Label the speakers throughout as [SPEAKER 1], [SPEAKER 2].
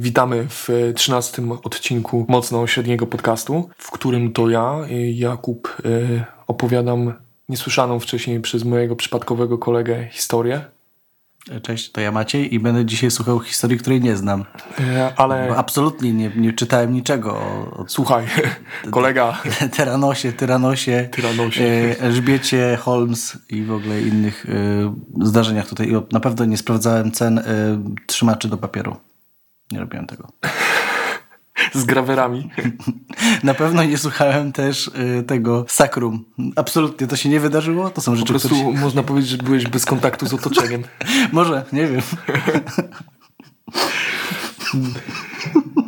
[SPEAKER 1] Witamy w 13 odcinku mocno średniego podcastu, w którym to ja, Jakub, e, opowiadam niesłyszaną wcześniej przez mojego przypadkowego kolegę historię.
[SPEAKER 2] Cześć, to ja Maciej i będę dzisiaj słuchał historii, której nie znam.
[SPEAKER 1] E, ale...
[SPEAKER 2] Bo absolutnie nie, nie czytałem niczego o...
[SPEAKER 1] Słuchaj, kolega...
[SPEAKER 2] Tyranosie, Tyranosie,
[SPEAKER 1] Tyranosie.
[SPEAKER 2] Elżbiecie, Holmes i w ogóle innych zdarzeniach tutaj. Na pewno nie sprawdzałem cen trzymaczy do papieru. Nie robiłem tego.
[SPEAKER 1] Z grawerami.
[SPEAKER 2] Na pewno nie słuchałem też y, tego sakrum. Absolutnie to się nie wydarzyło. To są rzeczy,
[SPEAKER 1] Po prostu
[SPEAKER 2] się...
[SPEAKER 1] można powiedzieć, że byłeś bez kontaktu z otoczeniem.
[SPEAKER 2] Może, nie wiem.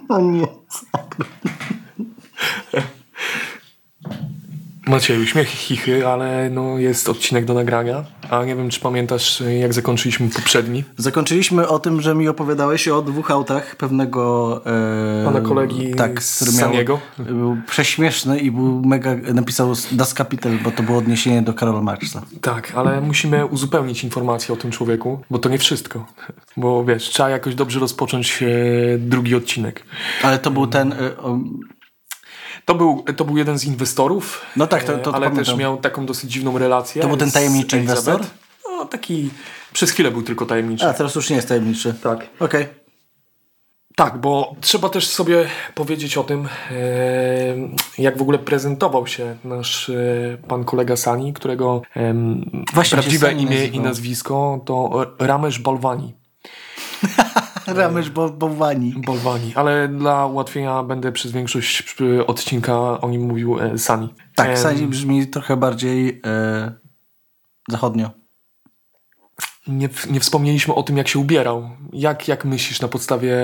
[SPEAKER 2] o nie, sakrum.
[SPEAKER 1] Macieju, śmiech chichy, ale no jest odcinek do nagrania. A nie wiem, czy pamiętasz, jak zakończyliśmy poprzedni?
[SPEAKER 2] Zakończyliśmy o tym, że mi opowiadałeś o dwóch autach pewnego...
[SPEAKER 1] E, Pana kolegi tak, z Saniego.
[SPEAKER 2] Był prześmieszny i był mega... Napisał Das Kapital, bo to było odniesienie do Karola Marxa.
[SPEAKER 1] Tak, ale musimy uzupełnić informacje o tym człowieku, bo to nie wszystko. Bo wiesz, trzeba jakoś dobrze rozpocząć e, drugi odcinek.
[SPEAKER 2] Ale to był ten... E,
[SPEAKER 1] to był, to był jeden z inwestorów.
[SPEAKER 2] No tak, to, to, to
[SPEAKER 1] ale
[SPEAKER 2] pamiętam.
[SPEAKER 1] też miał taką dosyć dziwną relację.
[SPEAKER 2] To był ten tajemniczy inwestor?
[SPEAKER 1] No taki przez chwilę był tylko tajemniczy.
[SPEAKER 2] A, teraz już nie jest tajemniczy.
[SPEAKER 1] Tak.
[SPEAKER 2] Okej. Okay.
[SPEAKER 1] Tak, bo trzeba też sobie powiedzieć o tym, jak w ogóle prezentował się nasz e, pan kolega Sani, którego Właśnie prawdziwe imię nazywał. i nazwisko to Ramesh Balwani.
[SPEAKER 2] Ramesz Bolwani.
[SPEAKER 1] Bolwani, ale dla ułatwienia będę przez większość odcinka o nim mówił e, Sani.
[SPEAKER 2] Tak, e, Sani brzmi trochę bardziej e, zachodnio.
[SPEAKER 1] Nie, nie wspomnieliśmy o tym, jak się ubierał. Jak, jak myślisz na podstawie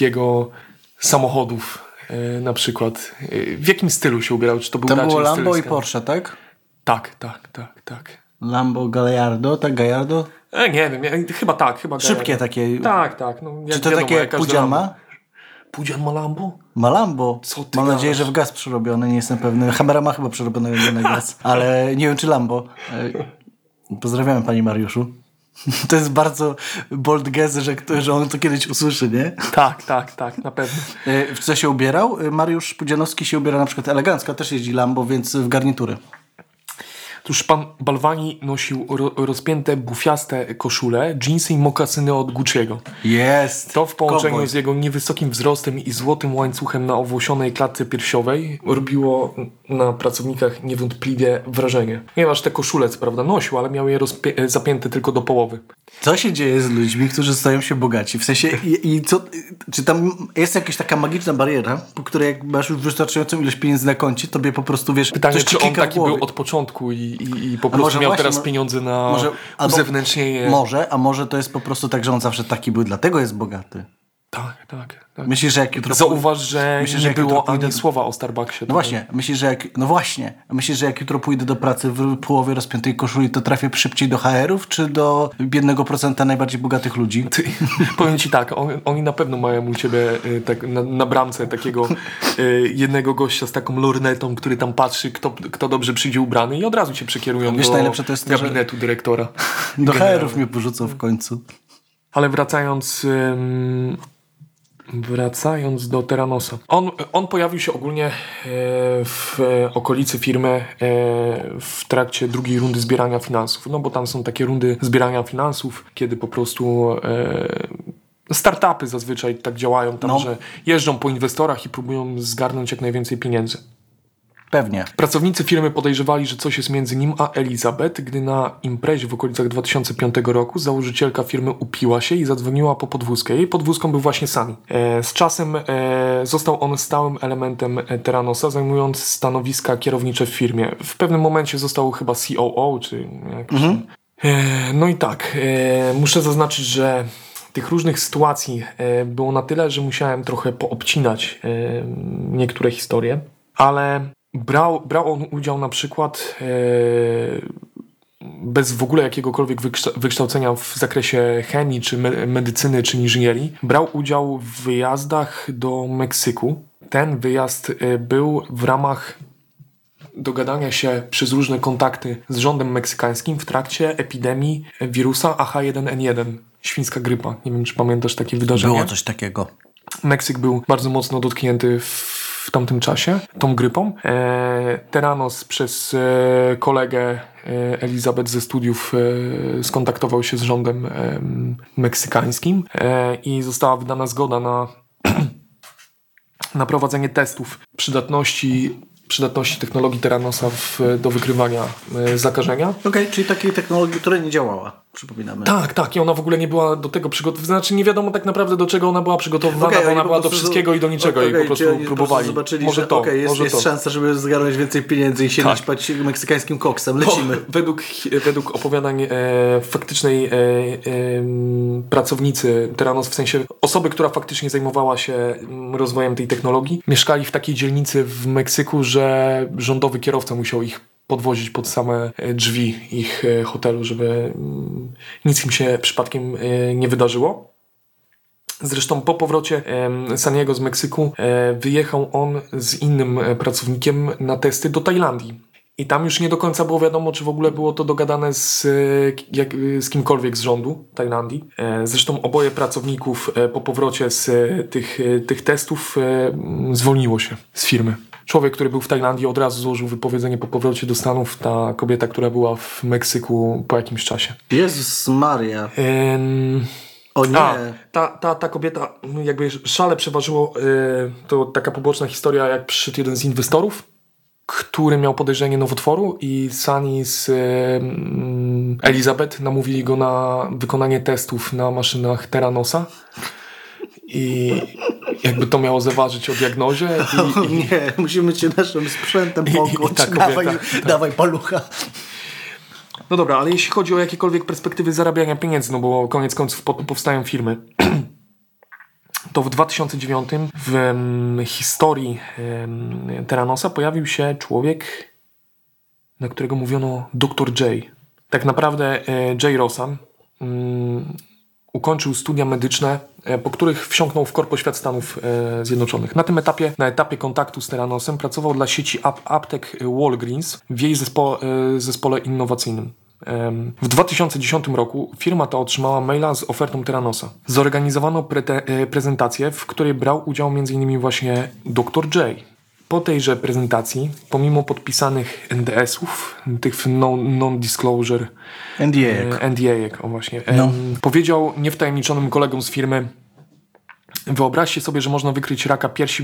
[SPEAKER 1] jego samochodów e, na przykład? E, w jakim stylu się ubierał? Czy to był
[SPEAKER 2] to było Lambo i Porsche, tak?
[SPEAKER 1] Tak, tak, tak, tak.
[SPEAKER 2] Lambo Gallardo, tak Gallardo?
[SPEAKER 1] E, nie wiem, chyba tak. Chyba
[SPEAKER 2] Szybkie takie.
[SPEAKER 1] Tak, tak. No,
[SPEAKER 2] Czy to wiadomo, takie Pudzian ma?
[SPEAKER 1] Pudzian ma Lambo?
[SPEAKER 2] Ma Lambo.
[SPEAKER 1] Co ty
[SPEAKER 2] Mam
[SPEAKER 1] gadasz?
[SPEAKER 2] nadzieję, że w gaz przerobiony, nie jestem pewny. Hamera ma chyba przerobiony na gaz, ale nie wiem czy Lambo. E, pozdrawiamy pani Mariuszu. To jest bardzo bold guess, że, że on to kiedyś usłyszy, nie?
[SPEAKER 1] Tak, tak, tak, na pewno.
[SPEAKER 2] E, w co się ubierał? Mariusz Pudzianowski się ubiera na przykład elegancko, też jeździ Lambo, więc w garnitury.
[SPEAKER 1] Otóż pan Balwani nosił ro rozpięte, bufiaste koszule, dżinsy i mokasyny od Gucci'ego.
[SPEAKER 2] Jest!
[SPEAKER 1] To w połączeniu
[SPEAKER 2] Cowboy.
[SPEAKER 1] z jego niewysokim wzrostem i złotym łańcuchem na owłosionej klatce piersiowej robiło na pracownikach niewątpliwie wrażenie. Ponieważ te koszule, co prawda, nosił, ale miał je zapięte tylko do połowy.
[SPEAKER 2] Co się dzieje z ludźmi, którzy stają się bogaci? W sensie, i, i co, czy tam jest jakaś taka magiczna bariera, po której jak masz już wystarczającą ilość pieniędzy na koncie, tobie po prostu, wiesz,
[SPEAKER 1] Pytanie, czy on taki był od początku i, i, i po prostu miał właśnie, teraz pieniądze na może, uzewnętrznienie.
[SPEAKER 2] Może, a może to jest po prostu tak, że on zawsze taki był, dlatego jest bogaty.
[SPEAKER 1] Tak, tak, tak.
[SPEAKER 2] Myślisz, że jak jutro...
[SPEAKER 1] Zauważ, że myślisz, że nie było pójdę... ani słowa o Starbucksie.
[SPEAKER 2] No właśnie, myślisz, że jak... No właśnie. Myślisz, że jak jutro pójdę do pracy w połowie rozpiętej koszuli, to trafię szybciej do HR-ów, czy do biednego procenta najbardziej bogatych ludzi?
[SPEAKER 1] Ty, powiem ci tak, on, oni na pewno mają u ciebie y, tak, na, na, bramce takiego y, jednego gościa z taką lornetą, który tam patrzy, kto, kto dobrze przyjdzie ubrany i od razu cię przekierują Wiesz, do najlepsze to jest gabinetu że... dyrektora.
[SPEAKER 2] Do HR-ów mnie porzucą w końcu.
[SPEAKER 1] Ale wracając... Wracając do Teranosa. On, on pojawił się ogólnie e, w okolicy firmy e, w trakcie drugiej rundy zbierania finansów. No bo tam są takie rundy zbierania finansów, kiedy po prostu e, startupy zazwyczaj tak działają, tam, no. że jeżdżą po inwestorach i próbują zgarnąć jak najwięcej pieniędzy.
[SPEAKER 2] Pewnie.
[SPEAKER 1] Pracownicy firmy podejrzewali, że coś jest między nim a Elizabeth, gdy na imprezie w okolicach 2005 roku założycielka firmy upiła się i zadzwoniła po podwózkę. Jej podwózką był właśnie Sami. E, z czasem e, został on stałym elementem Teranosa, zajmując stanowiska kierownicze w firmie. W pewnym momencie został chyba COO, czy jakiś... Mhm. E, no i tak, e, muszę zaznaczyć, że tych różnych sytuacji e, było na tyle, że musiałem trochę poobcinać e, niektóre historie, ale Brał, brał on udział na przykład e, bez w ogóle jakiegokolwiek wykształcenia w zakresie chemii, czy medycyny, czy inżynierii. Brał udział w wyjazdach do Meksyku. Ten wyjazd e, był w ramach dogadania się przez różne kontakty z rządem meksykańskim w trakcie epidemii wirusa AH1N1. świńska grypa. Nie wiem, czy pamiętasz takie wydarzenie.
[SPEAKER 2] Było coś takiego.
[SPEAKER 1] Meksyk był bardzo mocno dotknięty w tamtym czasie tą grypą. E, Teranos przez e, kolegę e, Elizabeth ze studiów e, skontaktował się z rządem meksykańskim e, i została wydana zgoda na, na prowadzenie testów przydatności, przydatności technologii Teranosa w, do wykrywania zakażenia.
[SPEAKER 2] Okej, czyli takiej technologii, która nie działała, przypominamy.
[SPEAKER 1] Tak, tak. I ona w ogóle nie była do tego przygotowana. Znaczy nie wiadomo tak naprawdę do czego ona była przygotowywana,
[SPEAKER 2] Okej,
[SPEAKER 1] bo ona
[SPEAKER 2] po
[SPEAKER 1] była do
[SPEAKER 2] prostu-
[SPEAKER 1] wszystkiego i do niczego
[SPEAKER 2] okej,
[SPEAKER 1] i po prostu próbowali.
[SPEAKER 2] zobaczyli,
[SPEAKER 1] może
[SPEAKER 2] że
[SPEAKER 1] to,
[SPEAKER 2] okej, jest,
[SPEAKER 1] może
[SPEAKER 2] jest
[SPEAKER 1] to.
[SPEAKER 2] szansa, żeby zgarnąć więcej pieniędzy i się
[SPEAKER 1] Tak.
[SPEAKER 2] naćpać meksykańskim koksem. Lecimy.
[SPEAKER 1] Bo według, według opowiadań e, faktycznej e, em, pracownicy Teranos, w sensie osoby, która faktycznie zajmowała się mm, rozwojem tej technologii, mieszkali w takiej dzielnicy w Meksyku, że rządowy kierowca musiał ich podwozić pod same e, drzwi ich e, hotelu, żeby mm, nic im się przypadkiem e, nie wydarzyło. Zresztą po powrocie Saniego z Meksyku wyjechał on z innym pracownikiem na testy do Tajlandii. I tam już nie do końca było wiadomo, czy w ogóle było to dogadane z, jak, z kimkolwiek z rządu Tajlandii. Zresztą oboje pracowników po powrocie z tych, tych testów zwolniło się z firmy. Człowiek, który był w Tajlandii, od razu złożył wypowiedzenie po powrocie do Stanów. Ta kobieta, która była w Meksyku po jakimś czasie.
[SPEAKER 2] Jezus Maria.
[SPEAKER 1] Em,
[SPEAKER 2] O nie.
[SPEAKER 1] a, ta, ta, ta kobieta, no jakby szale przeważyło, y, to taka poboczna historia, jak przyszedł jeden z inwestorów, który miał podejrzenie nowotworu i Sani z y, mm, Elizabeth namówili go na wykonanie testów na maszynach Teranosa i jakby to miało zaważyć o diagnozie i, i,
[SPEAKER 2] nie, musimy cię naszym sprzętem
[SPEAKER 1] I- i- i
[SPEAKER 2] pokłuć.
[SPEAKER 1] ta kobieta,
[SPEAKER 2] dawaj,
[SPEAKER 1] tak.
[SPEAKER 2] dawaj palucha.
[SPEAKER 1] No dobra, ale jeśli chodzi o jakiekolwiek perspektywy zarabiania pieniędzy, no bo koniec końców po to powstają firmy, to w 2009 w historii em, Teranosa pojawił się człowiek, na którego mówiono Dr. J. Tak naprawdę e, J. Rosan mm, ukończył studia medyczne, e, po których wsiąknął w korpo świat Stanów e, Zjednoczonych. Na tym etapie, na etapie kontaktu z Teranosem pracował dla sieci ap aptek Walgreens w jej zespo e, zespole innowacyjnym. W 2010 roku firma ta otrzymała maila z ofertą Teranosa. Zorganizowano prete- e, prezentację, w której brał udział m.in. właśnie Dr. J. Po tejże prezentacji, pomimo podpisanych NDS-ów, tych no- non-disclosure
[SPEAKER 2] NDA.
[SPEAKER 1] E, NDA, o właśnie. Em, Powiedział niewtajemniczonym kolegom z firmy wyobraźcie sobie, że można wykryć raka piersi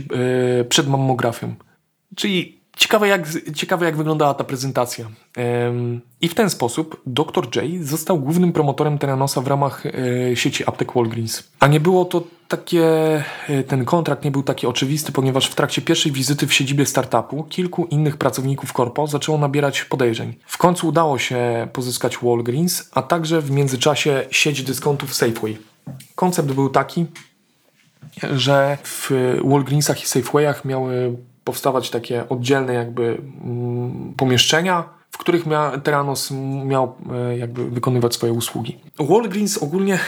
[SPEAKER 1] e, przed mammografią. Czyli ciekawe jak, ciekawe jak wyglądała ta prezentacja. I w ten sposób Dr. J został głównym promotorem Teranosa w ramach e, sieci aptek Walgreens. A nie było to takie, e, ten kontrakt nie był taki oczywisty, ponieważ w trakcie pierwszej wizyty w siedzibie startupu kilku innych pracowników korpo zaczęło nabierać podejrzeń. W końcu udało się pozyskać Walgreens, a także w międzyczasie sieć dyskontów Safeway. Koncept był taki, że w Walgreensach i Safewayach miały powstawać takie oddzielne jakby mm, pomieszczenia, w których mia, Teranos miał e, jakby wykonywać swoje usługi. Walgreens ogólnie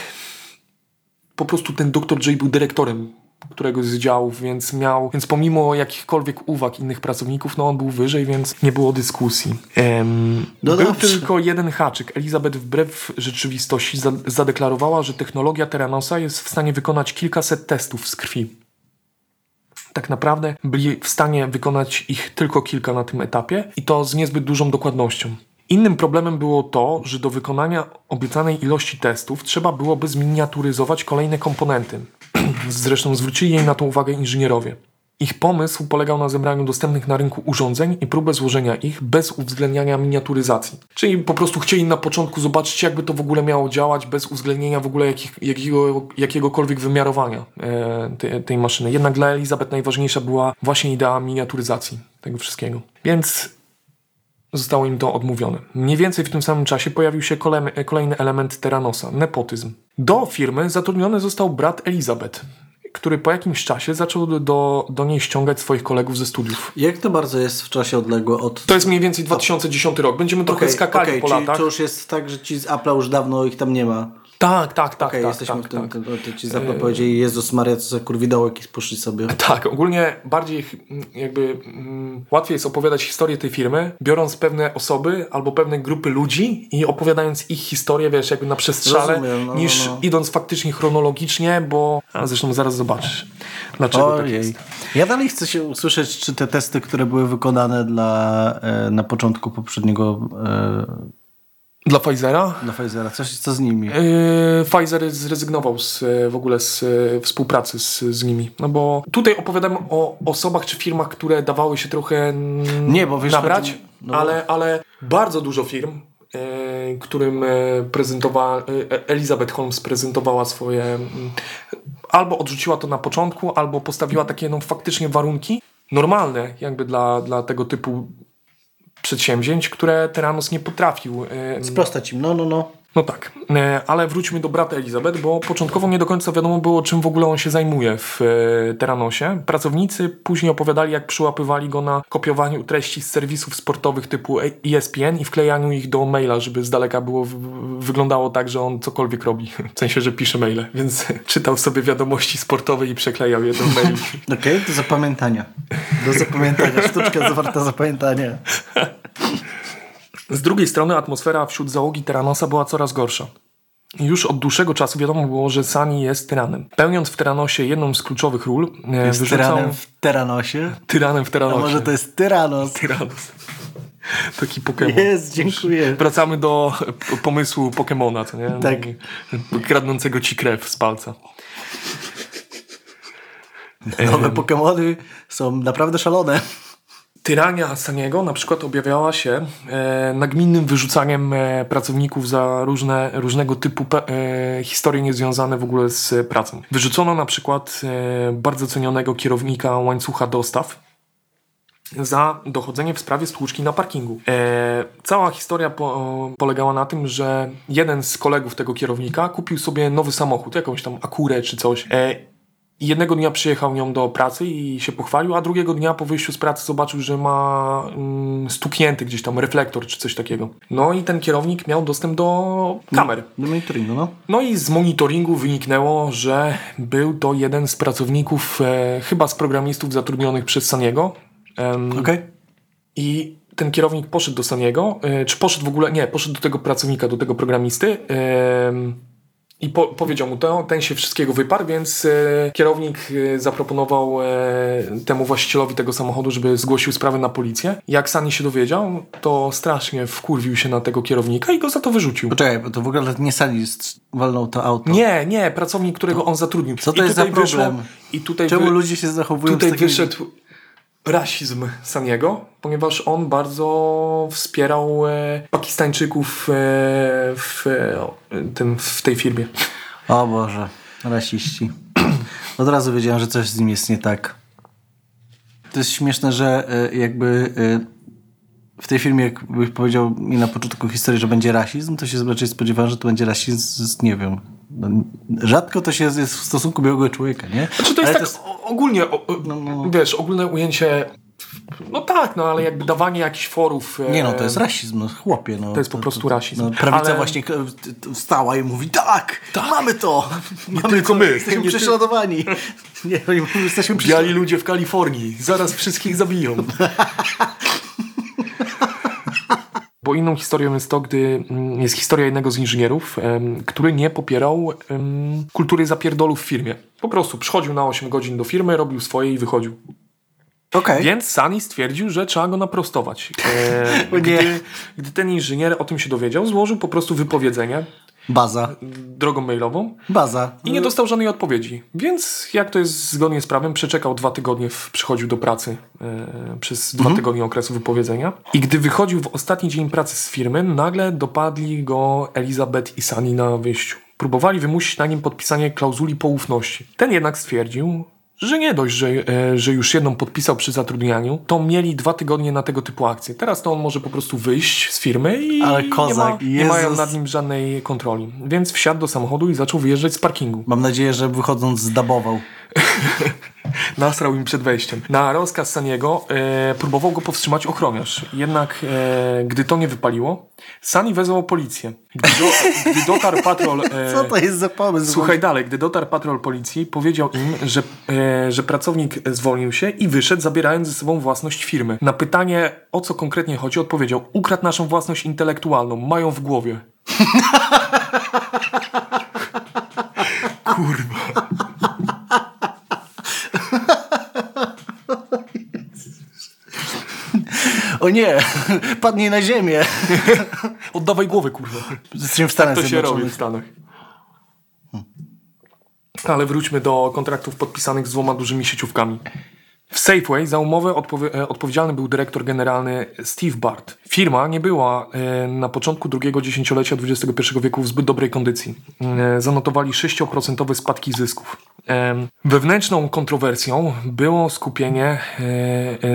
[SPEAKER 1] po prostu ten Dr. J był dyrektorem któregoś z działów, więc miał, więc pomimo jakichkolwiek uwag innych pracowników, no on był wyżej, więc nie było dyskusji. Em,
[SPEAKER 2] No
[SPEAKER 1] był
[SPEAKER 2] dobrze.
[SPEAKER 1] tylko jeden haczyk. Elizabeth wbrew rzeczywistości za- zadeklarowała, że technologia Teranosa jest w stanie wykonać kilkaset testów z krwi. Tak naprawdę byli w stanie wykonać ich tylko kilka na tym etapie i to z niezbyt dużą dokładnością. Innym problemem było to, że do wykonania obiecanej ilości testów trzeba byłoby zminiaturyzować kolejne komponenty. Zresztą zwrócili jej na to uwagę inżynierowie. Ich pomysł polegał na zebraniu dostępnych na rynku urządzeń i próbę złożenia ich bez uwzględniania miniaturyzacji. Czyli po prostu chcieli na początku zobaczyć, jakby to w ogóle miało działać, bez uwzględnienia w ogóle jakich, jakiego, jakiegokolwiek wymiarowania e, tej, tej maszyny. Jednak dla Elizabeth najważniejsza była właśnie idea miniaturyzacji tego wszystkiego. Więc zostało im to odmówione. Mniej więcej w tym samym czasie pojawił się kolejny, element Teranosa nepotyzm. Do firmy zatrudniony został brat Elizabeth, który po jakimś czasie zaczął do, do, niej ściągać swoich kolegów ze studiów.
[SPEAKER 2] Jak to bardzo jest w czasie odległe od...
[SPEAKER 1] To jest mniej więcej 2010 rok. Będziemy trochę
[SPEAKER 2] Okej,
[SPEAKER 1] skakali
[SPEAKER 2] okej,
[SPEAKER 1] po
[SPEAKER 2] czyli
[SPEAKER 1] latach.
[SPEAKER 2] to już jest tak, że ci z Apple'a już dawno ich tam nie ma.
[SPEAKER 1] Tak, tak, tak,
[SPEAKER 2] Okej,
[SPEAKER 1] tak,
[SPEAKER 2] jesteśmy
[SPEAKER 1] tak,
[SPEAKER 2] w tym,
[SPEAKER 1] tak.
[SPEAKER 2] to, ci zapewne powiedzieli, Jezus Maria, co za kurwidołek i poszli sobie.
[SPEAKER 1] Tak, ogólnie bardziej mm, jakby mm, łatwiej jest opowiadać historię tej firmy, biorąc pewne osoby albo pewne grupy ludzi i opowiadając ich historię, wiesz, jakby na przestrzale,
[SPEAKER 2] Rozumiem, no,
[SPEAKER 1] niż
[SPEAKER 2] no.
[SPEAKER 1] idąc faktycznie chronologicznie, bo a zresztą zaraz zobaczysz, dlaczego tak
[SPEAKER 2] Ojej.
[SPEAKER 1] jest.
[SPEAKER 2] Ja dalej chcę się usłyszeć, czy te testy, które były wykonane dla, e, na początku poprzedniego e,
[SPEAKER 1] Dla Pfizera?
[SPEAKER 2] dla Pfizera, coś, co z nimi?
[SPEAKER 1] Yy, Pfizer zrezygnował z, e, w ogóle z e, współpracy z, z nimi. No bo tutaj opowiadamy o osobach czy firmach, które dawały się trochę
[SPEAKER 2] Nie, bo wiesz,
[SPEAKER 1] nabrać,
[SPEAKER 2] chodzi- no
[SPEAKER 1] ale, ale bardzo dużo firm, e, którym prezentowała e, Elizabeth Holmes prezentowała swoje albo odrzuciła to na początku, albo postawiła takie no, faktycznie warunki normalne jakby dla, dla tego typu przedsięwzięć, które Teranos nie potrafił e,
[SPEAKER 2] Sprostać im, no, no, no.
[SPEAKER 1] No tak, e, ale wróćmy do brata Elizabeth, bo początkowo nie do końca wiadomo było, czym w ogóle on się zajmuje w e, Teranosie. Pracownicy później opowiadali, jak przyłapywali go na kopiowaniu treści z serwisów sportowych typu ESPN i wklejaniu ich do maila, żeby z daleka było wyglądało tak, że on cokolwiek robi. W sensie, że pisze maile, więc czytał sobie wiadomości sportowe i przeklejał je do maili.
[SPEAKER 2] Okej, do zapamiętania. Do zapamiętania, sztuczka zawarta zapamiętania.
[SPEAKER 1] Z drugiej strony atmosfera wśród załogi Teranosa była coraz gorsza. Już od dłuższego czasu wiadomo było, że Sani jest tyranem. Pełniąc w Teranosie jedną z kluczowych ról, e,
[SPEAKER 2] Jest
[SPEAKER 1] wyrzucał...
[SPEAKER 2] tyranem w Teranosie.
[SPEAKER 1] Tyranem w Teranosie.
[SPEAKER 2] może to jest Tyranos?
[SPEAKER 1] Tyranos. Taki Pokémon.
[SPEAKER 2] Jest, dziękuję.
[SPEAKER 1] Wracamy do pomysłu Pokemona, co nie?
[SPEAKER 2] Tak.
[SPEAKER 1] Kradnącego ci krew z palca.
[SPEAKER 2] Nowe Pokemony są naprawdę szalone.
[SPEAKER 1] Tyrania Saniego na przykład objawiała się e, nagminnym wyrzucaniem e, pracowników za różne, różnego typu pe, e, historie niezwiązane w ogóle z pracą. Wyrzucono na przykład e, bardzo cenionego kierownika łańcucha dostaw za dochodzenie w sprawie stłuczki na parkingu. E, cała historia po, polegała na tym, że jeden z kolegów tego kierownika kupił sobie nowy samochód, jakąś tam Akurę czy coś. E, i jednego dnia przyjechał nią do pracy i się pochwalił, a drugiego dnia po wyjściu z pracy zobaczył, że ma mm, stuknięty gdzieś tam reflektor czy coś takiego. No i ten kierownik miał dostęp do kamer.
[SPEAKER 2] Do monitoringu, no.
[SPEAKER 1] No i z monitoringu wyniknęło, że był to jeden z pracowników, e, chyba z programistów zatrudnionych przez Saniego. Em,
[SPEAKER 2] Okej.
[SPEAKER 1] I ten kierownik poszedł do Saniego, e, czy poszedł w ogóle, nie, poszedł do tego pracownika, do tego programisty em, i po, powiedział mu to, ten się wszystkiego wyparł, więc e, kierownik e, zaproponował e, temu właścicielowi tego samochodu, żeby zgłosił sprawę na policję. Jak Sani się dowiedział, to strasznie wkurwił się na tego kierownika i go za to wyrzucił.
[SPEAKER 2] Poczekaj, bo to w ogóle nie sali walnął to auto.
[SPEAKER 1] Nie, nie, pracownik, którego on zatrudnił.
[SPEAKER 2] Co to
[SPEAKER 1] I
[SPEAKER 2] jest za
[SPEAKER 1] tutaj wyszło-
[SPEAKER 2] problem?
[SPEAKER 1] I tutaj
[SPEAKER 2] Czemu
[SPEAKER 1] wy-
[SPEAKER 2] ludzie się zachowują
[SPEAKER 1] tutaj
[SPEAKER 2] z
[SPEAKER 1] wyszedł rasizm Saniego, ponieważ on bardzo wspierał e, Pakistańczyków e, w, e, tym, w tej firmie.
[SPEAKER 2] O Boże, rasiści. Od razu wiedziałem, że coś z nim jest nie tak. To jest śmieszne, że y, jakby y, w tej filmie, jakbyś powiedział mi na początku historii, że będzie rasizm, to się raczej spodziewałem, że to będzie rasizm z, nie wiem, rzadko to się jest w stosunku białego człowieka, nie?
[SPEAKER 1] Znaczy to jest
[SPEAKER 2] Ale
[SPEAKER 1] tak o- ogólnie, o, o,
[SPEAKER 2] No, no.
[SPEAKER 1] wiesz, ogólne ujęcie, no tak, no ale jakby dawanie jakichś forów. e,
[SPEAKER 2] Nie no, to jest rasizm, no chłopie. No,
[SPEAKER 1] To jest po prostu rasizm.
[SPEAKER 2] No, prawica
[SPEAKER 1] Ale-
[SPEAKER 2] właśnie wstała i mówi, tak, mamy to. mamy
[SPEAKER 1] tylko
[SPEAKER 2] to.
[SPEAKER 1] my.
[SPEAKER 2] Jesteśmy
[SPEAKER 1] Nie ty-
[SPEAKER 2] prześladowani. Nie, oni mówią, jesteśmy prześladowani.
[SPEAKER 1] Biali ludzie w Kalifornii, zaraz wszystkich zabiją. Bo inną historią jest to, gdy mm, jest historia jednego z inżynierów, który nie popierał kultury zapierdolu w firmie. Po prostu przychodził na 8 godzin do firmy, robił swoje i wychodził.
[SPEAKER 2] Okej.
[SPEAKER 1] Więc Sani stwierdził, że trzeba go naprostować. E, gdy, gdy ten inżynier o tym się dowiedział, złożył po prostu wypowiedzenie
[SPEAKER 2] Baza.
[SPEAKER 1] drogą mailową
[SPEAKER 2] Baza.
[SPEAKER 1] i nie dostał żadnej odpowiedzi. Więc jak to jest zgodnie z prawem, przeczekał dwa tygodnie, w, przychodził do pracy e, przez dwa tygodnie okresu wypowiedzenia. I gdy wychodził w ostatni dzień pracy z firmy, nagle dopadli go Elizabeth i Sani na wyjściu. Próbowali wymusić na nim podpisanie klauzuli poufności. Ten jednak stwierdził, że nie dość, że, e, że już jedną podpisał przy zatrudnianiu, to mieli dwa tygodnie na tego typu akcje. Teraz to on może po prostu wyjść z firmy i
[SPEAKER 2] Ale
[SPEAKER 1] nie,
[SPEAKER 2] kozak,
[SPEAKER 1] ma, nie mają nad nim żadnej kontroli. Więc wsiadł do samochodu i zaczął wyjeżdżać z parkingu.
[SPEAKER 2] Mam nadzieję, że wychodząc zdabował.
[SPEAKER 1] Nasrał im przed wejściem. Na rozkaz Saniego e, próbował go powstrzymać ochroniarz. Jednak e, gdy to nie wypaliło, Sani wezwał policję. Gdy, do, gdy dotarł patrol... E,
[SPEAKER 2] Co to jest za pomysł?
[SPEAKER 1] Słuchaj dalej, gdy dotarł patrol policji, powiedział im, że, e, że pracownik zwolnił się i wyszedł, zabierając ze sobą własność firmy. Na pytanie, o co konkretnie chodzi, odpowiedział: Ukradł naszą własność intelektualną, mają w głowie. Kurwa.
[SPEAKER 2] O nie, padnij na ziemię.
[SPEAKER 1] Oddawaj głowę, kurwa.
[SPEAKER 2] Jesteśmy w Stanach
[SPEAKER 1] To się robi w Stanach. Ale wróćmy do kontraktów podpisanych z dwoma dużymi sieciówkami. W Safeway za umowę e, odpowiedzialny był dyrektor generalny Steve Bart. Firma nie była e, na początku drugiego dziesięciolecia XXI wieku w zbyt dobrej kondycji. E, Zanotowali 6% spadki zysków. Wewnętrzną kontrowersją było skupienie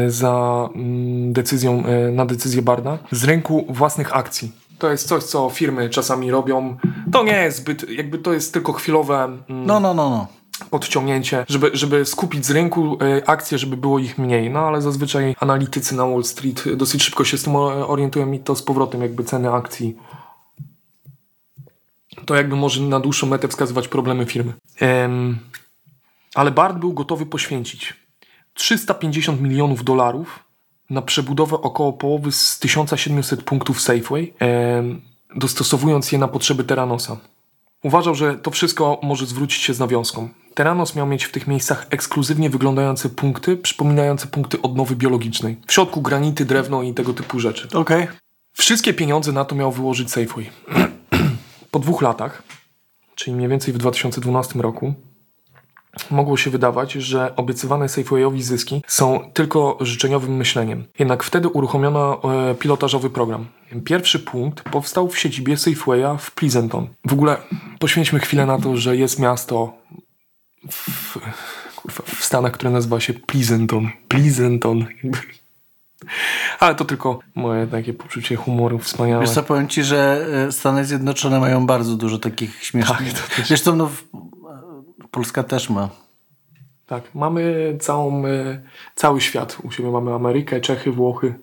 [SPEAKER 1] za mm, decyzją, na decyzję Barda z rynku własnych akcji. To jest coś, co firmy czasami robią. To nie jest zbyt, jakby to jest tylko chwilowe mm,
[SPEAKER 2] No, no, no, no.
[SPEAKER 1] Podciągnięcie, żeby, żeby skupić z rynku e, akcje, żeby było ich mniej. No ale zazwyczaj analitycy na Wall Street dosyć szybko się z tym o- orientują i to z powrotem jakby ceny akcji. To jakby może na dłuższą metę wskazywać problemy firmy. Ale Bart był gotowy poświęcić 350 milionów dolarów na przebudowę około połowy z 1700 punktów Safeway, dostosowując je na potrzeby Terranosa. Uważał, że to wszystko może zwrócić się z nawiązką. Terranos miał mieć w tych miejscach ekskluzywnie wyglądające punkty, przypominające punkty odnowy biologicznej. W środku granity, drewno i tego typu rzeczy.
[SPEAKER 2] Okej.
[SPEAKER 1] Wszystkie pieniądze na to miał wyłożyć Safeway. po dwóch latach, czyli mniej więcej w 2012 roku, mogło się wydawać, że obiecywane Safewayowi zyski są tylko życzeniowym myśleniem. Jednak wtedy uruchomiono e, pilotażowy program. Pierwszy punkt powstał w siedzibie Safewaya w Pleasanton. W ogóle poświęćmy chwilę na to, że jest miasto w, kurwa, w Stanach, które nazywa się Pleasanton. Pleasanton. Ale to tylko moje takie poczucie humoru wspaniałe.
[SPEAKER 2] Wiesz co, powiem ci, że e, Stany Zjednoczone mają bardzo dużo takich śmiesznych...
[SPEAKER 1] Tak, to też.
[SPEAKER 2] Zresztą no, Polska też ma.
[SPEAKER 1] Tak, mamy całą, e, cały świat. U siebie mamy Amerykę, Czechy, Włochy.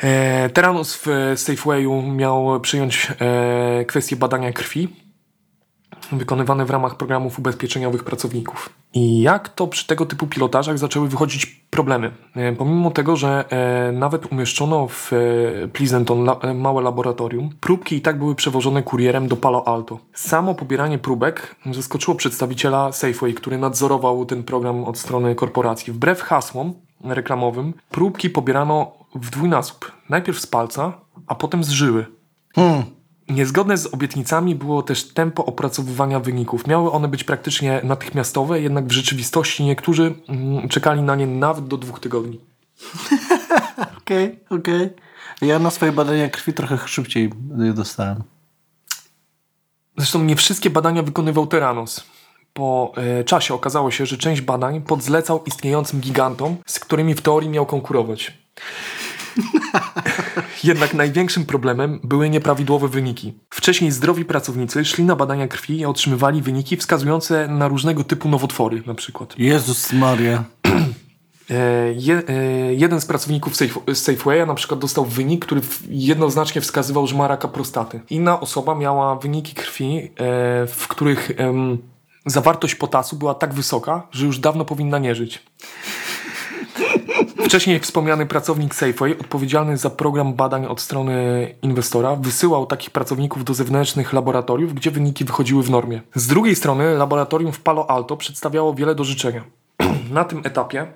[SPEAKER 1] E, Terranus w Safewayu miał przyjąć e, kwestię badania krwi wykonywane w ramach programów ubezpieczeniowych pracowników. I jak to przy tego typu pilotażach zaczęły wychodzić problemy? E, pomimo tego, że e, nawet umieszczono w e, Pleasanton małe laboratorium, próbki i tak były przewożone kurierem do Palo Alto. Samo pobieranie próbek zaskoczyło przedstawiciela Safeway, który nadzorował ten program od strony korporacji. Wbrew hasłom reklamowym, próbki pobierano w dwójnasób. Najpierw z palca, a potem z żyły.
[SPEAKER 2] Hmm.
[SPEAKER 1] Niezgodne z obietnicami było też tempo opracowywania wyników. Miały one być praktycznie natychmiastowe, jednak w rzeczywistości niektórzy mm, czekali na nie nawet do dwóch tygodni.
[SPEAKER 2] Okej, okej. Ja na swoje badania krwi trochę szybciej je dostałem.
[SPEAKER 1] Zresztą nie wszystkie badania wykonywał Terranos. Po e, czasie okazało się, że część badań podzlecał istniejącym gigantom, z którymi w teorii miał konkurować. Jednak największym problemem były nieprawidłowe wyniki. Wcześniej zdrowi pracownicy szli na badania krwi i otrzymywali wyniki wskazujące na różnego typu nowotwory, na przykład.
[SPEAKER 2] Jezus Maria.
[SPEAKER 1] E, Je, e, jeden z pracowników Safe, Safewaya na przykład dostał wynik, który jednoznacznie wskazywał, że ma raka prostaty. Inna osoba miała wyniki krwi, e, w których zawartość potasu była tak wysoka, że już dawno powinna nie żyć. Wcześniej wspomniany pracownik Safeway, odpowiedzialny za program badań od strony inwestora, wysyłał takich pracowników do zewnętrznych laboratoriów, gdzie wyniki wychodziły w normie. Z drugiej strony, laboratorium w Palo Alto przedstawiało wiele do życzenia. Na tym etapie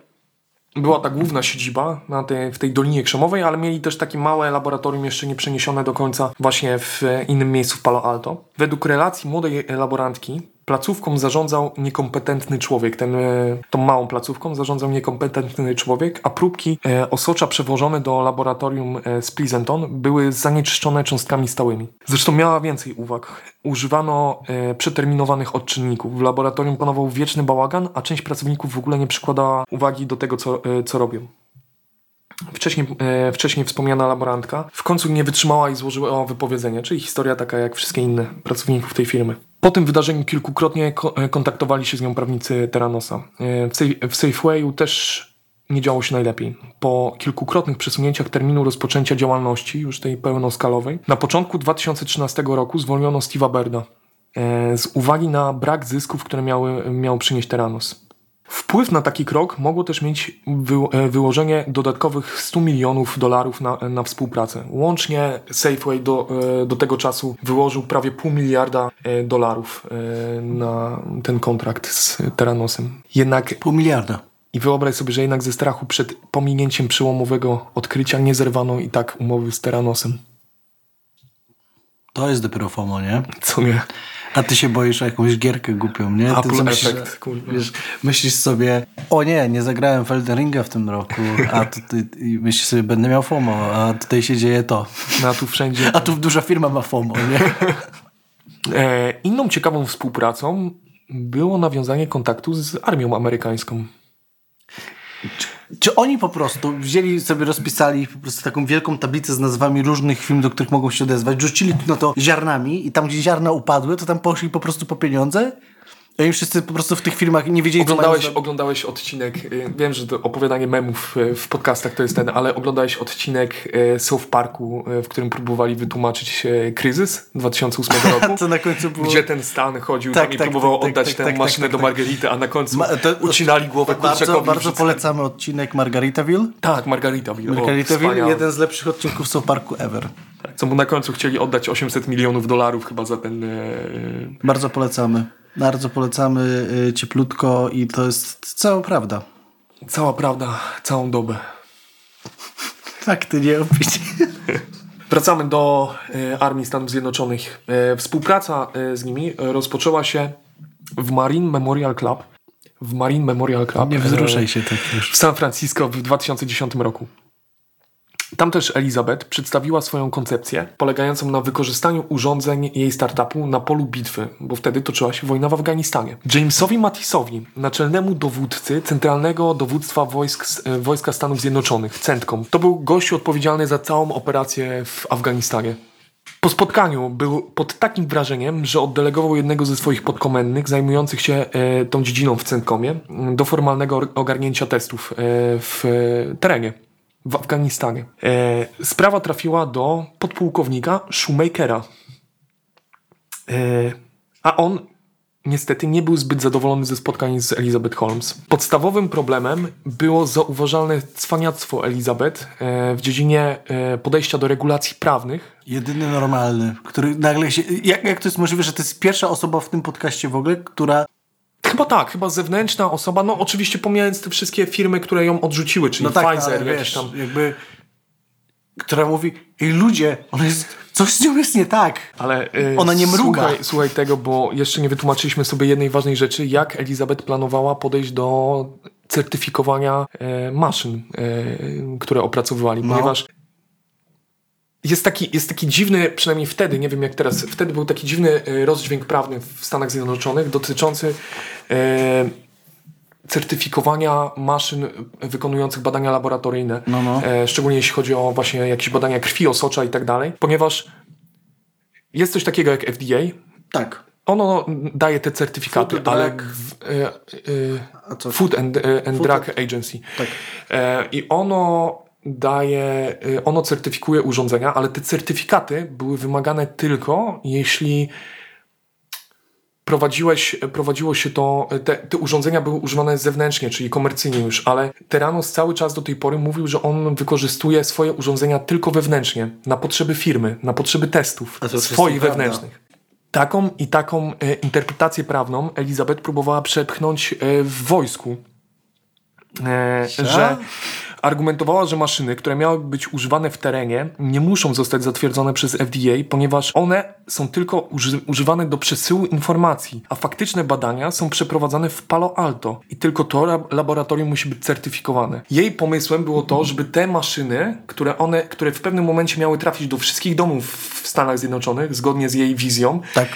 [SPEAKER 1] była ta główna siedziba na tej, w tej Dolinie Krzemowej, ale mieli też takie małe laboratorium jeszcze nie przeniesione do końca właśnie w innym miejscu w Palo Alto. Według relacji młodej laborantki placówką zarządzał niekompetentny człowiek. Ten, e, tą małą placówką zarządzał niekompetentny człowiek, a próbki e, osocza przewożone do laboratorium e, z Pleasanton były zanieczyszczone cząstkami stałymi. Zresztą miała więcej uwag. Używano przeterminowanych odczynników. W laboratorium panował wieczny bałagan, a część pracowników w ogóle nie przykładała uwagi do tego, co, co robią. Wcześniej, e, wcześniej wspomniana laborantka w końcu nie wytrzymała i złożyła wypowiedzenie, czyli historia taka jak wszystkie inne pracowników tej firmy. Po tym wydarzeniu kilkukrotnie ko- e, kontaktowali się z nią prawnicy Terranosa. E, w, w Safewayu też nie działo się najlepiej. Po kilkukrotnych przesunięciach terminu rozpoczęcia działalności, już tej pełnoskalowej, na początku 2013 roku zwolniono Steve'a Berda e, z uwagi na brak zysków, które miały, miał przynieść Terranos. Wpływ na taki krok mogło też mieć e, wyłożenie dodatkowych 100 milionów dolarów na, na współpracę. Łącznie Safeway do, e, do tego czasu wyłożył prawie pół miliarda e, dolarów na ten kontrakt z Terranosem. Jednak
[SPEAKER 2] Pół miliarda.
[SPEAKER 1] i wyobraź sobie, że jednak ze strachu przed pominięciem przełomowego odkrycia nie zerwano i tak umowy z Terranosem.
[SPEAKER 2] To jest dopiero FOMO, nie?
[SPEAKER 1] Co nie?
[SPEAKER 2] A ty się boisz o jakąś gierkę głupią, nie? Ty
[SPEAKER 1] Apple
[SPEAKER 2] co myślisz,
[SPEAKER 1] kurwa.
[SPEAKER 2] wiesz, myślisz sobie, o nie, nie zagrałem w Elden Ringa w tym roku, a tutaj myślisz sobie, będę miał FOMO, a tutaj się dzieje to.
[SPEAKER 1] No a tu wszędzie.
[SPEAKER 2] A tu duża firma ma FOMO, nie?
[SPEAKER 1] E, inną ciekawą współpracą było nawiązanie kontaktu z armią amerykańską.
[SPEAKER 2] Czy oni po prostu wzięli sobie, rozpisali po prostu taką wielką tablicę z nazwami różnych firm, do których mogą się odezwać, rzucili na to ziarnami i tam, gdzie ziarna upadły, to tam poszli po prostu po pieniądze? I oni wszyscy po prostu w tych firmach nie wiedzieli, co
[SPEAKER 1] Oglądałeś,
[SPEAKER 2] mają
[SPEAKER 1] oglądałeś odcinek, y, wiem, że to opowiadanie memów y, w podcastach to jest ten, ale oglądałeś odcinek y, South Parku, w którym próbowali wytłumaczyć kryzys 2008 roku.
[SPEAKER 2] Co na końcu było?
[SPEAKER 1] Gdzie ten Stan chodził
[SPEAKER 2] Tak,
[SPEAKER 1] tam i
[SPEAKER 2] tak,
[SPEAKER 1] próbował
[SPEAKER 2] tak, tak,
[SPEAKER 1] oddać
[SPEAKER 2] tak,
[SPEAKER 1] tę
[SPEAKER 2] tak,
[SPEAKER 1] maszynę do. Margarity, a na końcu
[SPEAKER 2] Ma- to-
[SPEAKER 1] ucinali głowę
[SPEAKER 2] Bardzo,
[SPEAKER 1] kurczakowi.
[SPEAKER 2] bardzo polecamy odcinek Margaritaville.
[SPEAKER 1] Tak, Margaritaville.
[SPEAKER 2] Margaritaville, jeden z lepszych odcinków South Parku ever.
[SPEAKER 1] Co mu na końcu chcieli oddać 800 milionów dolarów chyba za ten...
[SPEAKER 2] Bardzo polecamy. Bardzo polecamy y, cieplutko i to jest cała prawda.
[SPEAKER 1] Cała prawda, całą dobę.
[SPEAKER 2] Tak, ty nie opić.
[SPEAKER 1] Wracamy do e, Armii Stanów Zjednoczonych. E, współpraca z nimi rozpoczęła się w Marine Memorial Club. W Marine Memorial Club
[SPEAKER 2] Nie wzruszaj się tak już.
[SPEAKER 1] w San Francisco w 2010 roku. Tam też Elizabeth przedstawiła swoją koncepcję polegającą na wykorzystaniu urządzeń jej startupu na polu bitwy, bo wtedy toczyła się wojna w Afganistanie. Jamesowi Mattisowi, naczelnemu dowódcy Centralnego Dowództwa Wojsk, e, Wojska Stanów Zjednoczonych, CENTCOM, to był gościu odpowiedzialny za całą operację w Afganistanie. Po spotkaniu był pod takim wrażeniem, że oddelegował jednego ze swoich podkomendnych zajmujących się e, tą dziedziną w Centkomie do formalnego or- ogarnięcia testów e, w terenie w Afganistanie. E, sprawa trafiła do podpułkownika Shoemakera. E, a on niestety nie był zbyt zadowolony ze spotkań z Elizabeth Holmes. Podstawowym problemem było zauważalne cwaniactwo Elizabeth e, w dziedzinie e, podejścia do regulacji prawnych
[SPEAKER 2] Jedyny normalny, który nagle się... Jak, jak to jest możliwe, że to jest pierwsza osoba w tym podcaście w ogóle, która...
[SPEAKER 1] Chyba tak, chyba zewnętrzna osoba, no oczywiście pomijając te wszystkie firmy, które ją odrzuciły, czyli
[SPEAKER 2] No tak,
[SPEAKER 1] Pfizer, jakieś
[SPEAKER 2] wiesz,
[SPEAKER 1] tam.
[SPEAKER 2] jakby... Która mówi, ej ludzie, ona jest... Coś z nią jest nie tak.
[SPEAKER 1] Ale y,
[SPEAKER 2] Ona nie mruga.
[SPEAKER 1] Słuchaj, słuchaj tego, bo jeszcze nie wytłumaczyliśmy sobie jednej ważnej rzeczy, jak Elizabeth planowała podejść do certyfikowania e, maszyn, e, które opracowywali,
[SPEAKER 2] No.
[SPEAKER 1] ponieważ jest taki, jest taki dziwny, przynajmniej wtedy, nie wiem jak teraz, wtedy był taki dziwny e, rozdźwięk prawny w Stanach Zjednoczonych dotyczący e, certyfikowania maszyn wykonujących badania laboratoryjne.
[SPEAKER 2] No, no.
[SPEAKER 1] E, szczególnie jeśli chodzi o właśnie jakieś badania krwi, osocza i tak dalej, ponieważ jest coś takiego jak FDA.
[SPEAKER 2] Tak.
[SPEAKER 1] Ono daje te certyfikaty,
[SPEAKER 2] Food,
[SPEAKER 1] ale
[SPEAKER 2] drug.
[SPEAKER 1] w, e, e,
[SPEAKER 2] A co?
[SPEAKER 1] Food and, e, and
[SPEAKER 2] Food
[SPEAKER 1] Drug Agency.
[SPEAKER 2] Tak.
[SPEAKER 1] I ono daje, e, ono certyfikuje urządzenia, ale te certyfikaty były wymagane tylko jeśli prowadziłeś, prowadziło się to, te, te urządzenia były używane zewnętrznie, czyli komercyjnie już, ale Teranos cały czas do tej pory mówił, że on wykorzystuje swoje urządzenia tylko wewnętrznie, na potrzeby firmy, na potrzeby testów swoich wewnętrznych. Taką i taką e, interpretację prawną Elizabeth próbowała przepchnąć e, w wojsku. E, że argumentowała, że maszyny, które miały być używane w terenie, nie muszą zostać zatwierdzone przez FDA, ponieważ one są tylko uży używane do przesyłu informacji, a faktyczne badania są przeprowadzane w Palo Alto i tylko to lab laboratorium musi być certyfikowane. Jej pomysłem było to, żeby te maszyny, które one, które w pewnym momencie miały trafić do wszystkich domów w Stanach Zjednoczonych, zgodnie z jej wizją,
[SPEAKER 2] Tak.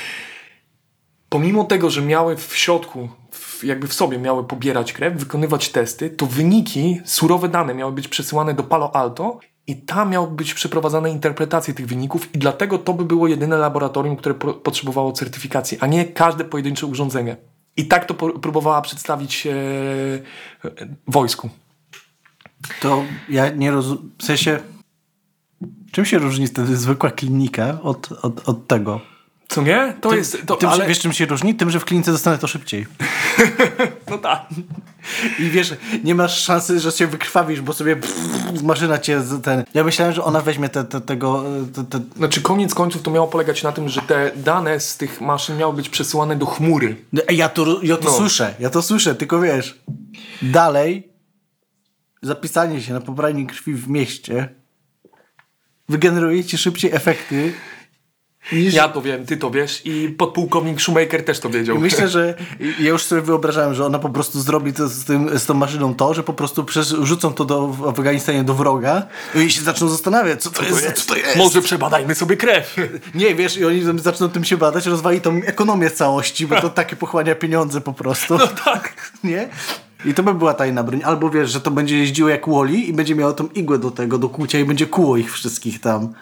[SPEAKER 1] pomimo tego, że miały w środku, w jakby w sobie miały pobierać krew, wykonywać testy, to wyniki, surowe dane miały być przesyłane do Palo Alto i tam miały być przeprowadzane interpretacje tych wyników i dlatego to by było jedyne laboratorium, które po potrzebowało certyfikacji, a nie każde pojedyncze urządzenie. I tak to próbowała przedstawić e, wojsku.
[SPEAKER 2] To ja nie rozumiem. W sensie, czym się różni wtedy zwykła klinika od, od, od tego?
[SPEAKER 1] Co nie? To jest. To,
[SPEAKER 2] tym,
[SPEAKER 1] ale...
[SPEAKER 2] Wiesz, czym się różni? Tym, że w klinice dostanę to szybciej.
[SPEAKER 1] No tak.
[SPEAKER 2] I wiesz, nie masz szansy, że się wykrwawisz, bo sobie maszyna cię ten... Ja myślałem, że ona weźmie te, te, tego... Te, te...
[SPEAKER 1] Znaczy, koniec końców to miało polegać na tym, że te dane z tych maszyn miały być przesyłane do chmury.
[SPEAKER 2] No, Ja to, ja to
[SPEAKER 1] No.
[SPEAKER 2] słyszę, ja to słyszę, tylko wiesz, dalej zapisanie się na pobranie krwi w mieście wygeneruje ci szybciej efekty niż...
[SPEAKER 1] Ja to wiem, ty to wiesz i podpułkownik Shoemaker też to wiedział.
[SPEAKER 2] I myślę, że ja już sobie wyobrażałem, że ona po prostu zrobi to z, tym, z tą maszyną to, że po prostu rzucą to do, w Afganistanie do wroga i się zaczną zastanawiać, co to, jest, co to jest.
[SPEAKER 1] Może przebadajmy sobie krew.
[SPEAKER 2] Nie, wiesz, i oni zaczną tym się badać, rozwali tą ekonomię całości, bo to takie pochłania pieniądze po prostu. No
[SPEAKER 1] tak.
[SPEAKER 2] Nie? I to by była tajna broń. Albo wiesz, że to będzie jeździło jak Wally i będzie miało tą igłę do tego, do kłucia i będzie kuło ich wszystkich tam.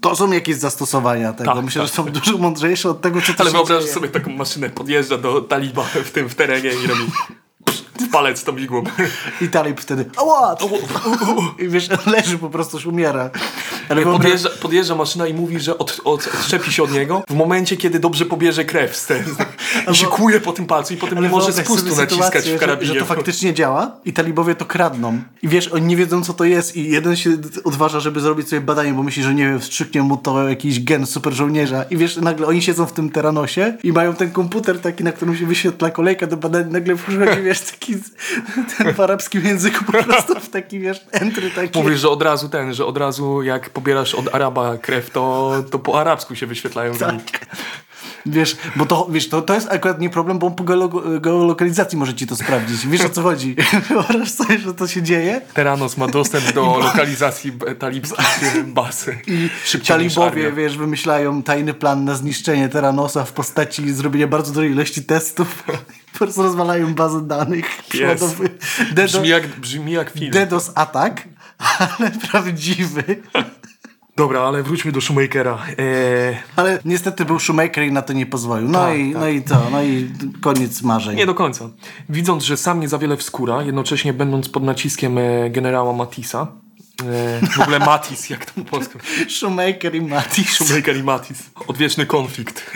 [SPEAKER 2] To są jakieś zastosowania tego.
[SPEAKER 1] Tak,
[SPEAKER 2] Myślę,
[SPEAKER 1] tak.
[SPEAKER 2] że są dużo mądrzejsze od tego, co to
[SPEAKER 1] Ale
[SPEAKER 2] dzieje.
[SPEAKER 1] sobie taką maszynę, podjeżdża do taliba w tym w terenie i robi palec tą igłą.
[SPEAKER 2] I talib wtedy, ała! I wiesz, on leży po prostu, już umiera. Ale
[SPEAKER 1] Podjeżdża, podjeżdża maszyna i mówi, że od, od, odszczepi się od niego w momencie, kiedy dobrze pobierze krew z ten, i się kuje po tym palcu i potem nie może spustu naciskać w karabinie.
[SPEAKER 2] Że, że to faktycznie działa i talibowie to kradną. I wiesz, oni nie wiedzą co to jest i jeden się odważa, żeby zrobić sobie badanie, bo myśli, że nie wiem, wstrzyknie mu to jakiś gen super żołnierza. I wiesz, nagle oni siedzą w tym teranosie i mają ten komputer taki, na którym się wyświetla kolejka do badań. Nagle wchodzi, wiesz, taki ten w arabskim języku po prostu w taki, wiesz, entry taki.
[SPEAKER 1] Mówisz, że od razu ten, że od razu jak pobierasz od Araba krew, to, to po arabsku się wyświetlają.
[SPEAKER 2] Tak. Wiesz, bo to, wiesz, to, to jest akurat nie problem, bo po geolo- geolokalizacji może ci to sprawdzić. Wiesz o co chodzi? Wyobraź sobie, że to się dzieje
[SPEAKER 1] Teranos ma dostęp do lokalizacji b- talibskich baz.
[SPEAKER 2] i
[SPEAKER 1] Szybciej
[SPEAKER 2] talibowie, wiesz, wymyślają tajny plan na zniszczenie Teranosa w postaci zrobienia bardzo dużej ilości testów. Po prostu rozwalają bazę danych. Przeładowy- DDoS,
[SPEAKER 1] Brzmi jak, brzmi jak film.
[SPEAKER 2] DDoS atak, ale prawdziwy.
[SPEAKER 1] Dobra, ale wróćmy do Shoemakera. Eee,
[SPEAKER 2] Ale niestety był Shoemaker i na to nie pozwolił. No,
[SPEAKER 1] Tak,
[SPEAKER 2] i,
[SPEAKER 1] tak.
[SPEAKER 2] no i to, no i koniec marzeń.
[SPEAKER 1] nie do końca. Widząc, że sam nie za wiele wskóra, jednocześnie będąc pod naciskiem e, generała Matisa, w ogóle Matis, jak to po polsku?
[SPEAKER 2] Shoemaker i Matis.
[SPEAKER 1] Shoemaker i Matis. Odwieczny konflikt.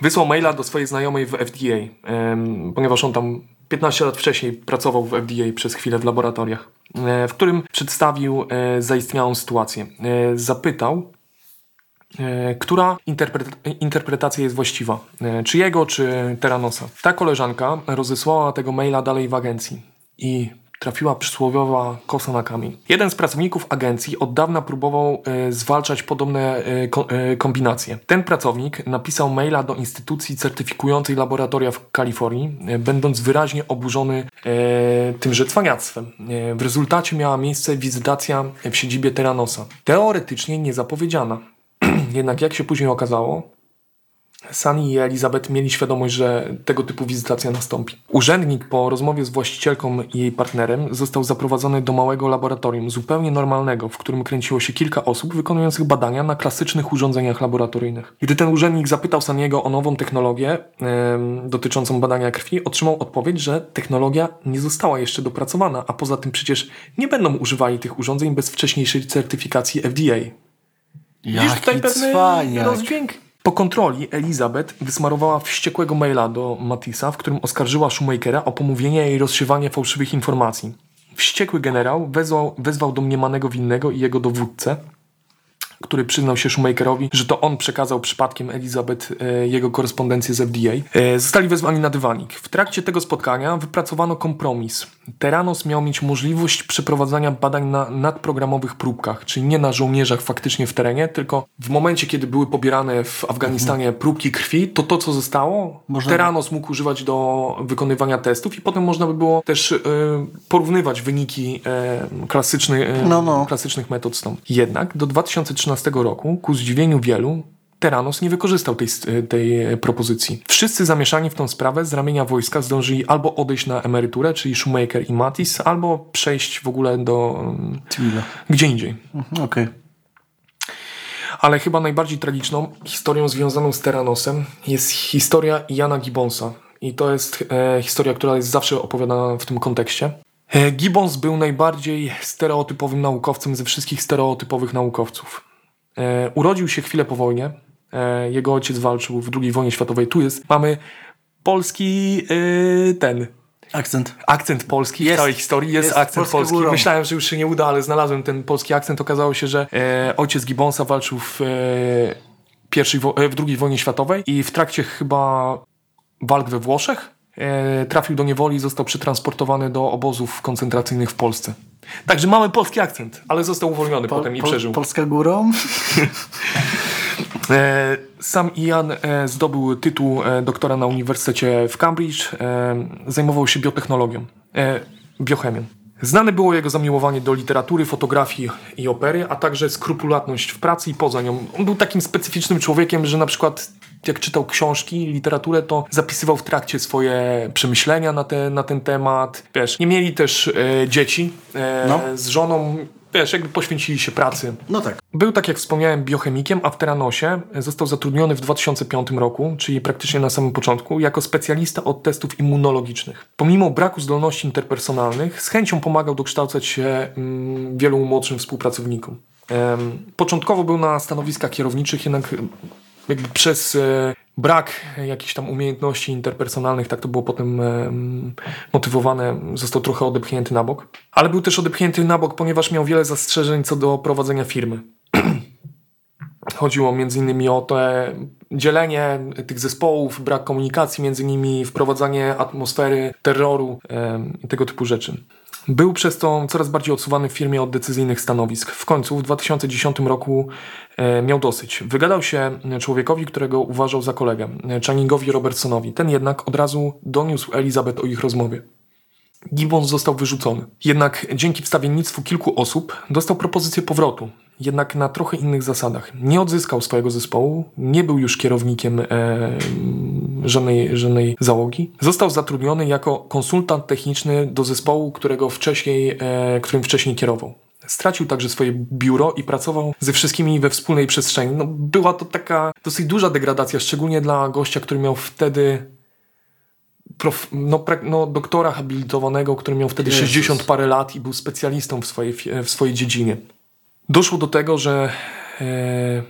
[SPEAKER 1] Wysłał maila do swojej znajomej w FDA, ponieważ on tam 15 lat wcześniej pracował w FDA przez chwilę w laboratoriach, e, w którym przedstawił e, zaistniałą sytuację. E, zapytał, e, która interpre- interpretacja jest właściwa, e, czy jego, czy Teranosa. Ta koleżanka rozesłała tego maila dalej w agencji i trafiła przysłowiowa kosa na kamień. Jeden z pracowników agencji od dawna próbował e, zwalczać podobne e, ko- e, kombinacje. Ten pracownik napisał maila do instytucji certyfikującej laboratoria w Kalifornii, e, będąc wyraźnie oburzony e, tymże cwaniactwem. E, w rezultacie miała miejsce wizytacja w siedzibie Teranosa. Teoretycznie niezapowiedziana. Jednak jak się później okazało, Sunny i Elizabeth mieli świadomość, że tego typu wizytacja nastąpi. Urzędnik po rozmowie z właścicielką i jej partnerem został zaprowadzony do małego laboratorium, zupełnie normalnego, w którym kręciło się kilka osób wykonujących badania na klasycznych urządzeniach laboratoryjnych. Gdy ten urzędnik zapytał Sunny'ego o nową technologię em, dotyczącą badania krwi, otrzymał odpowiedź, że technologia nie została jeszcze dopracowana, a poza tym przecież nie będą używali tych urządzeń bez wcześniejszej certyfikacji FDA. Widzisz tutaj
[SPEAKER 2] Jaki
[SPEAKER 1] pewny
[SPEAKER 2] cwaniak.
[SPEAKER 1] rozdźwięk? Po kontroli Elizabeth wysmarowała wściekłego maila do Matisa, w którym oskarżyła Shoemakera o pomówienie i rozsiewanie fałszywych informacji. Wściekły generał wezwał, wezwał domniemanego winnego i jego dowódcę, który przyznał się Shoemakerowi, że to on przekazał przypadkiem Elizabeth e, jego korespondencję z FDA. E, zostali wezwani na dywanik. W trakcie tego spotkania wypracowano kompromis. Teranos miał mieć możliwość przeprowadzania badań na nadprogramowych próbkach, czyli nie na żołnierzach faktycznie w terenie, tylko w momencie, kiedy były pobierane w Afganistanie próbki krwi, to to, co zostało,
[SPEAKER 2] Można-
[SPEAKER 1] Teranos mógł używać do wykonywania testów i potem można by było też e, porównywać wyniki e, klasycznych, e,
[SPEAKER 2] No, no.
[SPEAKER 1] klasycznych metod z tą. Jednak do 2013 roku, ku zdziwieniu wielu, Teranos nie wykorzystał tej, tej propozycji. Wszyscy zamieszani w tą sprawę z ramienia wojska zdążyli albo odejść na emeryturę, czyli Shoemaker i Mattis, albo przejść w ogóle do
[SPEAKER 2] Civila.
[SPEAKER 1] gdzie indziej.
[SPEAKER 2] Mhm, Okej.
[SPEAKER 1] Ale chyba najbardziej tragiczną historią związaną z Teranosem jest historia Jana Gibbonsa. I to jest e, historia, która jest zawsze opowiadana w tym kontekście. E, Gibbons był najbardziej stereotypowym naukowcem ze wszystkich stereotypowych naukowców. E, urodził się chwilę po wojnie. E, jego ojciec walczył w II wojnie światowej. Tu jest, mamy polski e, ten,
[SPEAKER 2] Akcent.
[SPEAKER 1] akcent polski
[SPEAKER 2] Jest.
[SPEAKER 1] w całej historii. Jest,
[SPEAKER 2] Jest
[SPEAKER 1] akcent polski.
[SPEAKER 2] górą.
[SPEAKER 1] Myślałem, że już się nie uda, ale znalazłem ten polski akcent. Okazało się, że ojciec Gibbonsa walczył w, pierwszej, w II wojnie światowej i w trakcie chyba walk we Włoszech trafił do niewoli i został przetransportowany do obozów koncentracyjnych w Polsce. Także mamy polski akcent, ale został uwolniony potem i
[SPEAKER 2] Pol-
[SPEAKER 1] przeżył.
[SPEAKER 2] Polska górą.
[SPEAKER 1] E, Sam Ian e, zdobył tytuł e, doktora na Uniwersytecie w Cambridge. E, Zajmował się biotechnologią, e, biochemią. Znane było jego zamiłowanie do literatury, fotografii i opery, a także skrupulatność w pracy i poza nią. On był takim specyficznym człowiekiem, że na przykład jak czytał książki, literaturę, to zapisywał w trakcie swoje przemyślenia na, te, na ten temat. Wiesz, nie mieli też e, dzieci e,
[SPEAKER 2] No.
[SPEAKER 1] z żoną. Wiesz, jakby poświęcili się pracy.
[SPEAKER 2] No tak.
[SPEAKER 1] Był, tak jak wspomniałem, biochemikiem, a w Teranosie został zatrudniony w 2005 roku, czyli praktycznie na samym początku, jako specjalista od testów immunologicznych. Pomimo braku zdolności interpersonalnych, z chęcią pomagał dokształcać się mm, wielu młodszym współpracownikom. Początkowo był na stanowiskach kierowniczych, jednak jakby przez e, brak jakichś tam umiejętności interpersonalnych, tak to było potem em, motywowane, został trochę odepchnięty na bok. Ale był też odepchnięty na bok, ponieważ miał wiele zastrzeżeń co do prowadzenia firmy. Chodziło innymi o te dzielenie tych zespołów, brak komunikacji między nimi, wprowadzanie atmosfery terroru tego typu rzeczy. Był przez to coraz bardziej odsuwany w firmie od decyzyjnych stanowisk. W końcu w 2010 roku e, miał dosyć. Wygadał się człowiekowi, którego uważał za kolegę, Channingowi Robertsonowi. Ten jednak od razu doniósł Elizabeth o ich rozmowie. Gibbons został wyrzucony. Jednak dzięki wstawiennictwu kilku osób dostał propozycję powrotu, jednak na trochę innych zasadach. Nie odzyskał swojego zespołu, nie był już kierownikiem e, żadnej, żadnej załogi. Został zatrudniony jako konsultant techniczny do zespołu, którego wcześniej, e, którym wcześniej kierował. Stracił także swoje biuro i pracował ze wszystkimi we wspólnej przestrzeni. No, była to taka dosyć duża degradacja, szczególnie dla gościa, który miał wtedy prof, no, no, doktora habilitowanego, który miał wtedy
[SPEAKER 2] Jezus.
[SPEAKER 1] 60 parę lat i był specjalistą w swojej, w swojej dziedzinie. Doszło do tego, że e,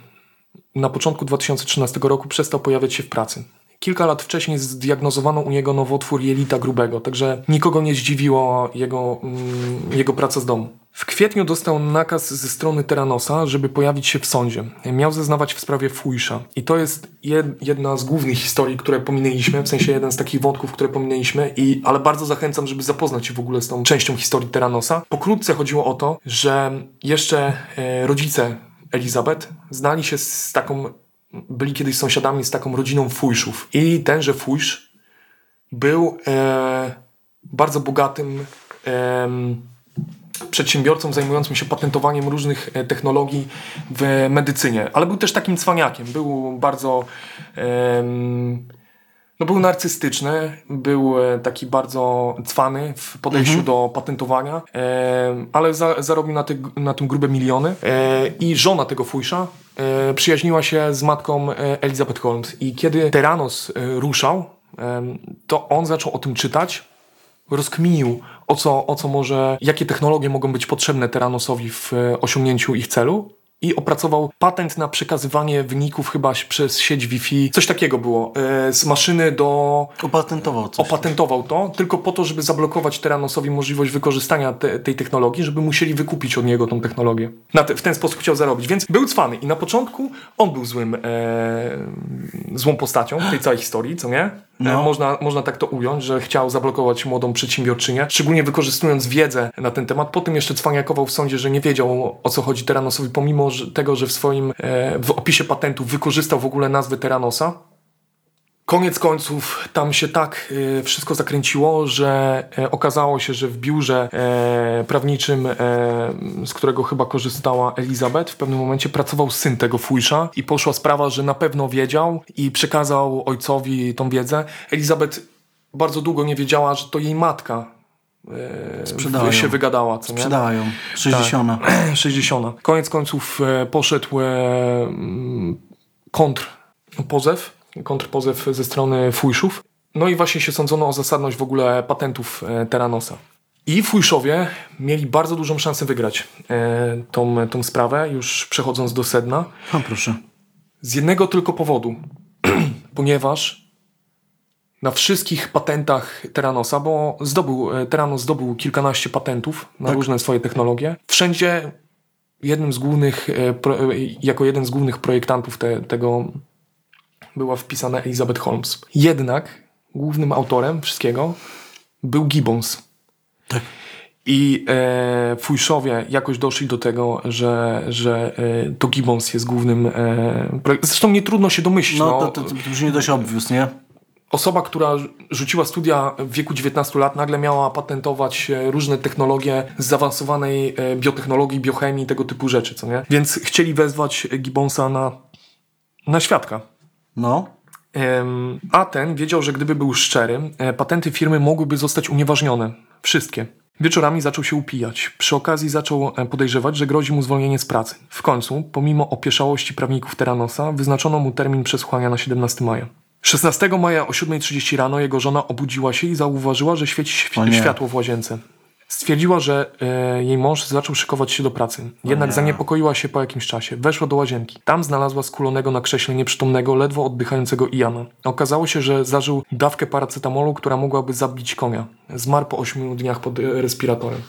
[SPEAKER 1] na początku 2013 roku przestał pojawiać się w pracy. Kilka lat wcześniej zdiagnozowano u niego nowotwór jelita grubego, także nikogo nie zdziwiło jego, mm, jego praca z domu. W kwietniu dostał nakaz ze strony Teranosa, żeby pojawić się w sądzie. Miał zeznawać w sprawie Fujsza. I to jest jed, jedna z głównych historii, które pominęliśmy, w sensie jeden z takich wątków, które pominęliśmy, i, ale bardzo zachęcam, żeby zapoznać się w ogóle z tą częścią historii Teranosa. Pokrótce chodziło o to, że jeszcze e, rodzice Elizabeth znali się z taką, byli kiedyś sąsiadami z taką rodziną Fujszów. I tenże Fujsz był e, bardzo bogatym em, przedsiębiorcą zajmującym się patentowaniem różnych e, technologii w medycynie, ale był też takim cwaniakiem. Był bardzo. em, no był narcystyczny, był e, taki bardzo cwany w podejściu do patentowania, ale za, zarobił na, na tym grube miliony. E, I żona tego Fujsza e, przyjaźniła się z matką e, Elizabeth Holmes. I kiedy Teranos e, ruszał, to on zaczął o tym czytać, rozkminił, o co, o co może, jakie technologie mogą być potrzebne Teranosowi w e, osiągnięciu ich celu. I opracował patent na przekazywanie wyników chyba przez sieć Wi-Fi. Coś takiego było. E, z maszyny do.
[SPEAKER 2] Opatentował coś.
[SPEAKER 1] Opatentował to tylko po to, żeby zablokować Teranosowi możliwość wykorzystania te, tej technologii, żeby musieli wykupić od niego tą technologię. Te, w ten sposób chciał zarobić. Więc był cwany i na początku on był złym, e, złą postacią w tej całej historii, co nie?
[SPEAKER 2] No.
[SPEAKER 1] E, można, można tak to ująć, że chciał zablokować młodą przedsiębiorczynię, szczególnie wykorzystując wiedzę na ten temat. Potem jeszcze cwaniakował w sądzie, że nie wiedział o co chodzi Teranosowi, pomimo że, tego, że w swoim e, w opisie patentu wykorzystał w ogóle nazwę Teranosa. Koniec końców tam się tak e, wszystko zakręciło, że e, okazało się, że w biurze e, prawniczym, z którego chyba korzystała Elizabeth, w pewnym momencie pracował syn tego Fujsza i poszła sprawa, że na pewno wiedział i przekazał ojcowi tą wiedzę. Elizabeth bardzo długo nie wiedziała, że to jej matka
[SPEAKER 2] Sprzedała
[SPEAKER 1] się wygadała, co nie?
[SPEAKER 2] Sprzedała ją. 60.
[SPEAKER 1] 60. Koniec końców poszedł e, mm, kontrpozew, ze strony Fujszów. No i właśnie się sądzono o zasadność w ogóle patentów e, Teranosa. I Fujszowie mieli bardzo dużą szansę wygrać e, tą, tą sprawę, już przechodząc do sedna.
[SPEAKER 2] O, proszę.
[SPEAKER 1] Z jednego tylko powodu. Ponieważ na wszystkich patentach Teranosa, bo zdobył, e, Teranos zdobył kilkanaście patentów na różne swoje technologie, wszędzie jednym z głównych, jako jeden z głównych projektantów te, tego była wpisana Elizabeth Holmes. Jednak głównym autorem wszystkiego był Gibbons.
[SPEAKER 2] Tak.
[SPEAKER 1] I e, Fujszowie jakoś doszli do tego, że, że e, to Gibbons jest głównym e. Zresztą nie trudno się domyślić.
[SPEAKER 2] No,
[SPEAKER 1] No,
[SPEAKER 2] to, to, to brzmi dość obvious, nie?
[SPEAKER 1] Osoba, która rzuciła studia w wieku 19 lat, nagle miała patentować e, różne technologie z zaawansowanej e, biotechnologii, biochemii, tego typu rzeczy, co nie? Więc chcieli wezwać Gibbonsa na, na świadka.
[SPEAKER 2] No.
[SPEAKER 1] A ten wiedział, że gdyby był szczery, e, patenty firmy mogłyby zostać unieważnione. Wszystkie. Wieczorami zaczął się upijać. Przy okazji zaczął e, podejrzewać, że grozi mu zwolnienie z pracy. W końcu, pomimo opieszałości prawników Teranosa, wyznaczono mu termin przesłuchania na 17 maja. 16 maja o 7.30 rano jego żona obudziła się i zauważyła, że świeci świ- światło w łazience. Stwierdziła, że e, jej mąż zaczął szykować się do pracy. Jednak
[SPEAKER 2] nie.
[SPEAKER 1] zaniepokoiła się po jakimś czasie. Weszła do łazienki. Tam znalazła skulonego na krześle nieprzytomnego, ledwo oddychającego Iana. Okazało się, że zażył dawkę paracetamolu, która mogłaby zabić konia. Zmarł po 8 dniach pod e, respiratorem.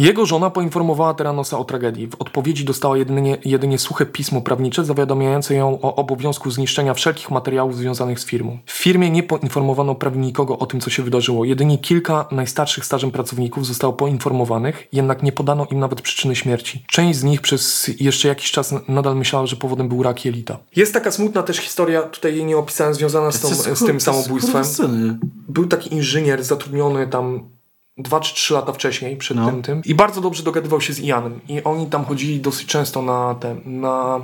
[SPEAKER 1] Jego żona poinformowała Teranosa o tragedii. W odpowiedzi dostała jedynie, jedynie suche pismo prawnicze zawiadamiające ją o obowiązku zniszczenia wszelkich materiałów związanych z firmą. W firmie nie poinformowano prawie nikogo o tym, co się wydarzyło. Jedynie kilka najstarszych stażem pracowników zostało poinformowanych, jednak nie podano im nawet przyczyny śmierci. Część z nich przez jeszcze jakiś czas nadal myślała, że powodem był rak jelita. Jest taka smutna też historia, tutaj jej nie opisałem, związana z, tą, z tym samobójstwem był taki inżynier zatrudniony tam dwa czy trzy lata wcześniej przed
[SPEAKER 2] No.
[SPEAKER 1] tym, tym. I bardzo dobrze dogadywał się z Ianem i oni tam chodzili dosyć często na te, na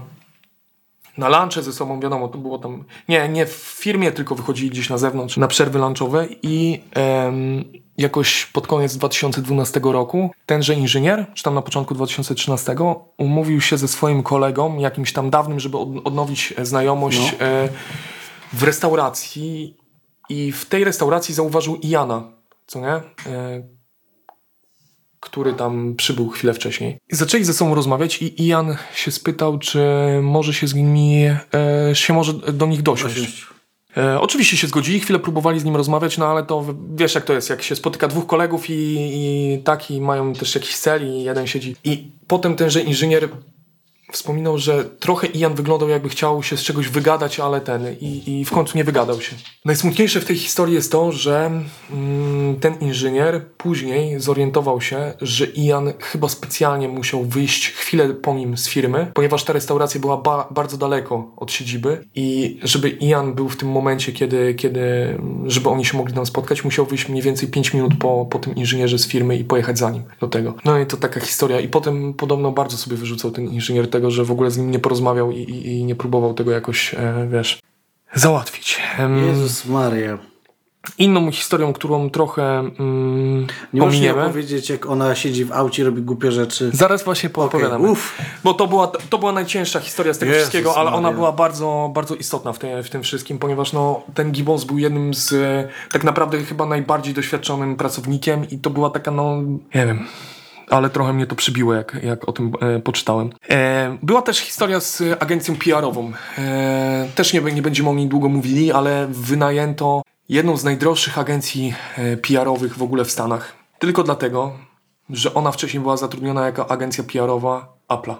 [SPEAKER 1] na lunche ze sobą, wiadomo, to było tam, nie, nie w firmie, tylko wychodzili gdzieś na zewnątrz, na przerwy lunchowe. I em, jakoś pod koniec 2012 roku tenże inżynier, czy tam na początku 2013, umówił się ze swoim kolegą, jakimś tam dawnym, żeby od, odnowić e, znajomość
[SPEAKER 2] No.
[SPEAKER 1] e, w restauracji. I w tej restauracji zauważył Iana, co nie? E, który tam przybył chwilę wcześniej. Zaczęli ze sobą rozmawiać i Ian się spytał, czy może się z nimi, e, się może do nich dosiąść. E, oczywiście się zgodzili, chwilę próbowali z nim rozmawiać, no ale to wiesz jak to jest, jak się spotyka dwóch kolegów i, i tak i mają też jakiś cel i jeden siedzi. I potem tenże inżynier wspominał, że trochę Ian wyglądał jakby chciał się z czegoś wygadać, ale ten i, i w końcu nie wygadał się. Najsmutniejsze w tej historii jest to, że mm, ten inżynier później zorientował się, że Ian chyba specjalnie musiał wyjść chwilę po nim z firmy, ponieważ ta restauracja była ba- bardzo daleko od siedziby i żeby Ian był w tym momencie, kiedy, kiedy żeby oni się mogli tam spotkać, musiał wyjść mniej więcej 5 minut po, po tym inżynierze z firmy i pojechać za nim do tego. No i to taka historia. I potem podobno bardzo sobie wyrzucał ten inżynier tego, że w ogóle z nim nie porozmawiał i, i, i nie próbował tego jakoś, e, wiesz, załatwić.
[SPEAKER 2] Jezus Maria.
[SPEAKER 1] Inną historią, którą trochę mm,
[SPEAKER 2] Nie
[SPEAKER 1] pominiemy.
[SPEAKER 2] opowiedzieć, jak ona siedzi w aucie i robi głupie rzeczy.
[SPEAKER 1] Zaraz właśnie poopowiadamy.
[SPEAKER 2] uff.
[SPEAKER 1] Bo to była, to była najcięższa historia z tego
[SPEAKER 2] Jezus
[SPEAKER 1] wszystkiego, ale ona
[SPEAKER 2] Maria.
[SPEAKER 1] była bardzo, bardzo istotna w, te, w tym wszystkim, ponieważ no, ten Gibbons był jednym z e, tak naprawdę chyba najbardziej doświadczonym pracownikiem i to była taka, no nie wiem, ale trochę mnie to przybiło, jak, jak o tym e, poczytałem. E, była też historia z agencją PR-ową. E, też nie, nie będziemy o niej długo mówili, ale wynajęto jedną z najdroższych agencji e, PR-owych w ogóle w Stanach. Tylko dlatego, że ona wcześniej była zatrudniona jako agencja PR-owa Apple'a.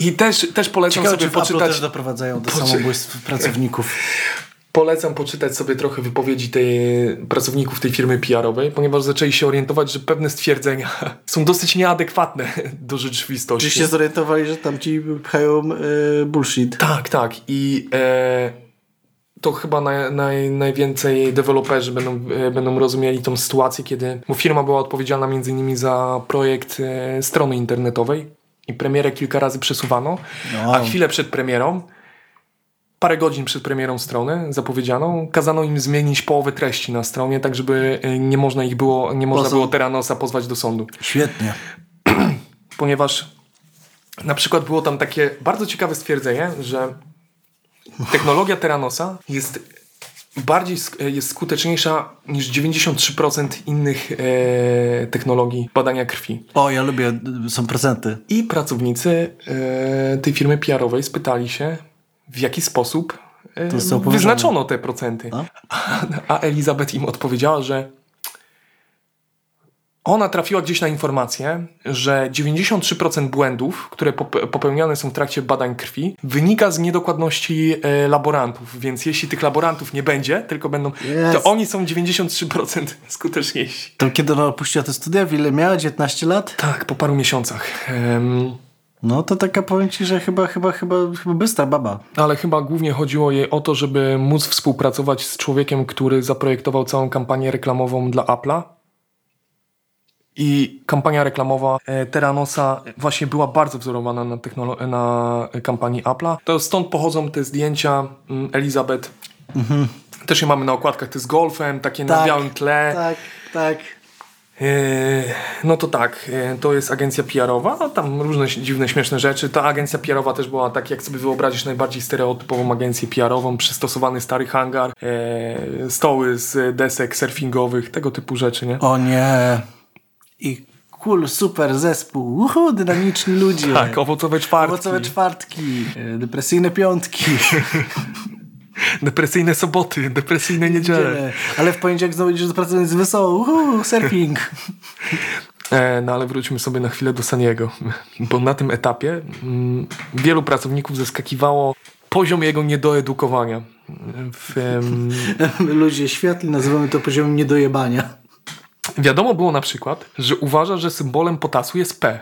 [SPEAKER 1] I też, też polecam
[SPEAKER 2] Ciekawe,
[SPEAKER 1] sobie
[SPEAKER 2] czy w Apple
[SPEAKER 1] poczytać.
[SPEAKER 2] też doprowadzają do
[SPEAKER 1] Poczy-
[SPEAKER 2] samobójstw pracowników.
[SPEAKER 1] Polecam poczytać sobie trochę wypowiedzi tej, pracowników tej firmy PR-owej, ponieważ zaczęli się orientować, że pewne stwierdzenia są dosyć nieadekwatne do rzeczywistości.
[SPEAKER 2] Czy się zorientowali, że tam ci pchają e, bullshit.
[SPEAKER 1] Tak, tak. I e, to chyba naj, naj, najwięcej deweloperzy będą, e, będą rozumieli tą sytuację, kiedy bo firma była odpowiedzialna między innymi za projekt e, strony internetowej i premierę kilka razy przesuwano,
[SPEAKER 2] No.
[SPEAKER 1] a chwilę przed premierą, parę godzin przed premierą strony zapowiedzianą, kazano im zmienić połowę treści na stronie, tak żeby e, nie można ich było, nie można
[SPEAKER 2] Poza-
[SPEAKER 1] było Teranosa pozwać do sądu
[SPEAKER 2] Świetnie.
[SPEAKER 1] ponieważ na przykład było tam takie bardzo ciekawe stwierdzenie, że technologia Teranosa jest bardziej sk- jest skuteczniejsza niż 93% innych e, technologii badania krwi.
[SPEAKER 2] O, ja lubię, są procenty.
[SPEAKER 1] I pracownicy e, tej firmy PR-owej spytali się, w jaki sposób e, wyznaczono te procenty. A, a Elizabeth im odpowiedziała, że ona trafiła gdzieś na informację, że 93% błędów, które pop- popełniane są w trakcie badań krwi, wynika z niedokładności e, laborantów. Więc jeśli tych laborantów nie będzie, tylko będą,
[SPEAKER 2] Jest.
[SPEAKER 1] to oni są 93% skuteczniejsi.
[SPEAKER 2] To kiedy ona opuściła te studia, w ile miała? 19 lat?
[SPEAKER 1] Tak, po paru miesiącach. Em,
[SPEAKER 2] No to taka powiem ci, że chyba, chyba, chyba, chyba bystra baba.
[SPEAKER 1] Ale chyba głównie chodziło jej o to, żeby móc współpracować z człowiekiem, który zaprojektował całą kampanię reklamową dla Apple'a. I kampania reklamowa e, Teranosa właśnie była bardzo wzorowana na, na kampanii Apple'a. To stąd pochodzą te zdjęcia mm, Elizabeth. Też je mamy na okładkach, to jest golfem, takie na
[SPEAKER 2] Tak,
[SPEAKER 1] białym tle.
[SPEAKER 2] Tak, tak.
[SPEAKER 1] E, No to tak, e, to jest agencja PR-owa, tam różne dziwne, śmieszne rzeczy. Ta agencja PR-owa też była tak, jak sobie wyobrazisz, najbardziej stereotypową agencję PR-ową, przystosowany stary hangar, e, stoły z desek surfingowych, tego typu rzeczy, nie?
[SPEAKER 2] O nie. I cool, super zespół. Uhu, dynamiczni ludzie.
[SPEAKER 1] Tak, owocowe czwartki,
[SPEAKER 2] Owocowe czwartki. Depresyjne piątki.
[SPEAKER 1] depresyjne soboty, depresyjne niedziele.
[SPEAKER 2] Ale w poniedziałek znowu idziesz do pracy, więc wesoło. Uhu, surfing.
[SPEAKER 1] E, no ale wróćmy sobie na chwilę do Saniego, bo na tym etapie mm, wielu pracowników zaskakiwało poziom jego niedoedukowania. W,
[SPEAKER 2] Ludzie światli nazywamy to poziomem niedojebania.
[SPEAKER 1] Wiadomo było na przykład, że uważa, że symbolem potasu jest P.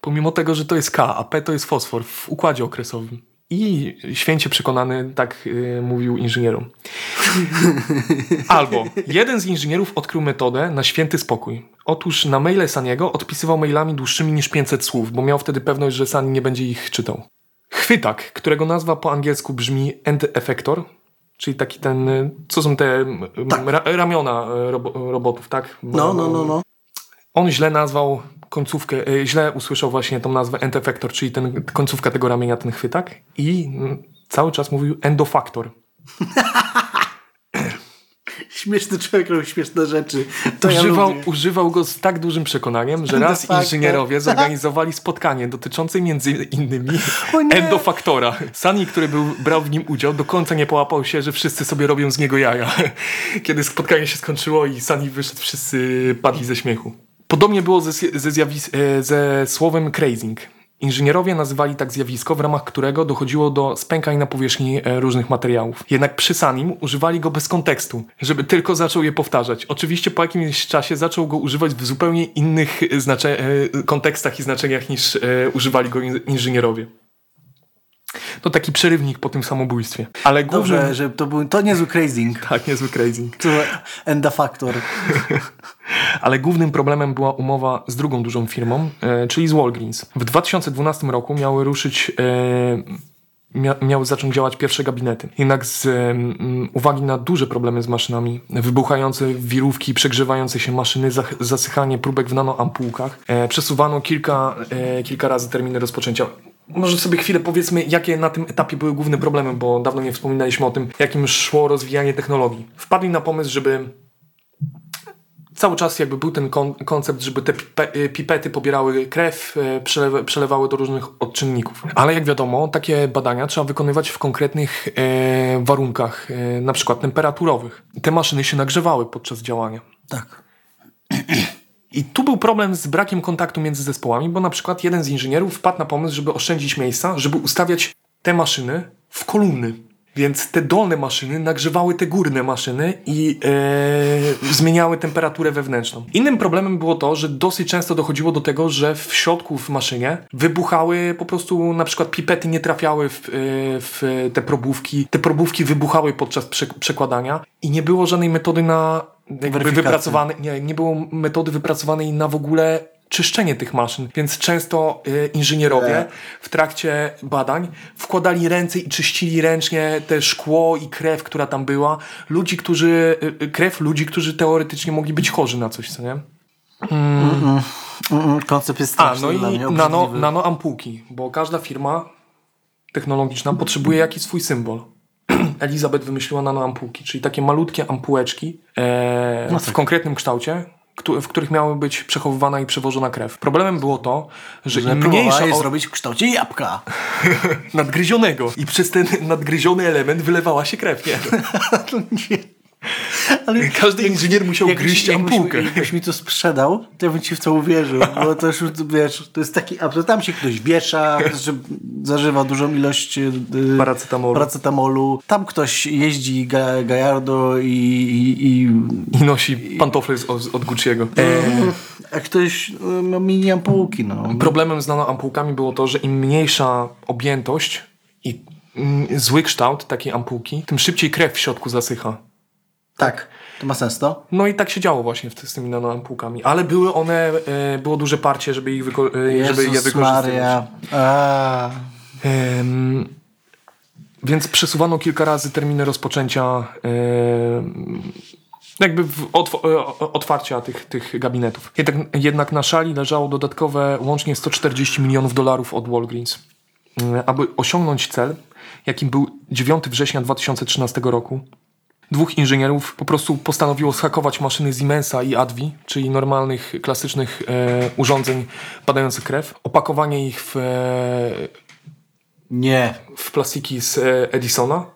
[SPEAKER 1] Pomimo tego, że to jest K, a P to jest fosfor w układzie okresowym. I święcie przekonany tak y, mówił inżynierom. Albo jeden z inżynierów odkrył metodę na święty spokój. Otóż na maile Saniego odpisywał mailami dłuższymi niż 500 słów, bo miał wtedy pewność, że Sani nie będzie ich czytał. Chwytak, którego nazwa po angielsku brzmi end effector, czyli taki ten, y, co są te m, ra, ramiona y, robo, robotów, tak? Bo-
[SPEAKER 2] No, no, no, no.
[SPEAKER 1] On źle nazwał końcówkę, y, źle usłyszał właśnie tą nazwę end effector, czyli ten, końcówka tego ramienia, ten chwytak i mm, cały czas mówił endofaktor.
[SPEAKER 2] Śmieszny człowiek robi śmieszne rzeczy. To
[SPEAKER 1] Używał,
[SPEAKER 2] ja
[SPEAKER 1] używał go z tak dużym przekonaniem, że raz inżynierowie zorganizowali spotkanie dotyczące między innymi endofaktora. Sani, który był, brał w nim udział, do końca nie połapał się, że wszyscy sobie robią z niego jaja. Kiedy spotkanie się skończyło i Sani wyszedł, wszyscy padli ze śmiechu. Podobnie było ze, ze, e, ze słowem crazing. Inżynierowie nazywali tak zjawisko, w ramach którego dochodziło do spękań na powierzchni e, różnych materiałów. Jednak przy Sanim używali go bez kontekstu, żeby tylko zaczął je powtarzać. Oczywiście po jakimś czasie zaczął go używać w zupełnie innych e, kontekstach i znaczeniach niż używali go in- inżynierowie. To taki przerywnik po tym samobójstwie. Ale głównym...
[SPEAKER 2] Dobrze, że to był to niezły crazing.
[SPEAKER 1] Tak, niezły crazing.
[SPEAKER 2] To enda factor.
[SPEAKER 1] Ale głównym problemem była umowa z drugą dużą firmą, e, czyli z Walgreens. W 2012 roku miały ruszyć, e, mia, miały zacząć działać pierwsze gabinety. Jednak z mm, uwagi na duże problemy z maszynami, wybuchające wirówki, przegrzewające się maszyny, zasychanie próbek w nanoampułkach, e, przesuwano kilka, e, kilka razy terminy rozpoczęcia. Może sobie chwilę powiedzmy, jakie na tym etapie były główne problemy, bo dawno nie wspominaliśmy o tym, jakim szło rozwijanie technologii. Wpadli na pomysł, żeby cały czas jakby był ten kon- koncept, żeby te pipe- y, pipety pobierały krew, przelewa- przelewały do różnych odczynników. Ale jak wiadomo, takie badania trzeba wykonywać w konkretnych e, warunkach, e, na przykład temperaturowych. Te maszyny się nagrzewały podczas działania.
[SPEAKER 2] Tak.
[SPEAKER 1] I tu był problem z brakiem kontaktu między zespołami, bo na przykład jeden z inżynierów wpadł na pomysł, żeby oszczędzić miejsca, żeby ustawiać te maszyny w kolumny. Więc te dolne maszyny nagrzewały te górne maszyny i e, zmieniały temperaturę wewnętrzną. Innym problemem było to, że dosyć często dochodziło do tego, że w środku w maszynie wybuchały po prostu na przykład pipety nie trafiały w, e, w te probówki. Te probówki wybuchały podczas prze, przekładania i nie było żadnej metody na jakby nie, nie było metody wypracowanej na w ogóle czyszczenie tych maszyn, więc często y, inżynierowie w trakcie badań wkładali ręce i czyścili ręcznie te szkło i krew, która tam była. Ludzi, którzy, y, krew ludzi, którzy teoretycznie mogli być chorzy na coś, co nie?
[SPEAKER 2] Mm, mm, koncept jest
[SPEAKER 1] A, no i nano, nano ampułki, bo każda firma technologiczna potrzebuje jakiś swój symbol. Elizabeth wymyśliła nanoampułki, czyli takie malutkie ampułeczki e,
[SPEAKER 2] No
[SPEAKER 1] w
[SPEAKER 2] tak.
[SPEAKER 1] konkretnym kształcie, w których miały być przechowywana i przewożona krew. Problemem było to, że,
[SPEAKER 2] Że
[SPEAKER 1] im mniejsza
[SPEAKER 2] je
[SPEAKER 1] o-
[SPEAKER 2] zrobić w kształcie jabłka.
[SPEAKER 1] nadgryzionego i przez ten nadgryziony element wylewała się krew. Nie.
[SPEAKER 2] Nie. Ale
[SPEAKER 1] Każdy inżynier musiał
[SPEAKER 2] jakbyś-
[SPEAKER 1] gryźć
[SPEAKER 2] jakbyś,
[SPEAKER 1] ampułkę.
[SPEAKER 2] Jakbyś mi to sprzedał, to ja bym ci w to uwierzył, bo to już, wiesz, to jest taki absurd. Tam się ktoś wiesza, że zażywa dużą ilość y,
[SPEAKER 1] Paracetamolu.
[SPEAKER 2] paracetamolu. Tam ktoś jeździ ga, gajardo i, i, i
[SPEAKER 1] I nosi pantofle z, od Gucci'ego. E,
[SPEAKER 2] a ktoś ma mini ampułki, no.
[SPEAKER 1] Problemem z nanoampułkami było to, że im mniejsza objętość i mm, zły kształt takiej ampułki, tym szybciej krew w środku zasycha.
[SPEAKER 2] Tak, to ma sens to?
[SPEAKER 1] No i tak się działo właśnie z tymi nanoampułkami. Ale były one, e, było duże parcie, żeby, ich wyko- e, żeby je wykorzystać.
[SPEAKER 2] Maria.
[SPEAKER 1] Em, więc przesuwano kilka razy terminy rozpoczęcia jakby otw- e, otwarcia tych, tych gabinetów. Jednak, jednak na szali leżało dodatkowe łącznie 140 milionów dolarów od Walgreens. Aby osiągnąć cel, jakim był 9 września 2013 roku, dwóch inżynierów po prostu postanowiło schakować maszyny Siemensa i Advi, czyli normalnych, klasycznych e, urządzeń badających krew, opakowanie ich w e,
[SPEAKER 2] nie.
[SPEAKER 1] w plastiki z e, Edisona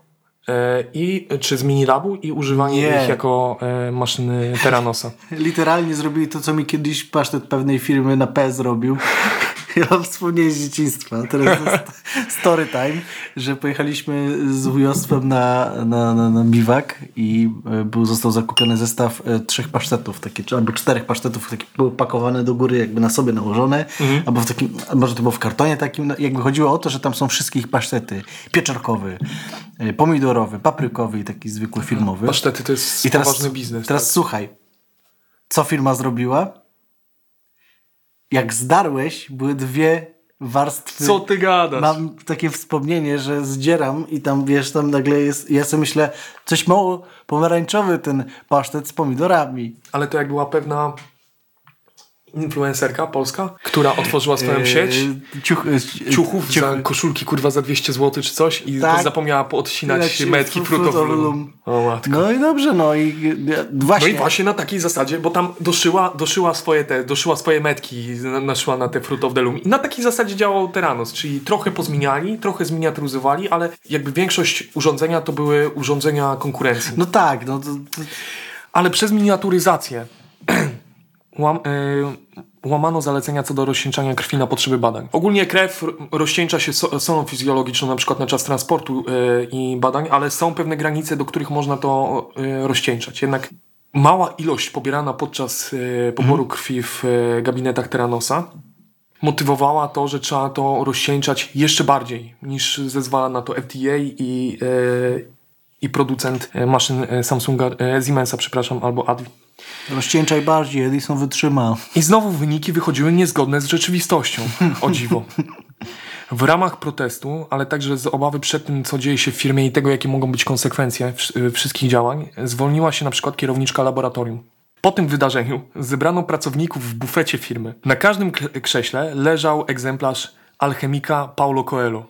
[SPEAKER 1] e, i czy z Minilabu i używanie
[SPEAKER 2] Nie.
[SPEAKER 1] ich jako e, maszyny Teranosa.
[SPEAKER 2] Literalnie zrobili to, co mi kiedyś pasztet pewnej firmy na P zrobił. Ja mam wspomnienie z dzieciństwa. Teraz jest story time, że pojechaliśmy z wujostwem na, na, na, na biwak i e, był, został zakupiony zestaw e, trzech pasztetów, takie, albo czterech pasztetów, takie były pakowane do góry, jakby na sobie nałożone, albo w takim, może to było w kartonie takim, no, jakby chodziło o to, że tam są wszystkie ich pasztety. Pieczarkowy, e, pomidorowy, paprykowy i taki zwykły filmowy.
[SPEAKER 1] Pasztety to jest
[SPEAKER 2] I teraz,
[SPEAKER 1] biznes.
[SPEAKER 2] Teraz
[SPEAKER 1] tak?
[SPEAKER 2] słuchaj, co firma zrobiła? Jak zdarłeś, były dwie warstwy.
[SPEAKER 1] Co ty gadasz?
[SPEAKER 2] Mam takie wspomnienie, że zdzieram i tam wiesz, tam nagle jest. Ja sobie myślę, coś mało pomarańczowy ten pasztet z pomidorami.
[SPEAKER 1] Ale to jak była pewna influencerka polska, która otworzyła swoją sieć
[SPEAKER 2] Eee, Ciuch, e,
[SPEAKER 1] ciuchów
[SPEAKER 2] ciuch-
[SPEAKER 1] za koszulki kurwa za 200 zł czy coś i
[SPEAKER 2] Tak.
[SPEAKER 1] zapomniała poodcinać
[SPEAKER 2] Leci
[SPEAKER 1] metki matko.
[SPEAKER 2] No i dobrze, no i e,
[SPEAKER 1] No
[SPEAKER 2] właśnie.
[SPEAKER 1] i właśnie na takiej zasadzie, bo tam doszyła, doszyła swoje te, doszyła swoje metki, na- naszła na te Fruit of the Loom. I na takiej zasadzie działał Teranos, czyli trochę pozmieniali, trochę zminiaturyzowali, ale jakby większość urządzenia to były urządzenia konkurencji.
[SPEAKER 2] No tak, no to,
[SPEAKER 1] Ale przez miniaturyzację łam, y, łamano zalecenia co do rozcieńczania krwi na potrzeby badań. Ogólnie krew rozcieńcza się so, solą fizjologiczną na przykład na czas transportu y, i badań, ale są pewne granice, do których można to y, rozcieńczać. Jednak mała ilość pobierana podczas poboru krwi w gabinetach Teranosa motywowała to, że trzeba to rozcieńczać jeszcze bardziej niż zezwala na to FDA i, i producent y, maszyn y, Samsunga, y, Siemensa, przepraszam, albo Advi.
[SPEAKER 2] rozcieńczaj bardziej, Edison wytrzyma.
[SPEAKER 1] I znowu wyniki wychodziły niezgodne z rzeczywistością. O dziwo. W ramach protestu, ale także z obawy przed tym, co dzieje się w firmie i tego, jakie mogą być konsekwencje wsz- wszystkich działań, zwolniła się na przykład kierowniczka laboratorium. Po tym wydarzeniu zebrano pracowników w bufecie firmy. Na każdym krześle leżał egzemplarz alchemika Paulo Coelho.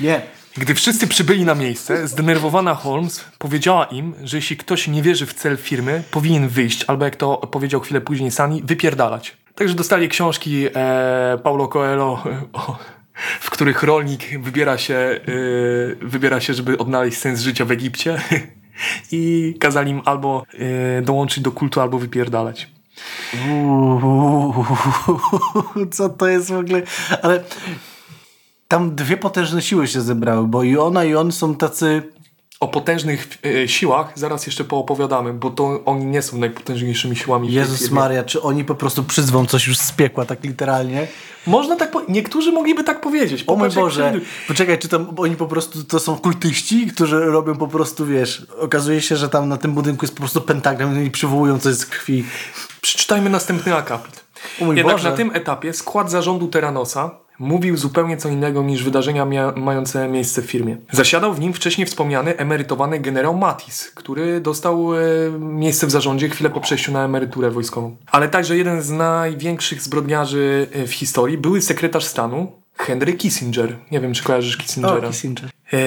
[SPEAKER 2] Nie.
[SPEAKER 1] Gdy wszyscy przybyli na miejsce, zdenerwowana Holmes powiedziała im, że jeśli ktoś nie wierzy w cel firmy, powinien wyjść, albo jak to powiedział chwilę później Sani, wypierdalać. Także dostali książki e, Paulo Coelho, o, w których rolnik wybiera się, e, wybiera się, żeby odnaleźć sens życia w Egipcie i kazali im albo e, dołączyć do kultu, albo wypierdalać.
[SPEAKER 2] Uuu, co to jest w ogóle? Ale tam dwie potężne siły się zebrały, bo i ona i on są tacy
[SPEAKER 1] O potężnych e, siłach zaraz jeszcze poopowiadamy, bo to oni nie są najpotężniejszymi siłami.
[SPEAKER 2] Jezus. Maria, czy oni po prostu przyzwą coś już z piekła, tak literalnie?
[SPEAKER 1] Można tak po... Niektórzy mogliby tak powiedzieć.
[SPEAKER 2] O mój Boże,
[SPEAKER 1] przewidu-
[SPEAKER 2] poczekaj, czy tam oni po prostu to są kultyści, którzy robią po prostu, wiesz, okazuje się, że tam na tym budynku jest po prostu pentagram i przywołują coś z krwi.
[SPEAKER 1] Przeczytajmy następny akapit.
[SPEAKER 2] O mój
[SPEAKER 1] Jednak
[SPEAKER 2] Boże.
[SPEAKER 1] na tym etapie skład zarządu Terranosa mówił zupełnie co innego niż wydarzenia mające miejsce w firmie. Zasiadał w nim wcześniej wspomniany emerytowany generał Matis, który dostał e, miejsce w zarządzie chwilę po przejściu na emeryturę wojskową. Ale także jeden z największych zbrodniarzy e, w historii, były sekretarz stanu Henry Kissinger. Nie wiem, czy kojarzysz Kissingera.
[SPEAKER 2] O, Kissinger.
[SPEAKER 1] E,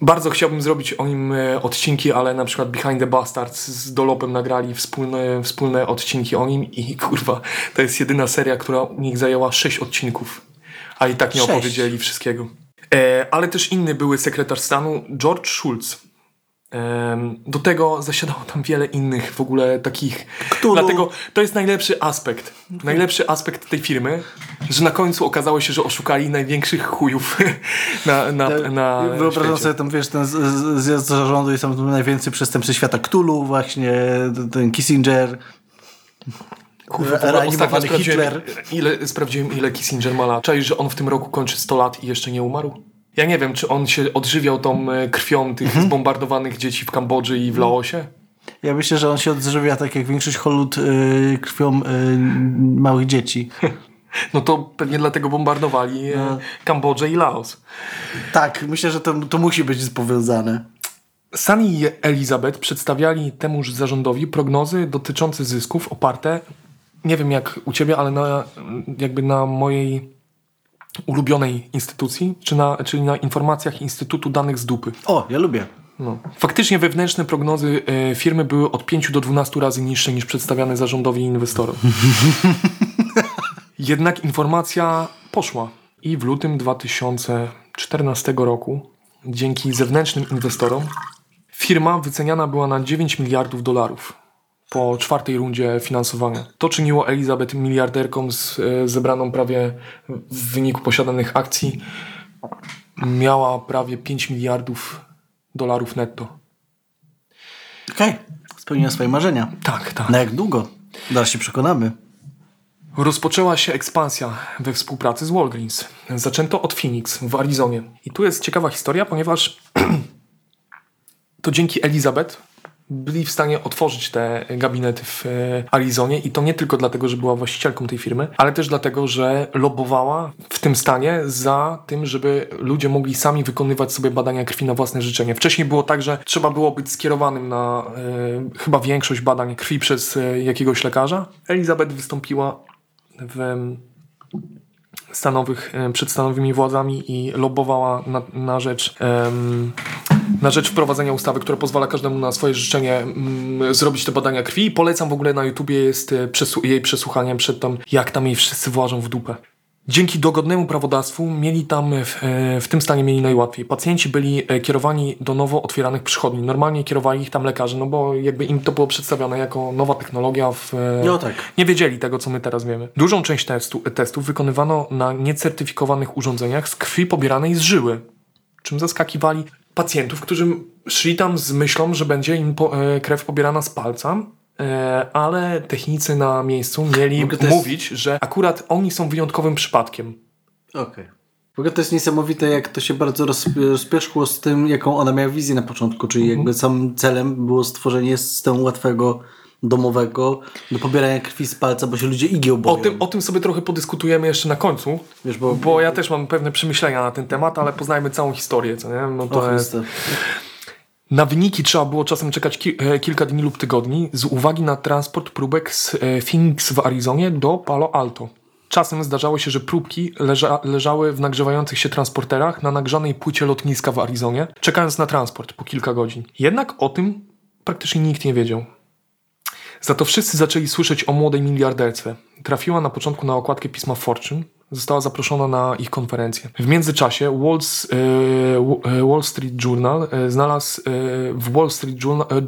[SPEAKER 1] bardzo chciałbym zrobić o nim e, odcinki, ale na przykład Behind the Bastards z Dolopem nagrali wspólne, wspólne odcinki o nim i kurwa, to jest jedyna seria, która u nich zajęła 6 odcinków, a i tak nie
[SPEAKER 2] Sześć.
[SPEAKER 1] opowiedzieli wszystkiego. E, ale też inny były sekretarz stanu, George Schulz. Do tego zasiadało tam wiele innych w ogóle takich.
[SPEAKER 2] Którą-
[SPEAKER 1] Dlatego to jest najlepszy aspekt. Najlepszy aspekt tej firmy, że na końcu okazało się, że oszukali największych chujów na, na, na
[SPEAKER 2] Wyobrażam
[SPEAKER 1] świecie.
[SPEAKER 2] sobie tam, wiesz, ten zjazd zarządu i tam najwięcej przestępcy świata Cthulhu właśnie, ten Kissinger,
[SPEAKER 1] Kurwa, ostatnio
[SPEAKER 2] reanimowany
[SPEAKER 1] sprawdziłem,
[SPEAKER 2] Hitler.
[SPEAKER 1] ile, sprawdziłem, ile Kissinger ma lat. Czaisz, że on w tym roku kończy 100 lat i jeszcze nie umarł? Ja nie wiem, czy on się odżywiał tą e, krwią tych
[SPEAKER 2] Mhm.
[SPEAKER 1] zbombardowanych dzieci w Kambodży i w Laosie?
[SPEAKER 2] Ja myślę, że on się odżywia tak jak większość Hollywood y, krwią y, małych dzieci.
[SPEAKER 1] No to pewnie dlatego bombardowali e, Kambodżę i Laos.
[SPEAKER 2] Tak, myślę, że to, to musi być powiązane.
[SPEAKER 1] Sunny i Elizabeth przedstawiali temuż zarządowi prognozy dotyczące zysków oparte, nie wiem jak u ciebie, ale na, jakby na mojej ulubionej instytucji, czy na, czyli na informacjach Instytutu Danych z Dupy.
[SPEAKER 2] O, ja lubię.
[SPEAKER 1] No. Faktycznie wewnętrzne prognozy e, firmy były od 5 do 12 razy niższe niż przedstawiane zarządowi i inwestorom. Jednak informacja poszła i w lutym 2014 roku dzięki zewnętrznym inwestorom firma wyceniana była na 9 miliardów dolarów po czwartej rundzie finansowania. To czyniło Elizabeth miliarderką z e, zebraną prawie w wyniku posiadanych akcji miała prawie 5 miliardów dolarów netto.
[SPEAKER 2] Okej, spełniła swoje marzenia.
[SPEAKER 1] Tak, tak.
[SPEAKER 2] Na jak długo? Zaraz się przekonamy.
[SPEAKER 1] Rozpoczęła się ekspansja we współpracy z Walgreens. Zaczęto od Phoenix w Arizonie. I tu jest ciekawa historia, ponieważ to dzięki Elizabeth byli w stanie otworzyć te gabinety w e, Arizonie i to nie tylko dlatego, że była właścicielką tej firmy, ale też dlatego, że lobowała w tym stanie za tym, żeby ludzie mogli sami wykonywać sobie badania krwi na własne życzenie. Wcześniej było tak, że trzeba było być skierowanym na e, chyba większość badań krwi przez e, jakiegoś lekarza. Elizabeth wystąpiła w stanowych, przed stanowymi władzami i lobowała na, na rzecz na rzecz wprowadzenia ustawy, która pozwala każdemu na swoje życzenie mm, zrobić te badania krwi. Polecam w ogóle na YouTubie jest e, przesu- jej przesłuchanie przed tam, jak tam jej wszyscy włażą w dupę. Dzięki dogodnemu prawodawstwu mieli tam, w, e, w tym stanie mieli najłatwiej. Pacjenci byli e, kierowani do nowo otwieranych przychodni. Normalnie kierowali ich tam lekarze, no bo jakby im to było przedstawione jako nowa technologia. W, e,
[SPEAKER 2] No tak.
[SPEAKER 1] Nie wiedzieli tego, co my teraz wiemy. Dużą część testu, testów wykonywano na niecertyfikowanych urządzeniach z krwi pobieranej z żyły, czym zaskakiwali pacjentów, którzy szli tam z myślą, że będzie im po, e, krew pobierana z palca, e, ale technicy na miejscu mieli mówić, że akurat oni są wyjątkowym przypadkiem.
[SPEAKER 2] Okej. W ogóle to jest niesamowite, jak to się bardzo roz, rozpieszło z tym, jaką ona miała wizję na początku, czyli
[SPEAKER 1] Mhm.
[SPEAKER 2] jakby samym celem było stworzenie systemu łatwego, domowego do pobierania krwi z palca, bo się ludzie igieł
[SPEAKER 1] O
[SPEAKER 2] boją.
[SPEAKER 1] tym, o tym sobie trochę podyskutujemy jeszcze na końcu,
[SPEAKER 2] Wiesz, bo-
[SPEAKER 1] bo ja też mam pewne przemyślenia na ten temat, ale poznajmy całą historię, co nie? No
[SPEAKER 2] O
[SPEAKER 1] to jest... Na wyniki trzeba było czasem czekać ki e, kilka dni lub tygodni z uwagi na transport próbek z e, Phoenix w Arizonie do Palo Alto. Czasem zdarzało się, że próbki leża leżały w nagrzewających się transporterach na nagrzanej płycie lotniska w Arizonie, czekając na transport po kilka godzin. Jednak o tym praktycznie nikt nie wiedział. Za to wszyscy zaczęli słyszeć o młodej miliarderce. Trafiła na początku na okładkę pisma Fortune, została zaproszona na ich konferencję. W międzyczasie Wall, e, e, Street Journal e, znalazł, w Wall Street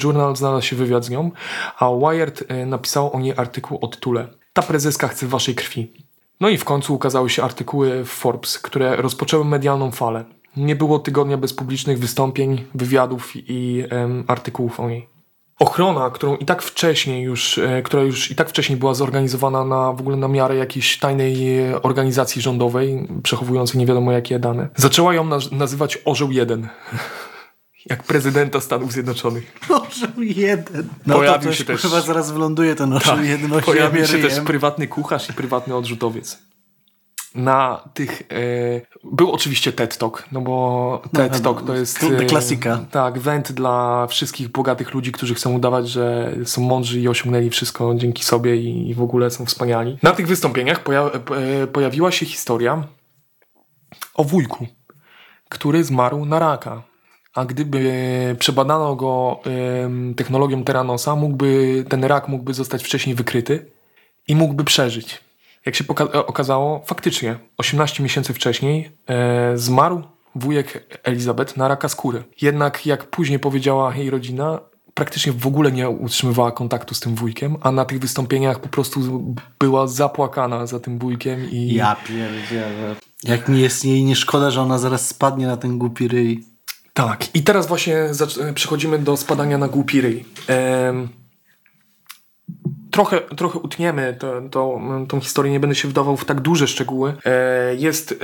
[SPEAKER 1] Journal, znalazł się wywiad z nią, a Wired napisał o niej artykuł o tytule Ta prezeska chce waszej krwi. No i w końcu ukazały się artykuły w Forbes, które rozpoczęły medialną falę. Nie było tygodnia bez publicznych wystąpień, wywiadów i artykułów o niej. Ochrona, którą i tak wcześniej już, e, która już i tak wcześniej była zorganizowana na w ogóle na miarę jakiejś tajnej e, organizacji rządowej, przechowującej nie wiadomo jakie dane, zaczęła ją naz- nazywać Orzeł 1. Jak prezydenta Stanów Zjednoczonych.
[SPEAKER 2] Orzeł jeden. No
[SPEAKER 1] Pojawił
[SPEAKER 2] to
[SPEAKER 1] się też-
[SPEAKER 2] chyba zaraz wyląduje ten orzeł jeden.
[SPEAKER 1] Tak, Pojawił się
[SPEAKER 2] ryjem.
[SPEAKER 1] też prywatny kucharz i prywatny odrzutowiec. Na tych. E, był oczywiście TED Talk, no bo TED
[SPEAKER 2] wiadomo,
[SPEAKER 1] Talk to jest.
[SPEAKER 2] kl-
[SPEAKER 1] e,
[SPEAKER 2] klasyka.
[SPEAKER 1] Tak, went dla wszystkich bogatych ludzi, którzy chcą udawać, że są mądrzy i osiągnęli wszystko dzięki sobie i, i w ogóle są wspaniali. Na tych wystąpieniach poja e, pojawiła się historia o wujku, który zmarł na raka. A gdyby przebadano go technologią Teranosa, mógłby, ten rak mógłby zostać wcześniej wykryty i mógłby przeżyć. Jak się e, okazało, faktycznie 18 miesięcy wcześniej e, zmarł wujek Elizabeth na raka skóry. Jednak, jak później powiedziała jej rodzina, praktycznie w ogóle nie utrzymywała kontaktu z tym wujkiem, a na tych wystąpieniach po prostu była zapłakana za tym wujkiem i
[SPEAKER 2] Ja pierdzielę. Jak mi jest jej nie szkoda, że ona zaraz spadnie na ten głupi ryj.
[SPEAKER 1] Tak, i teraz właśnie zac- przechodzimy do spadania na głupi ryj. Em, trochę, trochę utniemy to, tą historię, nie będę się wdawał w tak duże szczegóły. E, jest e,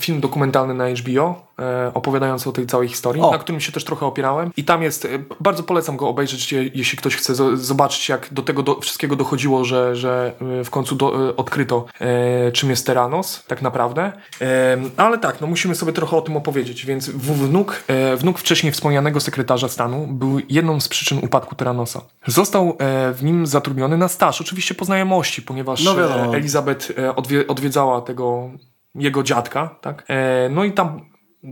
[SPEAKER 1] film dokumentalny na HBO e, opowiadający o tej całej historii,
[SPEAKER 2] O.
[SPEAKER 1] na którym się też trochę opierałem. I tam jest, e, bardzo polecam go obejrzeć, je- jeśli ktoś chce zo- zobaczyć, jak do tego do, wszystkiego dochodziło, że, że e, w końcu do, e, odkryto, e, czym jest Teranos, tak naprawdę. E, ale tak, no musimy sobie trochę o tym opowiedzieć, więc w- wnuk, wnuk wcześniej wspomnianego sekretarza stanu był jedną z przyczyn upadku Teranosa. Został w nim zatrudniony na staż, oczywiście po znajomości, ponieważ
[SPEAKER 2] No
[SPEAKER 1] Elizabeth odwie, odwiedzała tego jego dziadka, tak? E, no i tam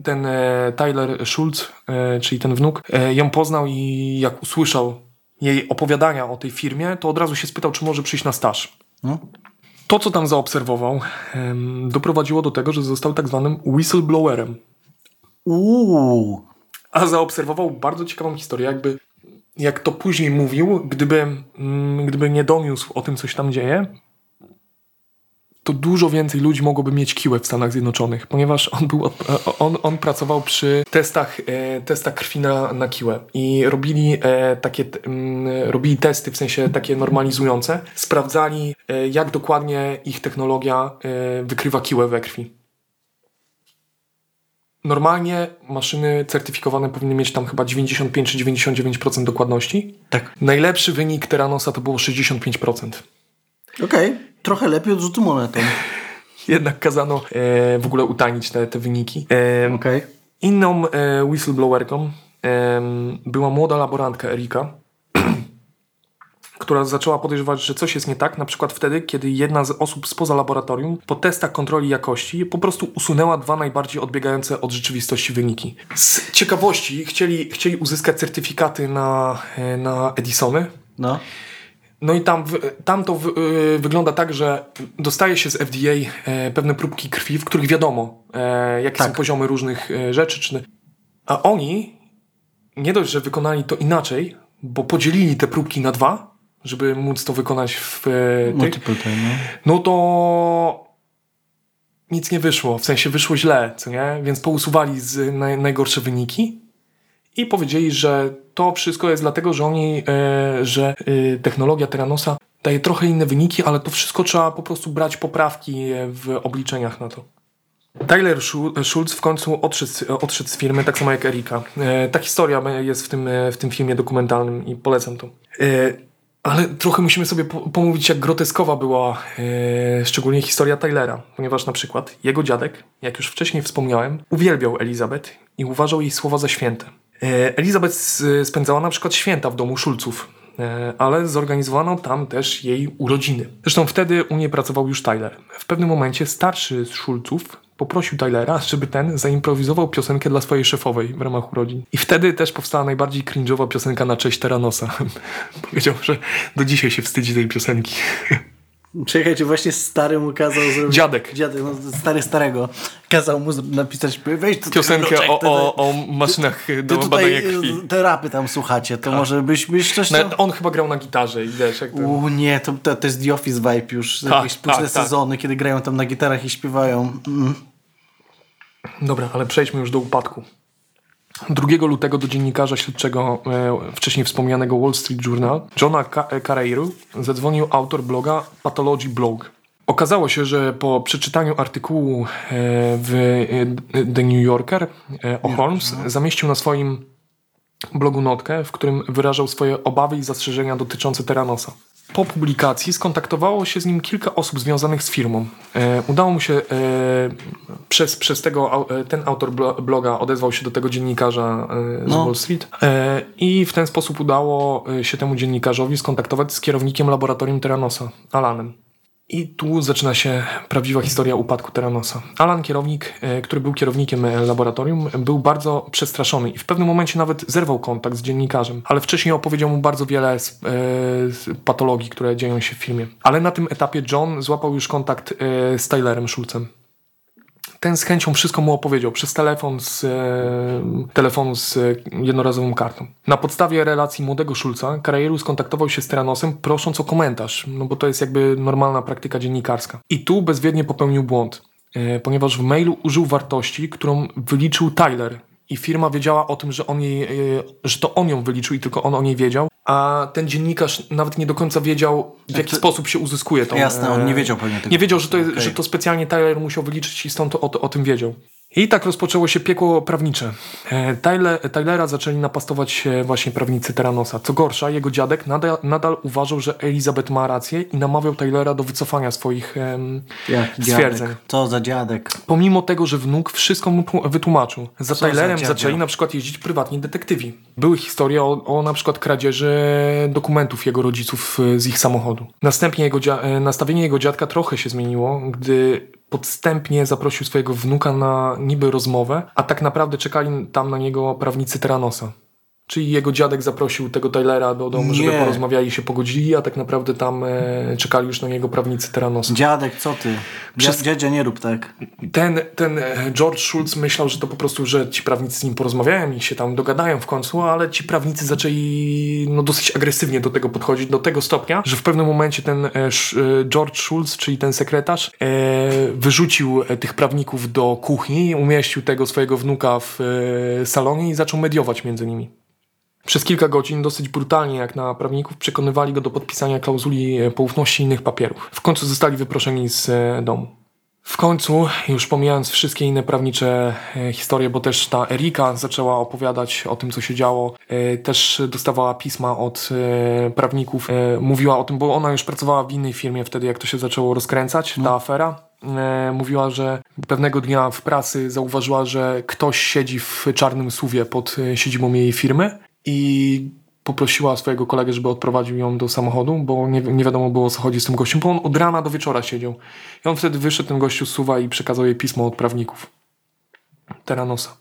[SPEAKER 1] ten e, Tyler Schultz, e, czyli ten wnuk, ją poznał i jak usłyszał jej opowiadania o tej firmie, to od razu się spytał, czy może przyjść na staż.
[SPEAKER 2] No.
[SPEAKER 1] To, co tam zaobserwował, doprowadziło do tego, że został tak zwanym whistleblowerem.
[SPEAKER 2] Uuu.
[SPEAKER 1] A zaobserwował bardzo ciekawą historię, jakby jak to później mówił, gdyby, mm, gdyby nie doniósł o tym, co się tam dzieje, to dużo więcej ludzi mogłoby mieć kiłę w Stanach Zjednoczonych, ponieważ on, był, od- on, on pracował przy testach, e, testach krwi na, na kiłę i robili e, takie, t- mm, robili testy, w sensie takie normalizujące, sprawdzali e, jak dokładnie ich technologia e, wykrywa kiłę we krwi. Normalnie maszyny certyfikowane powinny mieć tam chyba 95 czy 99% dokładności.
[SPEAKER 2] Tak.
[SPEAKER 1] Najlepszy wynik Teranosa to było 65%.
[SPEAKER 2] Okej. Trochę lepiej od rzutu monetą.
[SPEAKER 1] Jednak kazano e, w ogóle utajnić te, te wyniki. E,
[SPEAKER 2] Okej.
[SPEAKER 1] Inną e, whistleblowerką em, była młoda laborantka Erika, która zaczęła podejrzewać, że coś jest nie tak, na przykład wtedy, kiedy jedna z osób spoza laboratorium po testach kontroli jakości po prostu usunęła dwa najbardziej odbiegające od rzeczywistości wyniki. Z ciekawości chcieli, chcieli uzyskać certyfikaty na, e, na Edisony,
[SPEAKER 2] No.
[SPEAKER 1] No i tam, tam to w, y, wygląda tak, że dostaje się z FDA e, pewne próbki krwi, w których wiadomo, e, jakie
[SPEAKER 2] Tak.
[SPEAKER 1] są poziomy różnych e, rzeczy. Czy... A oni nie dość, że wykonali to inaczej, bo podzielili te próbki na dwa, żeby móc to wykonać w tych,
[SPEAKER 2] Multiple time, no.
[SPEAKER 1] no to nic nie wyszło. W sensie wyszło źle, co nie? Więc pousuwali z naj, najgorsze wyniki i powiedzieli, że to wszystko jest dlatego, że oni, e, że e, technologia Teranosa daje trochę inne wyniki, ale to wszystko trzeba po prostu brać poprawki e, w obliczeniach na to. Tyler Schu- Schultz w końcu odszedł, z- odszedł z firmy, tak samo jak Erika. E, ta historia jest w tym, e, w tym filmie dokumentalnym i polecam to. E, ale trochę musimy sobie po- pomówić, jak groteskowa była e, szczególnie historia Tylera, ponieważ na przykład jego dziadek, jak już wcześniej wspomniałem, uwielbiał Elizabeth i uważał jej słowa za święte. E, Elizabeth spędzała na przykład święta w domu Schulzów, e, ale zorganizowano tam też jej urodziny. Zresztą wtedy u niej pracował już Tyler. W pewnym momencie starszy z Schulzów poprosił Tylera, żeby ten zaimprowizował piosenkę dla swojej szefowej w ramach urodzin. I wtedy też powstała najbardziej cringe'owa piosenka na cześć Teranosa. Powiedział, że do dzisiaj się wstydzi tej piosenki.
[SPEAKER 2] Czekajcie, właśnie stary mu kazał zrobić...
[SPEAKER 1] Dziadek.
[SPEAKER 2] Dziadek, no stary starego. Kazał mu napisać, weź tu
[SPEAKER 1] Piosenkę
[SPEAKER 2] Czekaj,
[SPEAKER 1] o, o, o maszynach do
[SPEAKER 2] tutaj
[SPEAKER 1] badania krwi.
[SPEAKER 2] y, te rapy tam słuchacie, to może byś, byś coś tam...
[SPEAKER 1] No, on chyba grał na gitarze i wiesz, jak ten...
[SPEAKER 2] U nie, to, to, to jest The Office vibe już.
[SPEAKER 1] Tak,
[SPEAKER 2] jakieś późne
[SPEAKER 1] tak, tak.
[SPEAKER 2] sezony, kiedy grają tam na gitarach i śpiewają. Mm.
[SPEAKER 1] Dobra, ale przejdźmy już do upadku. 2 lutego do dziennikarza śledczego e, wcześniej wspomnianego Wall Street Journal, Johna Carreiru, zadzwonił autor bloga Pathology Blog. Okazało się, że po przeczytaniu artykułu e, w e, The New Yorker e, o Holmes zamieścił na swoim blogu notkę, w którym wyrażał swoje obawy i zastrzeżenia dotyczące Teranosa. Po publikacji skontaktowało się z nim kilka osób związanych z firmą. E, udało mu się e, przez, przez tego, e, ten autor blo- bloga odezwał się do tego dziennikarza e, z
[SPEAKER 2] No.
[SPEAKER 1] Wall Street e, i w ten sposób udało e, się temu dziennikarzowi skontaktować z kierownikiem laboratorium Teranosa, Alanem. I tu zaczyna się prawdziwa historia upadku Teranosa. Alan, kierownik, e, który był kierownikiem e, laboratorium, był bardzo przestraszony i w pewnym momencie nawet zerwał kontakt z dziennikarzem, ale wcześniej opowiedział mu bardzo wiele z, e, z patologii, które dzieją się w filmie. Ale na tym etapie John złapał już kontakt e, z Tylerem Schulzem. Ten z chęcią wszystko mu opowiedział przez telefon z e, telefonu z jednorazową kartą. Na podstawie relacji młodego Schulza, Carreiro skontaktował się z Tyranosem prosząc o komentarz, no bo to jest jakby normalna praktyka dziennikarska. I tu bezwiednie popełnił błąd, e, ponieważ w mailu użył wartości, którą wyliczył Tyler. I firma wiedziała o tym, że, on jej, e, że to on ją wyliczył i tylko on o niej wiedział, a ten dziennikarz nawet nie do końca wiedział, w jaki
[SPEAKER 2] to-
[SPEAKER 1] sposób się uzyskuje tą...
[SPEAKER 2] Jasne, on nie
[SPEAKER 1] e,
[SPEAKER 2] wiedział pewnie tego.
[SPEAKER 1] Nie wiedział, że to,
[SPEAKER 2] Okej.
[SPEAKER 1] że to specjalnie Tyler musiał wyliczyć i stąd o, o tym wiedział. I tak rozpoczęło się piekło prawnicze. E, Tyler, Tylera zaczęli napastować właśnie prawnicy Teranosa. Co gorsza, jego dziadek nadal, nadal uważał, że Elizabeth ma rację i namawiał Tylera do wycofania swoich em,
[SPEAKER 2] Jaki
[SPEAKER 1] stwierdzeń.
[SPEAKER 2] dziadek? Co za dziadek?
[SPEAKER 1] Pomimo tego, że wnuk wszystko mu tłu- wytłumaczył. Za
[SPEAKER 2] Co za
[SPEAKER 1] Tylerem
[SPEAKER 2] dziadzio?
[SPEAKER 1] zaczęli na przykład jeździć prywatni detektywi. Były historie o, o na przykład kradzieży dokumentów jego rodziców e, z ich samochodu. Następnie jego e, nastawienie jego dziadka trochę się zmieniło, gdy podstępnie zaprosił swojego wnuka na niby rozmowę, a tak naprawdę czekali tam na niego prawnicy Teranosa. Czyli jego dziadek zaprosił tego Tylera do domu, żeby
[SPEAKER 2] Nie.
[SPEAKER 1] porozmawiali i się pogodzili, a tak naprawdę tam e, czekali już na niego prawnicy Teranosa.
[SPEAKER 2] Dziadek, co ty?
[SPEAKER 1] Przez-
[SPEAKER 2] Dziadzia, nie rób tak.
[SPEAKER 1] Ten, ten e, George Schultz myślał, że to po prostu, że ci prawnicy z nim porozmawiają i się tam dogadają w końcu, ale ci prawnicy zaczęli no, dosyć agresywnie do tego podchodzić, do tego stopnia, że w pewnym momencie ten e, e, George Schultz, czyli ten sekretarz, e, wyrzucił e, tych prawników do kuchni, umieścił tego swojego wnuka w salonie i zaczął mediować między nimi. Przez kilka godzin dosyć brutalnie, jak na prawników, przekonywali go do podpisania klauzuli e, poufności i innych papierów. W końcu zostali wyproszeni z e, domu. W końcu, już pomijając wszystkie inne prawnicze e, historie, bo też ta Erika zaczęła opowiadać o tym, co się działo, też dostawała pisma od prawników, mówiła o tym, bo ona już pracowała w innej firmie wtedy, jak to się zaczęło rozkręcać, ta afera. E, mówiła, że pewnego dnia w pracy zauważyła, że ktoś siedzi w czarnym suwie pod siedzibą jej firmy i poprosiła swojego kolegę, żeby odprowadził ją do samochodu, bo nie, nie wiadomo było o co chodzi z tym gościem, bo on od rana do wieczora siedział. I on wtedy wyszedł, ten gościu suwa i przekazał jej pismo od prawników. Teranosa.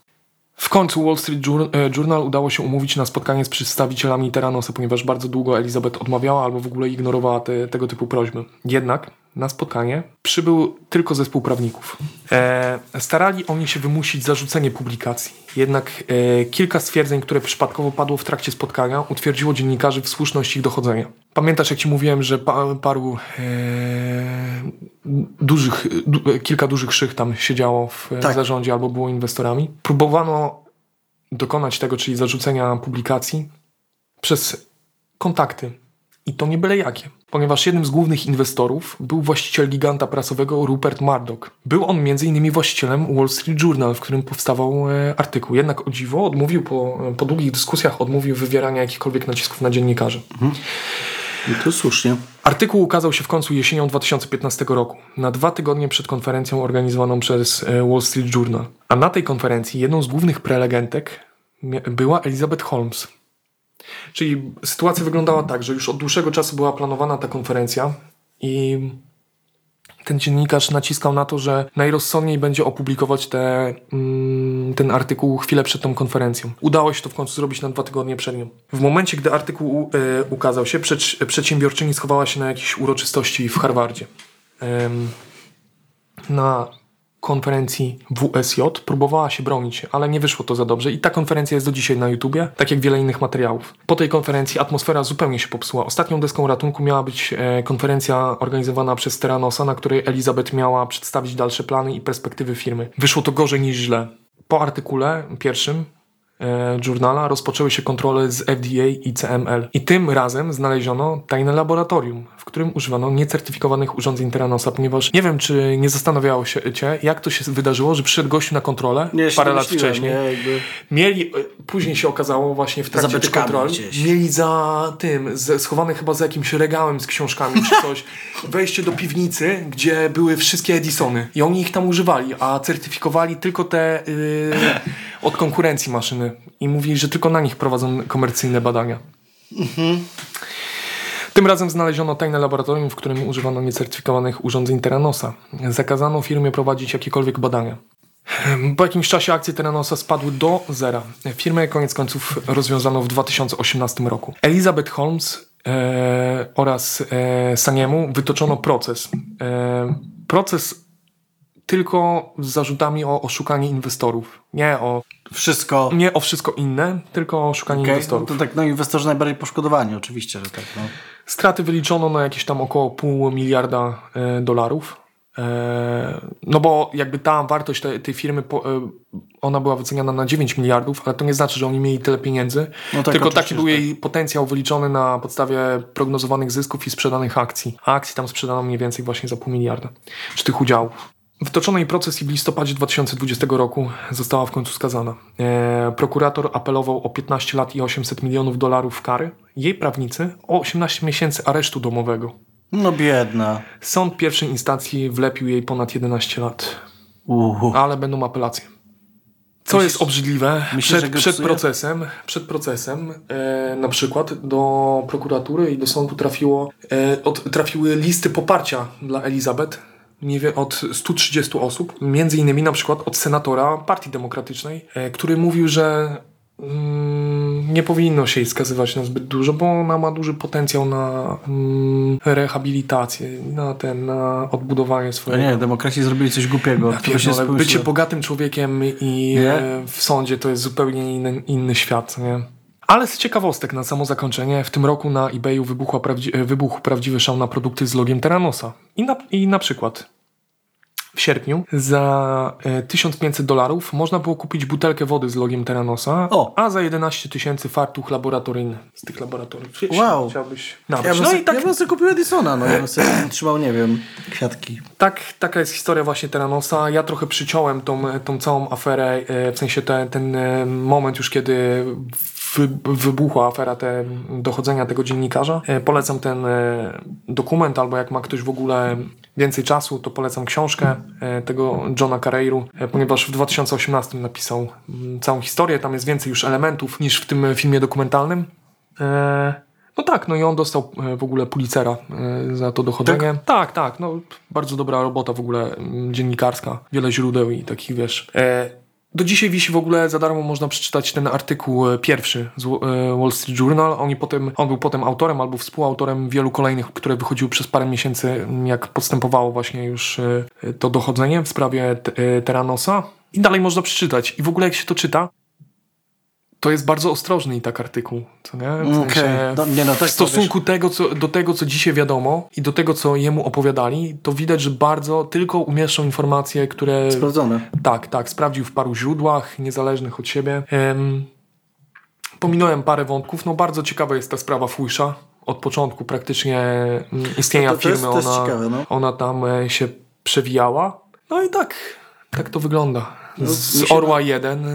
[SPEAKER 1] W końcu Wall Street e, Journal udało się umówić na spotkanie z przedstawicielami Teranosa, ponieważ bardzo długo Elizabeth odmawiała albo w ogóle ignorowała te, tego typu prośby. Jednak na spotkanie przybył tylko zespół prawników. E, starali oni się wymusić zarzucenie publikacji. Jednak e, kilka stwierdzeń, które przypadkowo padło w trakcie spotkania, utwierdziło dziennikarzy w słuszności ich dochodzenia. Pamiętasz, jak ci mówiłem, że pa, paru e, dużych, du, kilka dużych szych tam siedziało w e,
[SPEAKER 2] Tak.
[SPEAKER 1] zarządzie albo było inwestorami? Próbowano dokonać tego, czyli zarzucenia publikacji przez kontakty. I to nie byle jakie. Ponieważ jednym z głównych inwestorów był właściciel giganta prasowego Rupert Murdoch. Był on m.in. właścicielem Wall Street Journal, w którym powstawał e, artykuł. Jednak o dziwo odmówił po, po długich dyskusjach odmówił wywierania jakichkolwiek nacisków na dziennikarzy.
[SPEAKER 2] I to słusznie.
[SPEAKER 1] Artykuł ukazał się w końcu jesienią 2015 roku, na dwa tygodnie przed konferencją organizowaną przez e, Wall Street Journal. A na tej konferencji jedną z głównych prelegentek była Elizabeth Holmes. Czyli sytuacja wyglądała tak, że już od dłuższego czasu była planowana ta konferencja i ten dziennikarz naciskał na to, że najrozsądniej będzie opublikować te, mm, ten artykuł chwilę przed tą konferencją. Udało się to w końcu zrobić na dwa tygodnie przed nią. W momencie, gdy artykuł e, ukazał się, przed, przedsiębiorczyni schowała się na jakiejś uroczystości w Harvardzie. Na konferencji WSJ próbowała się bronić, ale nie wyszło to za dobrze i ta konferencja jest do dzisiaj na YouTubie, tak jak wiele innych materiałów. Po tej konferencji atmosfera zupełnie się popsuła. Ostatnią deską ratunku miała być e, konferencja organizowana przez Terranosa, na której Elizabeth miała przedstawić dalsze plany i perspektywy firmy. Wyszło to gorzej niż źle. Po artykule pierwszym journala rozpoczęły się kontrole z FDA i CML. I tym razem znaleziono tajne laboratorium, w którym używano niecertyfikowanych urządzeń Terranosa, ponieważ nie wiem, czy nie zastanawiało się cię, jak to się wydarzyło, że przyszedł gościu na kontrolę
[SPEAKER 2] Nie,
[SPEAKER 1] parę lat
[SPEAKER 2] domyśliłem,
[SPEAKER 1] wcześniej.
[SPEAKER 2] Nie, jakby...
[SPEAKER 1] Mieli, e, później się okazało właśnie w trakcie tych kontroli,
[SPEAKER 2] gdzieś.
[SPEAKER 1] mieli za tym, z, schowany chyba za jakimś regałem z książkami czy coś, wejście do piwnicy, gdzie były wszystkie Edisony i oni ich tam używali, a certyfikowali tylko te y, od konkurencji maszyny i mówili, że tylko na nich prowadzą komercyjne badania. Tym razem znaleziono tajne laboratorium, w którym używano niecertyfikowanych urządzeń Terranosa. Zakazano firmie prowadzić jakiekolwiek badania. Po jakimś czasie akcje Terranosa spadły do zera. Firmę koniec końców rozwiązano w 2018 roku. Elizabeth Holmes e, oraz e, Saniemu wytoczono proces. E, proces tylko z zarzutami o oszukanie inwestorów. Nie o,
[SPEAKER 2] Wszystko...
[SPEAKER 1] nie o wszystko inne, tylko o oszukanie
[SPEAKER 2] Okej,
[SPEAKER 1] inwestorów.
[SPEAKER 2] To tak, no inwestorzy najbardziej poszkodowani, oczywiście, że tak. No.
[SPEAKER 1] Straty wyliczono na jakieś tam około pół miliarda e, dolarów. E, no bo jakby ta wartość tej, tej firmy, po, e, ona była wyceniana na 9 miliardów, ale to nie znaczy, że oni mieli tyle pieniędzy.
[SPEAKER 2] No tak,
[SPEAKER 1] tylko taki był jej potencjał wyliczony na podstawie prognozowanych zysków i sprzedanych akcji. A akcji tam sprzedano mniej więcej właśnie za pół miliarda. Czy tych udziałów. Wytoczono jej proces i w listopadzie 2020 roku została w końcu skazana. E, prokurator apelował o 15 lat i 800 milionów dolarów kary. Jej prawnicy o 18 miesięcy aresztu domowego.
[SPEAKER 2] no biedna.
[SPEAKER 1] Sąd pierwszej instancji wlepił jej ponad 11 lat,
[SPEAKER 2] Uhu.
[SPEAKER 1] ale będą apelacje. Co jest obrzydliwe, przed, przed procesem, przed procesem e, na przykład do prokuratury i do sądu trafiło, e, od, trafiły listy poparcia dla Elizabeth nie wiem, od 130 osób, między innymi na przykład od senatora Partii Demokratycznej, e, który mówił, że mm, nie powinno się jej skazywać na zbyt dużo, bo ona ma duży potencjał na mm, rehabilitację, na ten, na odbudowanie
[SPEAKER 2] A
[SPEAKER 1] swojego
[SPEAKER 2] nie, demokraci zrobili coś głupiego.
[SPEAKER 1] ja
[SPEAKER 2] którego się
[SPEAKER 1] bycie bogatym człowiekiem i e, w sądzie to jest zupełnie inny, inny świat, nie? Ale z ciekawostek na samo zakończenie, w tym roku na eBayu wybuchła prawdzi- e, wybuchł prawdziwy szał na produkty z logiem Terranosa. I na, I na przykład w sierpniu za e, 1500 dolarów można było kupić butelkę wody z logiem Terranosa,
[SPEAKER 2] O!
[SPEAKER 1] a za 11 tysięcy fartuch laboratoryjny z tych laboratoriów. Jeśli
[SPEAKER 2] Wow.
[SPEAKER 1] Chciałbyś
[SPEAKER 2] Ja bym,
[SPEAKER 1] No
[SPEAKER 2] sobie,
[SPEAKER 1] i tak
[SPEAKER 2] ja bym sobie kupił Edisona, no ja bym sobie trzymał, nie wiem, kwiatki.
[SPEAKER 1] Tak, taka jest historia właśnie Terranosa. Ja trochę przyciąłem tą, tą całą aferę, e, w sensie ten, ten e, moment już, kiedy wybuchła afera te dochodzenia tego dziennikarza. E, Polecam ten e, dokument, albo jak ma ktoś w ogóle więcej czasu, to polecam książkę e, tego Johna Carreiru, ponieważ w 2018 napisał mm, całą historię. Tam jest więcej już elementów niż w tym filmie dokumentalnym. No tak, no i on dostał w ogóle Pulitzera za to dochodzenie. Tak, tak, no bardzo dobra robota w ogóle mm, dziennikarska, wiele źródeł i takich, wiesz. E, Do dzisiaj wisi w ogóle za darmo można przeczytać ten artykuł e, pierwszy z e, Wall Street Journal. Oni potem, on był potem autorem albo współautorem wielu kolejnych, które wychodziły przez parę miesięcy, m, jak postępowało właśnie już e, to dochodzenie w sprawie Te- Terranosa. I dalej można przeczytać. I w ogóle jak się to czyta, to jest bardzo ostrożny i tak artykuł, co nie? W, sensie,
[SPEAKER 2] No, nie, no tak,
[SPEAKER 1] w stosunku tego, co, do tego, co dzisiaj wiadomo i do tego, co jemu opowiadali, to widać, że bardzo tylko umieszczą informacje, które...
[SPEAKER 2] Sprawdzone.
[SPEAKER 1] Tak, tak, sprawdził w paru źródłach, niezależnych od siebie. Em, pominąłem parę wątków, no bardzo ciekawa jest ta sprawa Fujsza. Od początku praktycznie mm, istnienia
[SPEAKER 2] To- to
[SPEAKER 1] firmy
[SPEAKER 2] jest
[SPEAKER 1] ona,
[SPEAKER 2] ciekawe, no.
[SPEAKER 1] ona tam e, się przewijała. No i tak, tak to wygląda.
[SPEAKER 2] No,
[SPEAKER 1] Z Orła 1 e,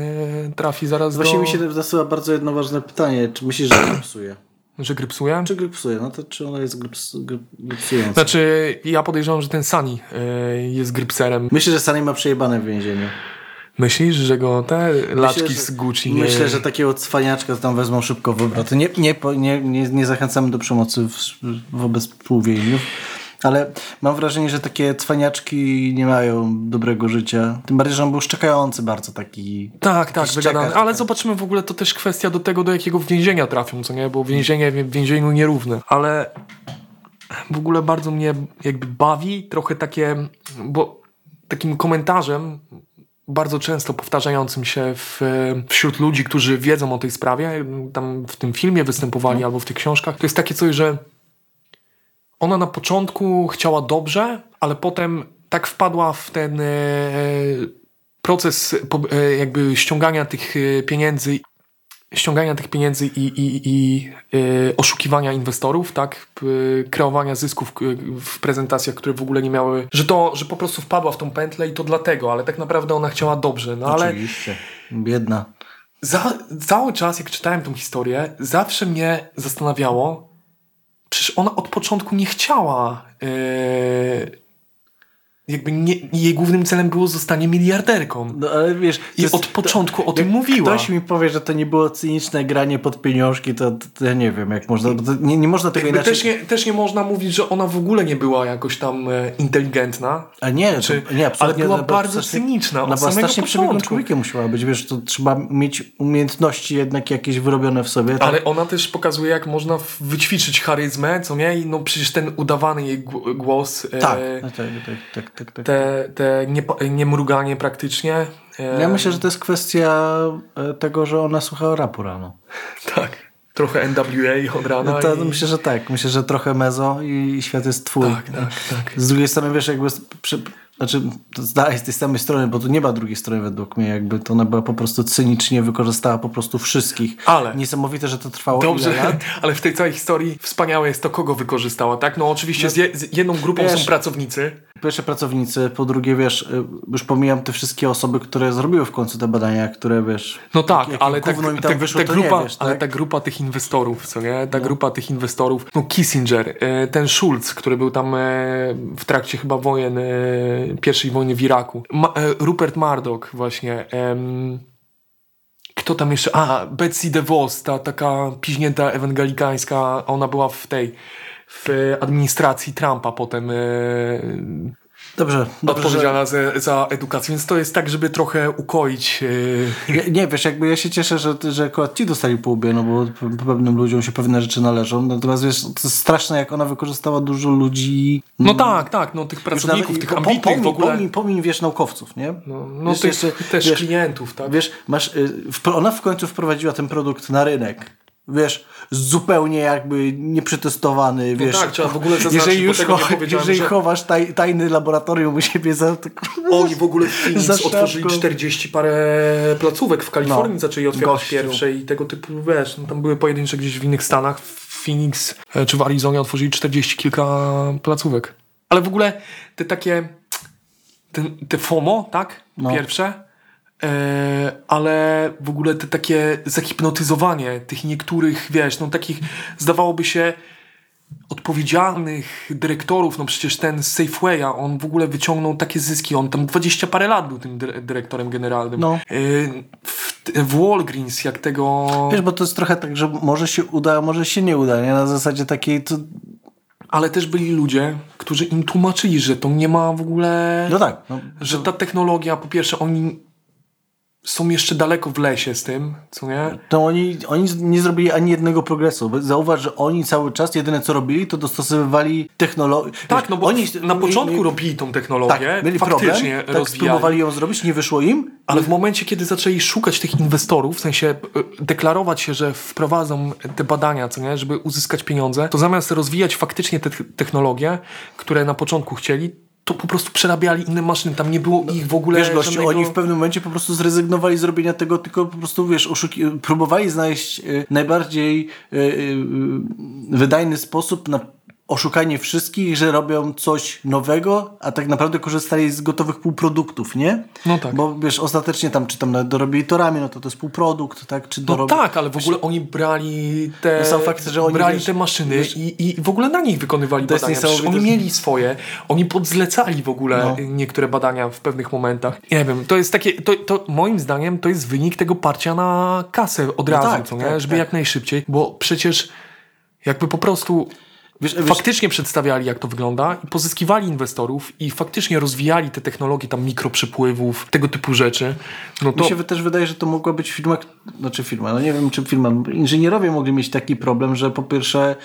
[SPEAKER 1] trafi zaraz
[SPEAKER 2] Właśnie
[SPEAKER 1] do...
[SPEAKER 2] mi się nasuwa bardzo jedno ważne pytanie. Czy myślisz, że grypsuje?
[SPEAKER 1] Że grypsuje?
[SPEAKER 2] Czy grypsuje? No to czy ona jest gryps, gry- grypsująca?
[SPEAKER 1] Znaczy, ja podejrzewam, że ten Sani e, jest grypserem.
[SPEAKER 2] Myślę, że Sunny ma przejebane w więzieniu.
[SPEAKER 1] Myślisz, że go te laczki
[SPEAKER 2] że-
[SPEAKER 1] z Gucci nie...
[SPEAKER 2] Myślę, że takiego cwaniaczka tam wezmą szybko w obroty. Nie, nie, nie, nie, nie zachęcamy do przemocy w, wobec współwięźniów, ale mam wrażenie, że takie cwaniaczki nie mają dobrego życia. Tym bardziej, że on był szczekający bardzo taki...
[SPEAKER 1] Tak, tak, wygadany.
[SPEAKER 2] czekacz,
[SPEAKER 1] Ale
[SPEAKER 2] tak.
[SPEAKER 1] zobaczymy w ogóle to też kwestia do tego, do jakiego więzienia trafią, co nie? Bo więzienie w więzieniu nierówne. Ale w ogóle bardzo mnie jakby bawi trochę takie, bo takim komentarzem bardzo często powtarzającym się w, wśród ludzi, którzy wiedzą o tej sprawie, tam w tym filmie występowali albo w tych książkach, to jest takie coś, że ona na początku chciała dobrze, ale potem tak wpadła w ten e, proces e, jakby ściągania tych e, pieniędzy ściągania tych pieniędzy i, i, i oszukiwania inwestorów, tak, kreowania zysków w prezentacjach, które w ogóle nie miały, że to, że po prostu wpadła w tą pętlę i to dlatego, ale tak naprawdę ona chciała dobrze, no ale
[SPEAKER 2] Oczywiście. Biedna.
[SPEAKER 1] za, cały czas jak czytałem tą historię, zawsze mnie zastanawiało, przecież ona od początku nie chciała e, jakby nie, jej głównym celem było zostanie miliarderką.
[SPEAKER 2] No ale wiesz... to
[SPEAKER 1] I
[SPEAKER 2] jest-
[SPEAKER 1] od początku o tym mówiła.
[SPEAKER 2] Ktoś mi powie, że to nie było cyniczne granie pod pieniążki, to, to, to ja nie wiem, jak można... To nie, nie można tego
[SPEAKER 1] Jakby
[SPEAKER 2] inaczej...
[SPEAKER 1] też, nie, też nie można mówić, że ona w ogóle nie była jakoś tam e, inteligentna,
[SPEAKER 2] A nie,
[SPEAKER 1] czy,
[SPEAKER 2] to, nie
[SPEAKER 1] ale
[SPEAKER 2] absolutnie.
[SPEAKER 1] była
[SPEAKER 2] ona była
[SPEAKER 1] bardzo
[SPEAKER 2] strasznie-
[SPEAKER 1] cyniczna od samego
[SPEAKER 2] strasznie przebiegłym człowiekiem musiała być, wiesz, to trzeba mieć umiejętności jednak jakieś wyrobione w sobie. tak?
[SPEAKER 1] Ale ona też pokazuje, jak można wyćwiczyć charyzmę, co nie? I no przecież ten udawany jej gł- głos, e,
[SPEAKER 2] Tak, tak, tak, tak, tak, tak.
[SPEAKER 1] te, te nie, niemruganie praktycznie. e,
[SPEAKER 2] Ja myślę, że to jest kwestia e, tego, że ona słuchała rapu rano.
[SPEAKER 1] Tak. Trochę NWA od rana.
[SPEAKER 2] To,
[SPEAKER 1] i...
[SPEAKER 2] Myślę, że tak. Myślę, że trochę mezo i świat jest twój.
[SPEAKER 1] Tak, tak, tak.
[SPEAKER 2] Z drugiej strony, wiesz, jakby... Przy, znaczy, dalej z tej samej strony, bo tu nie ma drugiej strony według mnie, jakby to ona była po prostu cynicznie, wykorzystała po prostu wszystkich.
[SPEAKER 1] Ale-
[SPEAKER 2] Niesamowite, że to trwało
[SPEAKER 1] Dobrze,
[SPEAKER 2] lat.
[SPEAKER 1] ale w tej całej historii wspaniałe jest to, kogo wykorzystała, tak? No oczywiście z, je, z jedną grupą
[SPEAKER 2] wiesz-
[SPEAKER 1] są pracownicy.
[SPEAKER 2] Pierwsze pracownicy, po drugie, wiesz, y, już pomijam te wszystkie osoby, które zrobiły w końcu te badania, które, wiesz...
[SPEAKER 1] No tak, ale ta,
[SPEAKER 2] gówno im tam wyszło,
[SPEAKER 1] ta grupa,
[SPEAKER 2] nie wiesz,
[SPEAKER 1] ale
[SPEAKER 2] tak?
[SPEAKER 1] ta grupa tych inwestorów, co nie? Ta grupa tych inwestorów, no Kissinger, e, ten Schulz, który był tam e, w trakcie chyba wojen, pierwszej wojny w Iraku, Rupert Murdoch właśnie, kto tam jeszcze, a Betsy DeVos, ta taka piźnięta ewangelikańska, ona była w tej, w administracji Trumpa potem e,
[SPEAKER 2] Dobrze, dobrze że,
[SPEAKER 1] odpowiedzialna za, za edukację, więc to jest tak, żeby trochę ukoić e,
[SPEAKER 2] Nie, wiesz, jakby ja się cieszę, że, że akurat ci dostali po łbie, no bo pe- pewnym ludziom się pewne rzeczy należą. Natomiast wiesz, to jest straszne, jak ona wykorzystała dużo ludzi...
[SPEAKER 1] No tak, tak, no tych pracowników,
[SPEAKER 2] nawet-
[SPEAKER 1] tych ambitnych w ogóle.
[SPEAKER 2] Pomiń, pomiń, wiesz, naukowców, nie?
[SPEAKER 1] No, no
[SPEAKER 2] Wiesz,
[SPEAKER 1] tych
[SPEAKER 2] jeszcze,
[SPEAKER 1] też
[SPEAKER 2] wiesz,
[SPEAKER 1] klientów, tak?
[SPEAKER 2] Wiesz, masz, y, ona w końcu wprowadziła ten produkt na rynek. Wiesz, zupełnie jakby nieprzetestowany, wiesz.
[SPEAKER 1] tak, trzeba w ogóle zaznaczyć,
[SPEAKER 2] jeżeli już
[SPEAKER 1] tego
[SPEAKER 2] jeżeli
[SPEAKER 1] że-
[SPEAKER 2] chowasz taj, tajny laboratorium u siebie za... To,
[SPEAKER 1] Oni w ogóle w Phoenix otworzyli
[SPEAKER 2] szafką.
[SPEAKER 1] 40 parę placówek w Kalifornii,
[SPEAKER 2] No,
[SPEAKER 1] zaczęli otwierać
[SPEAKER 2] gościu.
[SPEAKER 1] pierwsze i tego typu, wiesz, no tam były pojedyncze gdzieś w innych stanach, w Phoenix e, czy w Arizonie otworzyli 40 kilka placówek. Ale w ogóle te takie, te, te FOMO, tak?
[SPEAKER 2] No.
[SPEAKER 1] Pierwsze, ale w ogóle te takie zahipnotyzowanie tych niektórych, wiesz, no takich zdawałoby się odpowiedzialnych dyrektorów, no przecież ten Safewaya, on w ogóle wyciągnął takie zyski, on tam 20 parę lat był tym dyre- dyrektorem generalnym.
[SPEAKER 2] No.
[SPEAKER 1] Y, W, w Walgreens, jak tego...
[SPEAKER 2] wiesz, bo to jest trochę tak, że może się uda, może się nie uda, nie? Na zasadzie takiej... To,
[SPEAKER 1] Ale też byli ludzie, którzy im tłumaczyli, że to nie ma w ogóle...
[SPEAKER 2] no tak. No,
[SPEAKER 1] Że ta technologia, po pierwsze, oni są jeszcze daleko w lesie z tym, co nie?
[SPEAKER 2] To oni, oni nie zrobili ani jednego progresu. Zauważ, że oni cały czas jedyne co robili, to dostosowywali technologię.
[SPEAKER 1] Tak, no bo
[SPEAKER 2] oni
[SPEAKER 1] na początku
[SPEAKER 2] mieli,
[SPEAKER 1] robili tą technologię,
[SPEAKER 2] tak, mieli
[SPEAKER 1] faktycznie
[SPEAKER 2] problem, tak spróbowali ją zrobić, nie wyszło im.
[SPEAKER 1] Ale w momencie, kiedy zaczęli szukać tych inwestorów, w sensie e, deklarować się, że wprowadzą te badania, co nie, żeby uzyskać pieniądze, to zamiast rozwijać faktycznie te technologie, które na początku chcieli, to po prostu przerabiali inne maszyny. Tam nie było ich w ogóle
[SPEAKER 2] Wiesz, gościu,
[SPEAKER 1] żadnego...
[SPEAKER 2] oni w pewnym momencie po prostu zrezygnowali z robienia tego, tylko po prostu, wiesz, oszuki- próbowali znaleźć y, najbardziej y, y, wydajny sposób na oszukanie wszystkich, że robią coś nowego, a tak naprawdę korzystali z gotowych półproduktów, nie?
[SPEAKER 1] No tak.
[SPEAKER 2] Bo wiesz, ostatecznie tam, czy tam nawet dorobili to ramię, no to to jest półprodukt, tak? Czy
[SPEAKER 1] No
[SPEAKER 2] dorobi...
[SPEAKER 1] tak, ale w ogóle oni brali te,
[SPEAKER 2] No sam fakt, że oni,
[SPEAKER 1] brali
[SPEAKER 2] wiesz,
[SPEAKER 1] te maszyny
[SPEAKER 2] wiesz,
[SPEAKER 1] i, i w ogóle na nich wykonywali
[SPEAKER 2] to jest
[SPEAKER 1] badania.
[SPEAKER 2] Niesamowite,
[SPEAKER 1] oni mieli swoje, oni podzlecali w ogóle
[SPEAKER 2] No.
[SPEAKER 1] niektóre badania w pewnych momentach. Nie wiem, to jest takie, to, to moim zdaniem to jest wynik tego parcia na kasę od razu,
[SPEAKER 2] tak,
[SPEAKER 1] co nie?
[SPEAKER 2] tak,
[SPEAKER 1] Żeby
[SPEAKER 2] tak.
[SPEAKER 1] jak najszybciej, bo przecież jakby po prostu
[SPEAKER 2] Wiesz, wiesz,
[SPEAKER 1] faktycznie przedstawiali, jak to wygląda i pozyskiwali inwestorów i faktycznie rozwijali te technologie tam mikroprzepływów, tego typu rzeczy, no to
[SPEAKER 2] Mi się też wydaje, że to mogła być firma, znaczy firma, no nie wiem czy firma, inżynierowie mogli mieć taki problem, że po pierwsze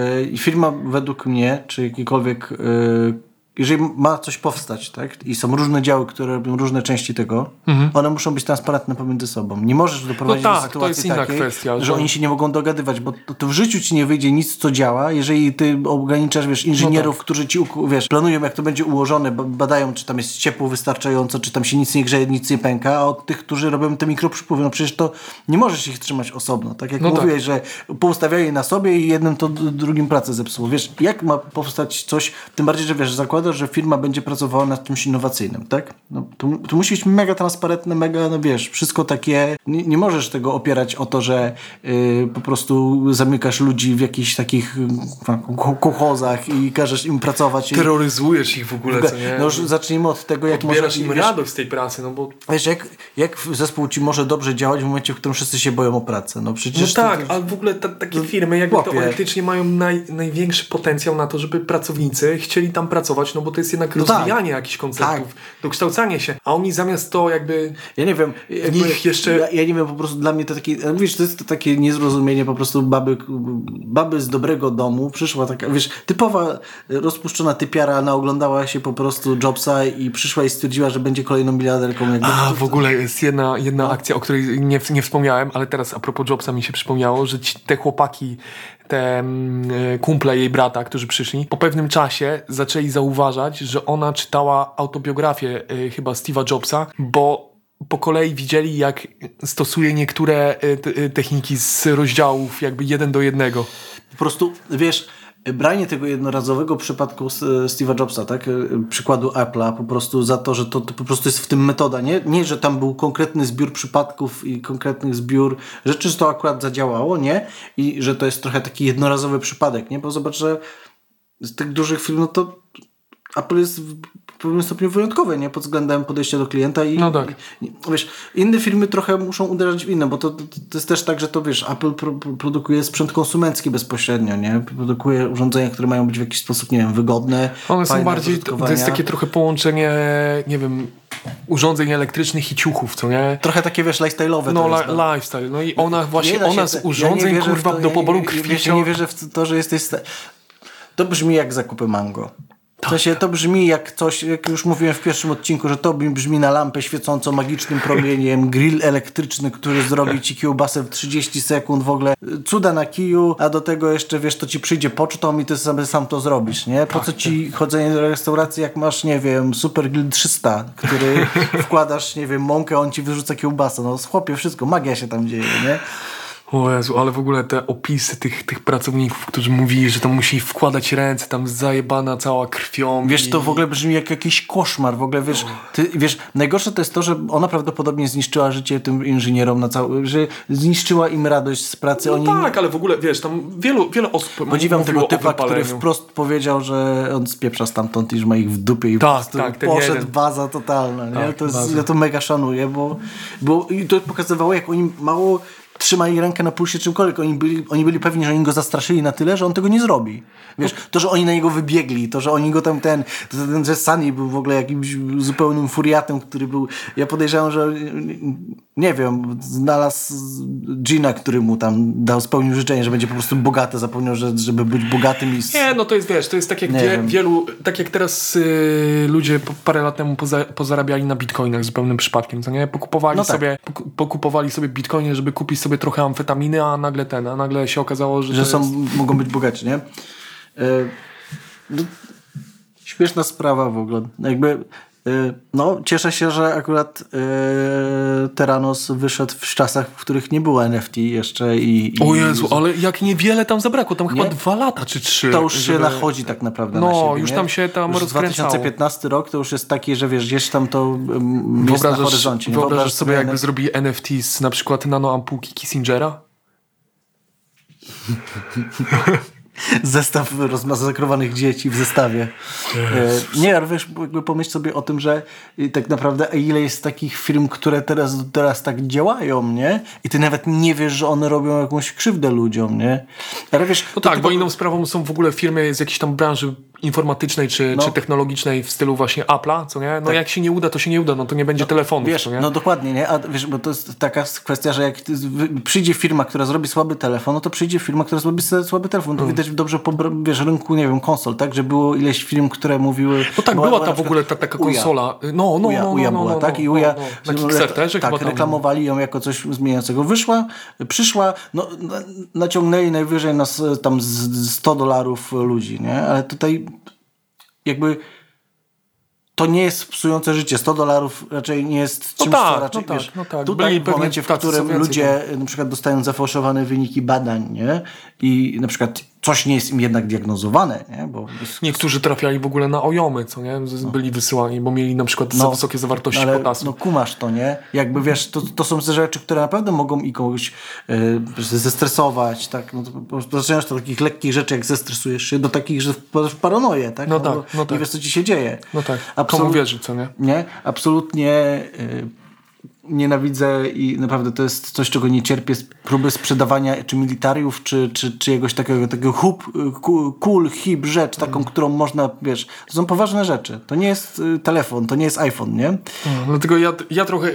[SPEAKER 2] y, firma według mnie, czy jakikolwiek y, jeżeli ma coś powstać, tak? I są różne działy, które robią różne części tego, one muszą być transparentne pomiędzy sobą. Nie możesz doprowadzić
[SPEAKER 1] Mhm. No tak,
[SPEAKER 2] do sytuacji takiej,
[SPEAKER 1] kwestia,
[SPEAKER 2] że...
[SPEAKER 1] że-
[SPEAKER 2] oni się nie mogą dogadywać, bo to, to w życiu ci nie wyjdzie nic, co działa, jeżeli ty ograniczasz, wiesz, inżynierów,
[SPEAKER 1] tak.
[SPEAKER 2] którzy ci, wiesz, planują, jak to będzie ułożone, ba- badają, czy tam jest ciepło wystarczająco, czy tam się nic nie grzeje, nic nie pęka, a od tych, którzy robią te mikroprzepływy, no przecież to nie możesz ich trzymać osobno. Tak jak
[SPEAKER 1] No tak.
[SPEAKER 2] mówiłeś, że poustawiali na sobie i jednym to drugim pracę zepsuło. Wiesz, jak ma powstać coś, tym bardziej, że wiesz, zakładasz, że firma będzie pracowała nad czymś innowacyjnym, tak? No, to, to musi być mega transparentne, mega, no wiesz, wszystko takie, nie, nie możesz tego opierać o to, że y, po prostu zamykasz ludzi w jakichś takich y, kochozach i każesz im pracować. i-
[SPEAKER 1] Terroryzujesz ich w ogóle, co nie?
[SPEAKER 2] no już zacznijmy od tego, jak
[SPEAKER 1] Odbierasz
[SPEAKER 2] może,
[SPEAKER 1] im
[SPEAKER 2] wiesz,
[SPEAKER 1] radość z tej pracy, no bo...
[SPEAKER 2] wiesz, jak, jak zespół ci może dobrze działać w momencie, w którym wszyscy się boją o pracę? No
[SPEAKER 1] No
[SPEAKER 2] przecież to-
[SPEAKER 1] tak, ale w ogóle ta, takie firmy jakby
[SPEAKER 2] chłopie.
[SPEAKER 1] teoretycznie mają naj, największy potencjał na to, żeby pracownicy chcieli tam pracować, no bo to jest jednak
[SPEAKER 2] No tak.
[SPEAKER 1] rozwijanie jakichś konceptów, dokształcanie się, a oni zamiast to jakby...
[SPEAKER 2] Ja nie wiem. jakby-
[SPEAKER 1] nich jeszcze-
[SPEAKER 2] Ja, ja nie wiem, po prostu dla mnie to takie. Wiesz, to jest takie niezrozumienie po prostu baby, baby z dobrego domu. Przyszła taka, wiesz, typowa rozpuszczona typiara, naoglądała się po prostu Jobsa i przyszła i stwierdziła, że będzie kolejną miliarderką. Jakby.
[SPEAKER 1] A,
[SPEAKER 2] To-
[SPEAKER 1] w ogóle jest jedna, jedna akcja, o której nie, nie wspomniałem, ale teraz a propos Jobsa mi się przypomniało, że ci, te chłopaki, te mm, e, kumple jej brata, którzy przyszli, po pewnym czasie zaczęli zauważać, że ona czytała autobiografię e, chyba Steve'a Jobsa, bo po kolei widzieli, jak stosuje niektóre e, te- techniki z rozdziałów jakby jeden do jednego.
[SPEAKER 2] Po prostu, wiesz, branie tego jednorazowego przypadku Steve'a Jobsa, tak? Przykładu Apple'a, po prostu za to, że to, to po prostu jest w tym metoda. Nie, nie, że tam był konkretny zbiór przypadków i konkretnych zbiór rzeczy, że to akurat zadziałało, nie? I że to jest trochę taki jednorazowy przypadek, nie? Bo zobacz, że z tych dużych firm, no to Apple jest pewnym stopniu wyjątkowe, nie? Pod względem podejścia do klienta i
[SPEAKER 1] No tak.
[SPEAKER 2] i- wiesz, inne firmy trochę muszą uderzać w inne, bo to, to, to jest też tak, że to wiesz, Apple pro, pro, produkuje sprzęt konsumencki bezpośrednio, nie? Produkuje urządzenia, które mają być w jakiś sposób, nie wiem, wygodne.
[SPEAKER 1] One są bardziej, to, jest takie trochę połączenie, nie wiem, urządzeń elektrycznych i ciuchów, co nie?
[SPEAKER 2] Trochę takie, wiesz, lifestyle'owe
[SPEAKER 1] No,
[SPEAKER 2] jest, no.
[SPEAKER 1] lifestyle. No i ona właśnie, ona z
[SPEAKER 2] ja
[SPEAKER 1] urządzeń,
[SPEAKER 2] w
[SPEAKER 1] kurwa,
[SPEAKER 2] to-
[SPEAKER 1] do
[SPEAKER 2] ja
[SPEAKER 1] poboru
[SPEAKER 2] nie-
[SPEAKER 1] krwi.
[SPEAKER 2] Ja nie wierzę w to, że jesteś... To brzmi jak zakupy mango. W sensie to brzmi jak coś, jak już mówiłem w pierwszym odcinku, że to brzmi na lampę świecącą magicznym promieniem, grill elektryczny, który zrobi ci kiełbasę w 30 sekund, w ogóle cuda na kiju, a do tego jeszcze, wiesz, to ci przyjdzie pocztą i ty sobie sam to zrobisz, nie? Po co ci chodzenie do restauracji, jak masz, nie wiem, Super Grill 300, który wkładasz, nie wiem, mąkę, on ci wyrzuca kiełbasę. No chłopie, wszystko, magia się tam dzieje, nie?
[SPEAKER 1] O Jezu, ale w ogóle te opisy tych, tych pracowników, którzy mówili, że tam musi wkładać ręce, tam zajebana cała krwią.
[SPEAKER 2] Wiesz,
[SPEAKER 1] i...
[SPEAKER 2] to w ogóle brzmi jak jakiś koszmar. W ogóle, wiesz, ty, wiesz, najgorsze to jest to, że ona prawdopodobnie zniszczyła życie tym inżynierom na cały, że zniszczyła im radość z pracy.
[SPEAKER 1] No
[SPEAKER 2] Oni
[SPEAKER 1] tak, ale w ogóle, wiesz, tam wielu, wiele osób
[SPEAKER 2] Podziwiam tego typa, który wprost powiedział, że on spieprza stamtąd i że ma ich w dupie i
[SPEAKER 1] Tak, tak,
[SPEAKER 2] poszedł
[SPEAKER 1] jeden.
[SPEAKER 2] baza totalna. Nie?
[SPEAKER 1] Tak,
[SPEAKER 2] to jest,
[SPEAKER 1] baza.
[SPEAKER 2] ja to mega szanuję, bo, bo i to pokazywało, jak oni mało trzymali rękę na pulsie czymkolwiek. Oni byli, oni byli pewni, że oni go zastraszyli na tyle, że on tego nie zrobi. Wiesz, to, że oni na niego wybiegli, to, że oni go tam ten, ten że Sunny był w ogóle jakimś zupełnym furiatem, który był, ja podejrzewam, że nie wiem, znalazł Gina, który mu tam dał, spełnił życzenie, że będzie po prostu bogaty, zapomniał, że, żeby być bogatym i...
[SPEAKER 1] Nie, no to jest, wiesz, to jest tak jak wie, wielu, tak jak teraz y, ludzie parę lat temu poza, pozarabiali na bitcoinach zupełnym przypadkiem, co nie? Pokupowali
[SPEAKER 2] No tak.
[SPEAKER 1] sobie, poku- pokupowali sobie bitcoiny, żeby kupić sobie trochę amfetaminy, a nagle ten, a nagle się okazało, że,
[SPEAKER 2] że są,
[SPEAKER 1] jest...
[SPEAKER 2] mogą być bogaci, nie? E, no, śmieszna sprawa w ogóle. Jakby, no, cieszę się, że akurat e, Teranos wyszedł w czasach, w których nie było NFT jeszcze i... i
[SPEAKER 1] O Jezu, ale jak niewiele tam zabrakło, tam chyba
[SPEAKER 2] Nie?
[SPEAKER 1] dwa lata czy trzy.
[SPEAKER 2] to już się
[SPEAKER 1] żeby-
[SPEAKER 2] nachodzi tak naprawdę
[SPEAKER 1] No,
[SPEAKER 2] na siebie,
[SPEAKER 1] już
[SPEAKER 2] nie?
[SPEAKER 1] tam się tam
[SPEAKER 2] już
[SPEAKER 1] rozkręcało.
[SPEAKER 2] 2015 rok to już jest taki, że wiesz, gdzieś tam to um, jest na
[SPEAKER 1] Wyobrażasz,
[SPEAKER 2] horyzoncie.
[SPEAKER 1] wyobrażasz
[SPEAKER 2] Wyobraź
[SPEAKER 1] sobie, jakby
[SPEAKER 2] NFT
[SPEAKER 1] zrobili NFT z na przykład nanoampułki Kissingera?
[SPEAKER 2] zestaw rozmasakrowanych dzieci w zestawie. E, nie, ale wiesz, jakby pomyśl sobie o tym, że y, tak naprawdę ile jest takich firm, które teraz, teraz tak działają, nie? I ty nawet nie wiesz, że one robią jakąś krzywdę ludziom, nie? Ale wiesz,
[SPEAKER 1] No
[SPEAKER 2] to
[SPEAKER 1] tak, bo inną sprawą są w ogóle firmy z jakiejś tam branży informatycznej czy, czy technologicznej w stylu właśnie Apple'a, co nie? No jak się nie uda, to się nie uda, no to nie będzie telefonu.
[SPEAKER 2] Wiesz, no dokładnie, nie? A wiesz, bo to jest taka kwestia, że jak przyjdzie firma, która zrobi słaby telefon, no to przyjdzie firma, która zrobi słaby telefon. To widać dobrze po wiesz, rynku, nie wiem, konsol, tak? Że było ileś firm, które mówiły...
[SPEAKER 1] No tak, była, ta w ogóle ta, taka
[SPEAKER 2] Uja.
[SPEAKER 1] konsola. No, no,
[SPEAKER 2] Uja,
[SPEAKER 1] no, no,
[SPEAKER 2] Uja
[SPEAKER 1] no,
[SPEAKER 2] była,
[SPEAKER 1] no,
[SPEAKER 2] tak?
[SPEAKER 1] no,
[SPEAKER 2] I
[SPEAKER 1] no,
[SPEAKER 2] Uja
[SPEAKER 1] no. Na Kickstarterze
[SPEAKER 2] tak, reklamowali ją jako coś zmieniającego. Wyszła, przyszła, no, na- naciągnęli najwyżej nas tam z- z 100 dolarów ludzi, nie? Ale tutaj jakby to nie jest psujące życie. 100 dolarów raczej nie jest
[SPEAKER 1] No
[SPEAKER 2] czymś,
[SPEAKER 1] tak,
[SPEAKER 2] co raczej,
[SPEAKER 1] no tak,
[SPEAKER 2] wiesz,
[SPEAKER 1] no tak.
[SPEAKER 2] tutaj w momencie, w którym ludzie na przykład dostają zafałszowane wyniki badań, nie? I na przykład coś nie jest im jednak diagnozowane, nie? Bo
[SPEAKER 1] Niektórzy trafiali w ogóle na ojomy, co nie? Z- Byli wysyłani, bo mieli na przykład za wysokie zawartości
[SPEAKER 2] ale,
[SPEAKER 1] potasu.
[SPEAKER 2] No kumasz to, nie? Jakby wiesz, to, to są te rzeczy, które naprawdę mogą i kogoś e, zestresować, tak? No to zaczynasz od takich lekkich rzeczy, jak zestresujesz się, do takich, że wpadasz w paranoję, tak?
[SPEAKER 1] No tak,
[SPEAKER 2] bo
[SPEAKER 1] no tak.
[SPEAKER 2] Nie wiesz, co ci się dzieje.
[SPEAKER 1] No tak,
[SPEAKER 2] Absolut-
[SPEAKER 1] komu wierzy, co nie?
[SPEAKER 2] Nie? Absolutnie y, nienawidzę i naprawdę to jest coś, czego nie cierpię, próby sprzedawania czy militariów, czy, czy, czy jakiegoś takiego, takiego hub, cool, hip rzecz, taką,
[SPEAKER 1] Mm.
[SPEAKER 2] którą można, wiesz, to są poważne rzeczy. To nie jest y, telefon, to nie jest iPhone, nie?
[SPEAKER 1] No, Dlatego ja, ja trochę,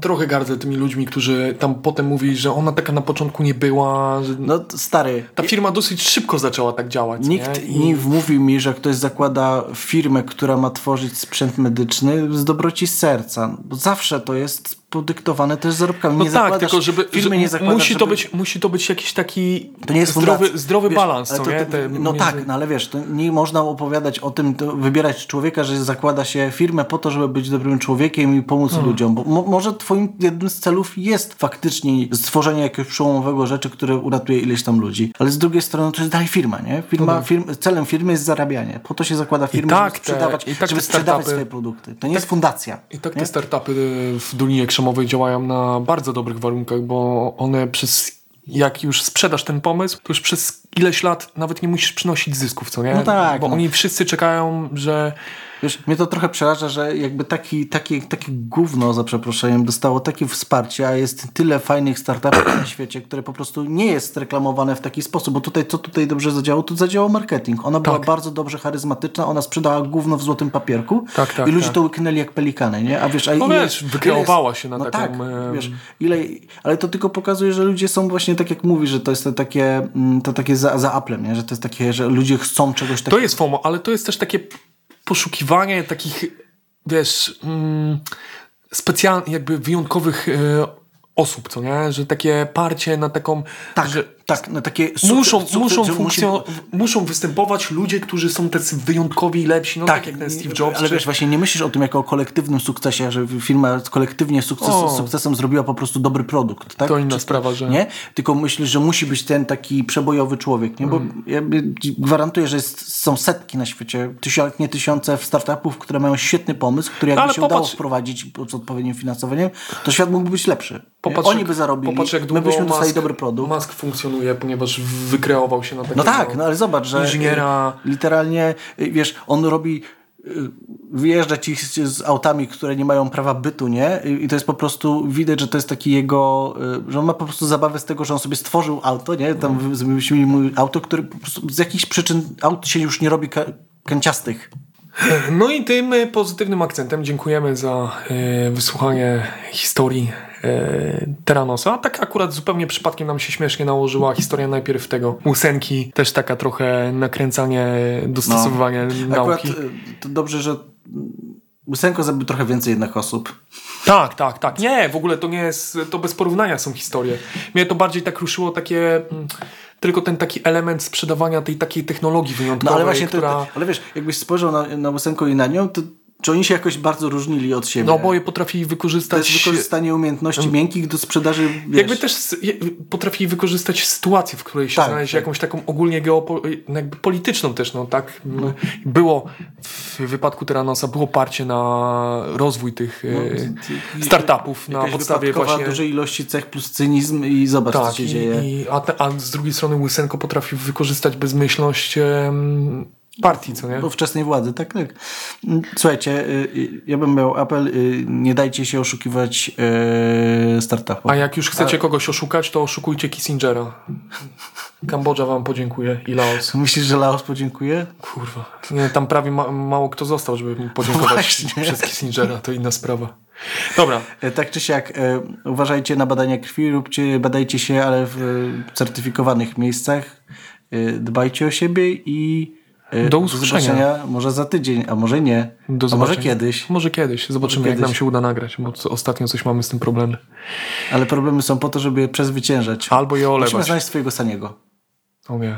[SPEAKER 1] trochę gardzę tymi ludźmi, którzy tam potem mówili, że ona taka na początku nie była. Że
[SPEAKER 2] No stary,
[SPEAKER 1] ta firma dosyć szybko zaczęła tak działać.
[SPEAKER 2] Nikt
[SPEAKER 1] nie? I-
[SPEAKER 2] nie wmówił mi, że ktoś zakłada firmę, która ma tworzyć sprzęt medyczny z dobroci serca. Bo zawsze to jest podyktowane też zarobkami.
[SPEAKER 1] No
[SPEAKER 2] nie
[SPEAKER 1] tak, tylko żeby,
[SPEAKER 2] firmy nie zakładasz,
[SPEAKER 1] musi, to
[SPEAKER 2] żeby-
[SPEAKER 1] być, musi to być jakiś taki zdrowy, zdrowy
[SPEAKER 2] Wiesz,
[SPEAKER 1] balans,
[SPEAKER 2] to-
[SPEAKER 1] nie? Te
[SPEAKER 2] no
[SPEAKER 1] między-
[SPEAKER 2] tak, no ale wiesz, to nie można opowiadać o tym, wybierać człowieka, że zakłada się firmę po to, żeby być dobrym człowiekiem i pomóc
[SPEAKER 1] Hmm.
[SPEAKER 2] ludziom. Bo mo, może twoim jednym z celów jest faktycznie stworzenie jakiegoś przełomowego rzeczy, które uratuje ileś tam ludzi. Ale z drugiej strony to jest dalej firma, nie? Firma, firm, celem firmy jest zarabianie. Po to się zakłada firmę,
[SPEAKER 1] tak
[SPEAKER 2] żeby
[SPEAKER 1] te-
[SPEAKER 2] sprzedawać,
[SPEAKER 1] i tak
[SPEAKER 2] żeby sprzedawać swoje produkty. To nie jest fundacja.
[SPEAKER 1] I tak
[SPEAKER 2] nie?
[SPEAKER 1] te startupy w Dolinie Krzemowej działają na bardzo dobrych warunkach, bo one przez jak już sprzedasz ten pomysł, to już przez ileś lat nawet nie musisz przynosić zysków, co nie?
[SPEAKER 2] No tak,
[SPEAKER 1] Bo
[SPEAKER 2] no.
[SPEAKER 1] oni wszyscy czekają, że
[SPEAKER 2] Wiesz, mnie to trochę przeraża, że jakby taki, taki, takie gówno, za przeproszeniem, dostało takie wsparcie, a jest tyle fajnych startupów na świecie, które po prostu nie jest reklamowane w taki sposób, bo tutaj, co tutaj dobrze zadziałało, to zadziałał marketing. Ona była
[SPEAKER 1] Tak.
[SPEAKER 2] bardzo dobrze charyzmatyczna, ona sprzedała gówno w złotym papierku
[SPEAKER 1] Tak, tak,
[SPEAKER 2] i ludzie
[SPEAKER 1] tak.
[SPEAKER 2] to łyknęli jak pelikany, nie? A wiesz, a
[SPEAKER 1] No wiesz, wykreowała się na
[SPEAKER 2] no
[SPEAKER 1] taką,
[SPEAKER 2] Tak, wiesz, ile, ale to tylko pokazuje, że ludzie są właśnie tak jak mówi, że to jest to takie, mm, to takie za, za Applem, nie? Że to jest takie, że ludzie chcą czegoś takiego.
[SPEAKER 1] To jest FOMO, ale to jest też takie poszukiwanie takich, wiesz, mm, specjalnych, jakby wyjątkowych e, osób, co nie? Że takie parcie na taką,
[SPEAKER 2] Tak,
[SPEAKER 1] że
[SPEAKER 2] tak, no takie
[SPEAKER 1] muszą, muszą,
[SPEAKER 2] że
[SPEAKER 1] funkcjo- muszą występować ludzie, którzy są tacy wyjątkowi i lepsi, no tak, jak ten Steve Jobs.
[SPEAKER 2] Ale
[SPEAKER 1] czy-
[SPEAKER 2] wiesz, właśnie nie myślisz o tym jako o kolektywnym sukcesie, że firma kolektywnie sukces, sukcesem zrobiła po prostu dobry produkt. Tak?
[SPEAKER 1] To inna sprawa, że-
[SPEAKER 2] Nie? Tylko myślisz, że musi być ten taki przebojowy człowiek. Nie? Bo
[SPEAKER 1] Mm.
[SPEAKER 2] ja gwarantuję, że jest, są setki na świecie, tysiące, nie tysiące startupów, które mają świetny pomysł, który jakby
[SPEAKER 1] Ale
[SPEAKER 2] się udało
[SPEAKER 1] popatrz-
[SPEAKER 2] wprowadzić z odpowiednim finansowaniem, to świat mógłby być lepszy.
[SPEAKER 1] Popatrz,
[SPEAKER 2] Oni by zarobili,
[SPEAKER 1] Popatrz, jak
[SPEAKER 2] my byśmy dostali
[SPEAKER 1] Musk,
[SPEAKER 2] dobry produkt.
[SPEAKER 1] Musk funkcjonuje, ponieważ wykreował się na takiego
[SPEAKER 2] No tak, no ale zobacz, że
[SPEAKER 1] inżyniera.
[SPEAKER 2] literalnie, y, wiesz, on robi y, wyjeżdża ci z, autami, które nie mają prawa bytu, nie? I, to jest po prostu, widać, że to jest taki jego, y, że on ma po prostu zabawę z tego, że on sobie stworzył auto, nie? Tam wy- wymyślili mu auto, które po prostu z jakichś przyczyn aut się już nie robi kanciastych.
[SPEAKER 1] No i tym pozytywnym akcentem dziękujemy za wysłuchanie historii Teranosa. Tak akurat zupełnie przypadkiem nam się śmiesznie nałożyła historia najpierw tego ósemki, też taka trochę nakręcanie, dostosowywanie
[SPEAKER 2] No. Akurat
[SPEAKER 1] nauki.
[SPEAKER 2] y, to dobrze, że Łysenko zabił trochę więcej jednak osób.
[SPEAKER 1] Tak, tak, tak. Nie, w ogóle to nie jest, to bez porównania są historie. Mnie to bardziej tak ruszyło takie, mm, tylko ten taki element sprzedawania tej takiej technologii wyjątkowej,
[SPEAKER 2] No ale właśnie, to,
[SPEAKER 1] która...
[SPEAKER 2] ale wiesz, jakbyś spojrzał na, na Łysenko i na nią, to czy oni się jakoś bardzo różnili od siebie?
[SPEAKER 1] No oboje potrafili
[SPEAKER 2] To
[SPEAKER 1] wykorzystać...
[SPEAKER 2] jest wykorzystanie umiejętności miękkich do sprzedaży, wiesz,
[SPEAKER 1] Jakby też je- potrafili wykorzystać sytuację, w której się
[SPEAKER 2] Tak,
[SPEAKER 1] znaleźli,
[SPEAKER 2] tak.
[SPEAKER 1] jakąś taką ogólnie geopo, jakby polityczną też, no tak. Było w wypadku Teranosa było parcie na rozwój tych e, startupów na podstawie właśnie...
[SPEAKER 2] dużej ilości cech plus cynizm i zobacz, co
[SPEAKER 1] Tak,
[SPEAKER 2] się
[SPEAKER 1] i,
[SPEAKER 2] dzieje.
[SPEAKER 1] i, a, a z drugiej strony Łysenko potrafił wykorzystać bezmyślność partii, co nie?
[SPEAKER 2] ówczesnej władzy, tak, tak. Słuchajcie, y, y, ja bym miał apel, y, nie dajcie się oszukiwać startupom.
[SPEAKER 1] A jak już chcecie kogoś oszukać, to oszukujcie Kissingera. Kambodża wam podziękuje i Laos.
[SPEAKER 2] Myślisz, że Laos podziękuje?
[SPEAKER 1] Kurwa. Nie, tam prawie ma, mało kto został, żeby mu podziękować
[SPEAKER 2] Właśnie.
[SPEAKER 1] przez Kissingera. To inna sprawa. Dobra.
[SPEAKER 2] E, Tak czy siak, e, uważajcie na badania krwi, róbcie, badajcie się, ale w e, certyfikowanych miejscach. Dbajcie o siebie i
[SPEAKER 1] Do usłyszenia.
[SPEAKER 2] zobaczenia może za tydzień, a może nie.
[SPEAKER 1] Do
[SPEAKER 2] a może kiedyś.
[SPEAKER 1] Może kiedyś. Zobaczymy,
[SPEAKER 2] Może
[SPEAKER 1] jak nam
[SPEAKER 2] kiedyś.
[SPEAKER 1] się uda nagrać, bo ostatnio coś mamy z tym problemy.
[SPEAKER 2] Ale problemy są po to, żeby je przezwyciężać.
[SPEAKER 1] Albo je
[SPEAKER 2] Musimy
[SPEAKER 1] olewać.
[SPEAKER 2] znaleźć swojego Saniego.
[SPEAKER 1] O nie.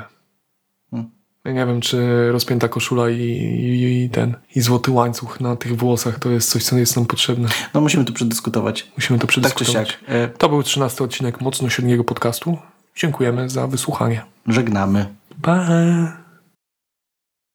[SPEAKER 2] Hmm.
[SPEAKER 1] Ja nie wiem, czy rozpięta koszula i, i, i ten, i złoty łańcuch na tych włosach to jest coś, co jest nam potrzebne.
[SPEAKER 2] No musimy to przedyskutować.
[SPEAKER 1] Musimy to
[SPEAKER 2] Tak czy
[SPEAKER 1] przedyskutować.
[SPEAKER 2] siak. E,
[SPEAKER 1] To był 13 odcinek mocno średniego podcastu. Dziękujemy za wysłuchanie.
[SPEAKER 2] Żegnamy.
[SPEAKER 1] Pa!